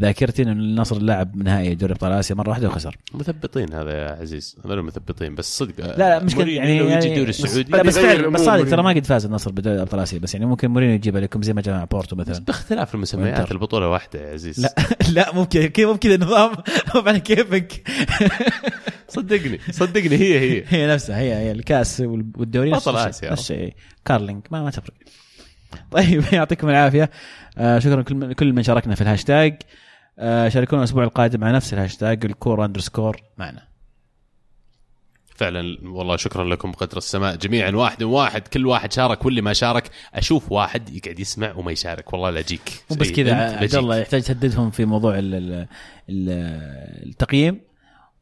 ذاكرتي انه النصر لعب نهائي دوري أبطال آسيا مرة واحدة وخسر. مثبطين هذا يا عزيز. هذول مثبطين بس صدق لا لا مشكله مورينيو يعني, لو يجي يعني الدوري السعودي لا بس فعلا بس صادق ترى ما. قد فاز النصر بدوري أبطال آسيا بس يعني ممكن مورينيو يجيبها لكم زي ما جاء مع بورتو مثلا. باختلاف المسميات. البطولة واحدة يا عزيز. لا لا بكذا كيف مو بكذا النظام مو على كيفك؟ صدقني صدقني هي هي. هي نفسها هي هي الكاس وال- والدوري بطل آسيا. نفس الشيء. كارلينج ما ما تفرق. طيب يعطيكم العافية. آه شكرا كل من, شاركنا في الهاشتاج. شاركونا الأسبوع القادم على نفس الهاشتاج الكورة underscore معنا فعلا والله شكرا لكم بقدر السماء جميعا واحد واحد كل واحد شارك واللي ما شارك أشوف واحد يقعد يسمع وما يشارك والله لا اجيك بس. كذا عبد. الله يحتاج تهددهم في موضوع ال ال ال التقييم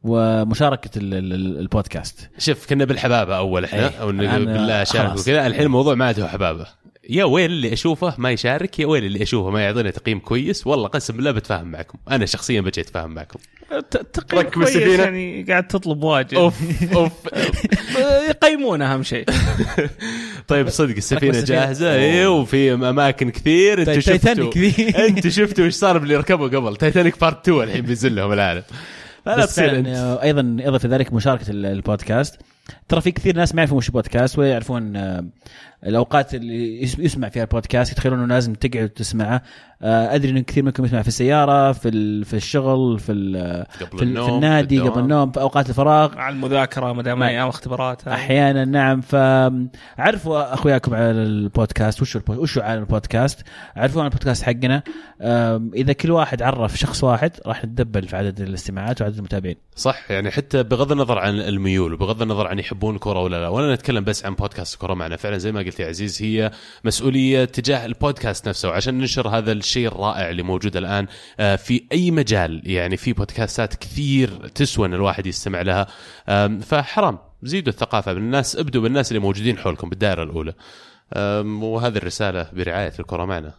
ومشاركة ال ال البودكاست شوف كنا بالحبابة أول إحنا إيه. أو بالله شارك. وكذا الحين الموضوع ما عاد هو حبابة يا ويل اللي أشوفه ما يشارك يا ويل اللي أشوفه ما يعطينا تقييم كويس. والله قسم بالله بتفاهم معكم. أنا شخصيا بجي أتفاهم معكم. تقييم ركب كويس. يعني قاعد تطلب واجد أوف أوف. يقيمون أهم شيء. طيب صدق السفينة. جاهزة. إيه وفي أماكن كثير. أنتم شفتوا تايتانيك ذي. أنتم شفتوا إيش صار باللي ركبوا قبل؟ تايتانيك part 2 الحين بينزل لهم العالم لا لا بس تصير. آه، أيضا اضف ذلك مشاركة ال- البودكاست. ترى في كثير ناس ما يعرفون وش بودكاست ولا يعرفون آه، الأوقات اللي يس- يسمع فيها البودكاست يتخيلون إنه لازم تقعد وتسمعه آه، أدري انه كثير منكم يسمع في السيارة في ال- في الشغل في ال- قبل في, ال- النوم في النادي في. قبل النوم في أوقات الفراغ. على المذاكرة ما دام أيام اختبارات. أحيانا نعم. فعرفوا أخوياكم على البودكاست. وش البو- وش عالم البودكاست؟ عرفوا عن البودكاست حقنا. إذا كل واحد عرف شخص واحد راح نتدبل في عدد الاستماعات وعدد المتابعين. صح يعني حتى بغض النظر عن الميول وبغض النظر عن يحبون الكره ولا لا ولا نتكلم بس عن بودكاست كره معنا. فعلا زي ما قلت يا عزيز هي مسؤولية تجاه البودكاست نفسه وعشان ننشر هذا الشيء الرائع اللي موجود الآن آه، في أي مجال يعني في بودكاستات كثير تسوى ان الواحد يستمع لها. آم، فحرام زيدوا الثقافة بالناس ابدوا بالناس اللي موجودين حولكم بالدائرة الأولى. آم، وهذه الرسالة برعاية الكورة معنا.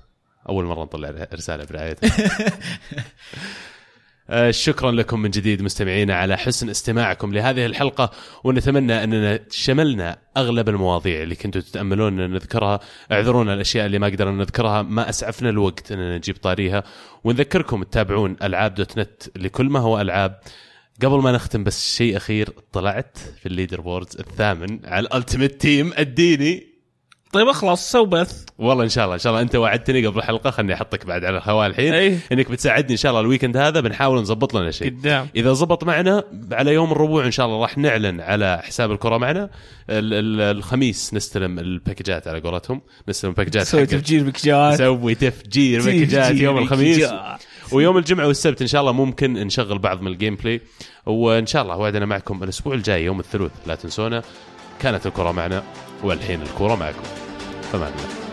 أول مرة نطلع رسالة برعايتها. آه، شكرا لكم من جديد مستمعينا على حسن استماعكم لهذه الحلقة ونتمنى أننا شملنا أغلب المواضيع اللي كنتوا تتأملون أن نذكرها. اعذرونا الأشياء اللي ما قدرنا نذكرها ما أسعفنا الوقت أننا نجيب طاريها. ونذكركم تتابعون ألعاب dot net لكل ما هو ألعاب. قبل ما نختم بس شيء أخير طلعت في ال leaderboards الثامن على ال Ultimate Team اديني طيب اخلص سوي بث. والله إن شاء الله إن شاء الله. أنت وعدتني قبل الحلقة خلني أحطك بعد على الهواء الحين. أي. إنك بتساعدني إن شاء الله ال weekend هذا بنحاول نظبط لنا شيء. قدام. إذا زبط معنا على يوم الربوع إن شاء الله راح نعلن على حساب الكرة معنا. ال- ال- الخميس نستلم ال packات على قولتهم. نستلم ال packات سوي حق- تفجير packات نسوي تفجير packات يوم الخميس. ويوم الجمعة والسبت إن شاء الله ممكن نشغل بعض من ال gameplay. وإن شاء الله وعدنا معكم الأسبوع الجاي يوم الثلاث. لا تنسونا. كانت الكرة معنا والحين الكرة معكم. فمان الله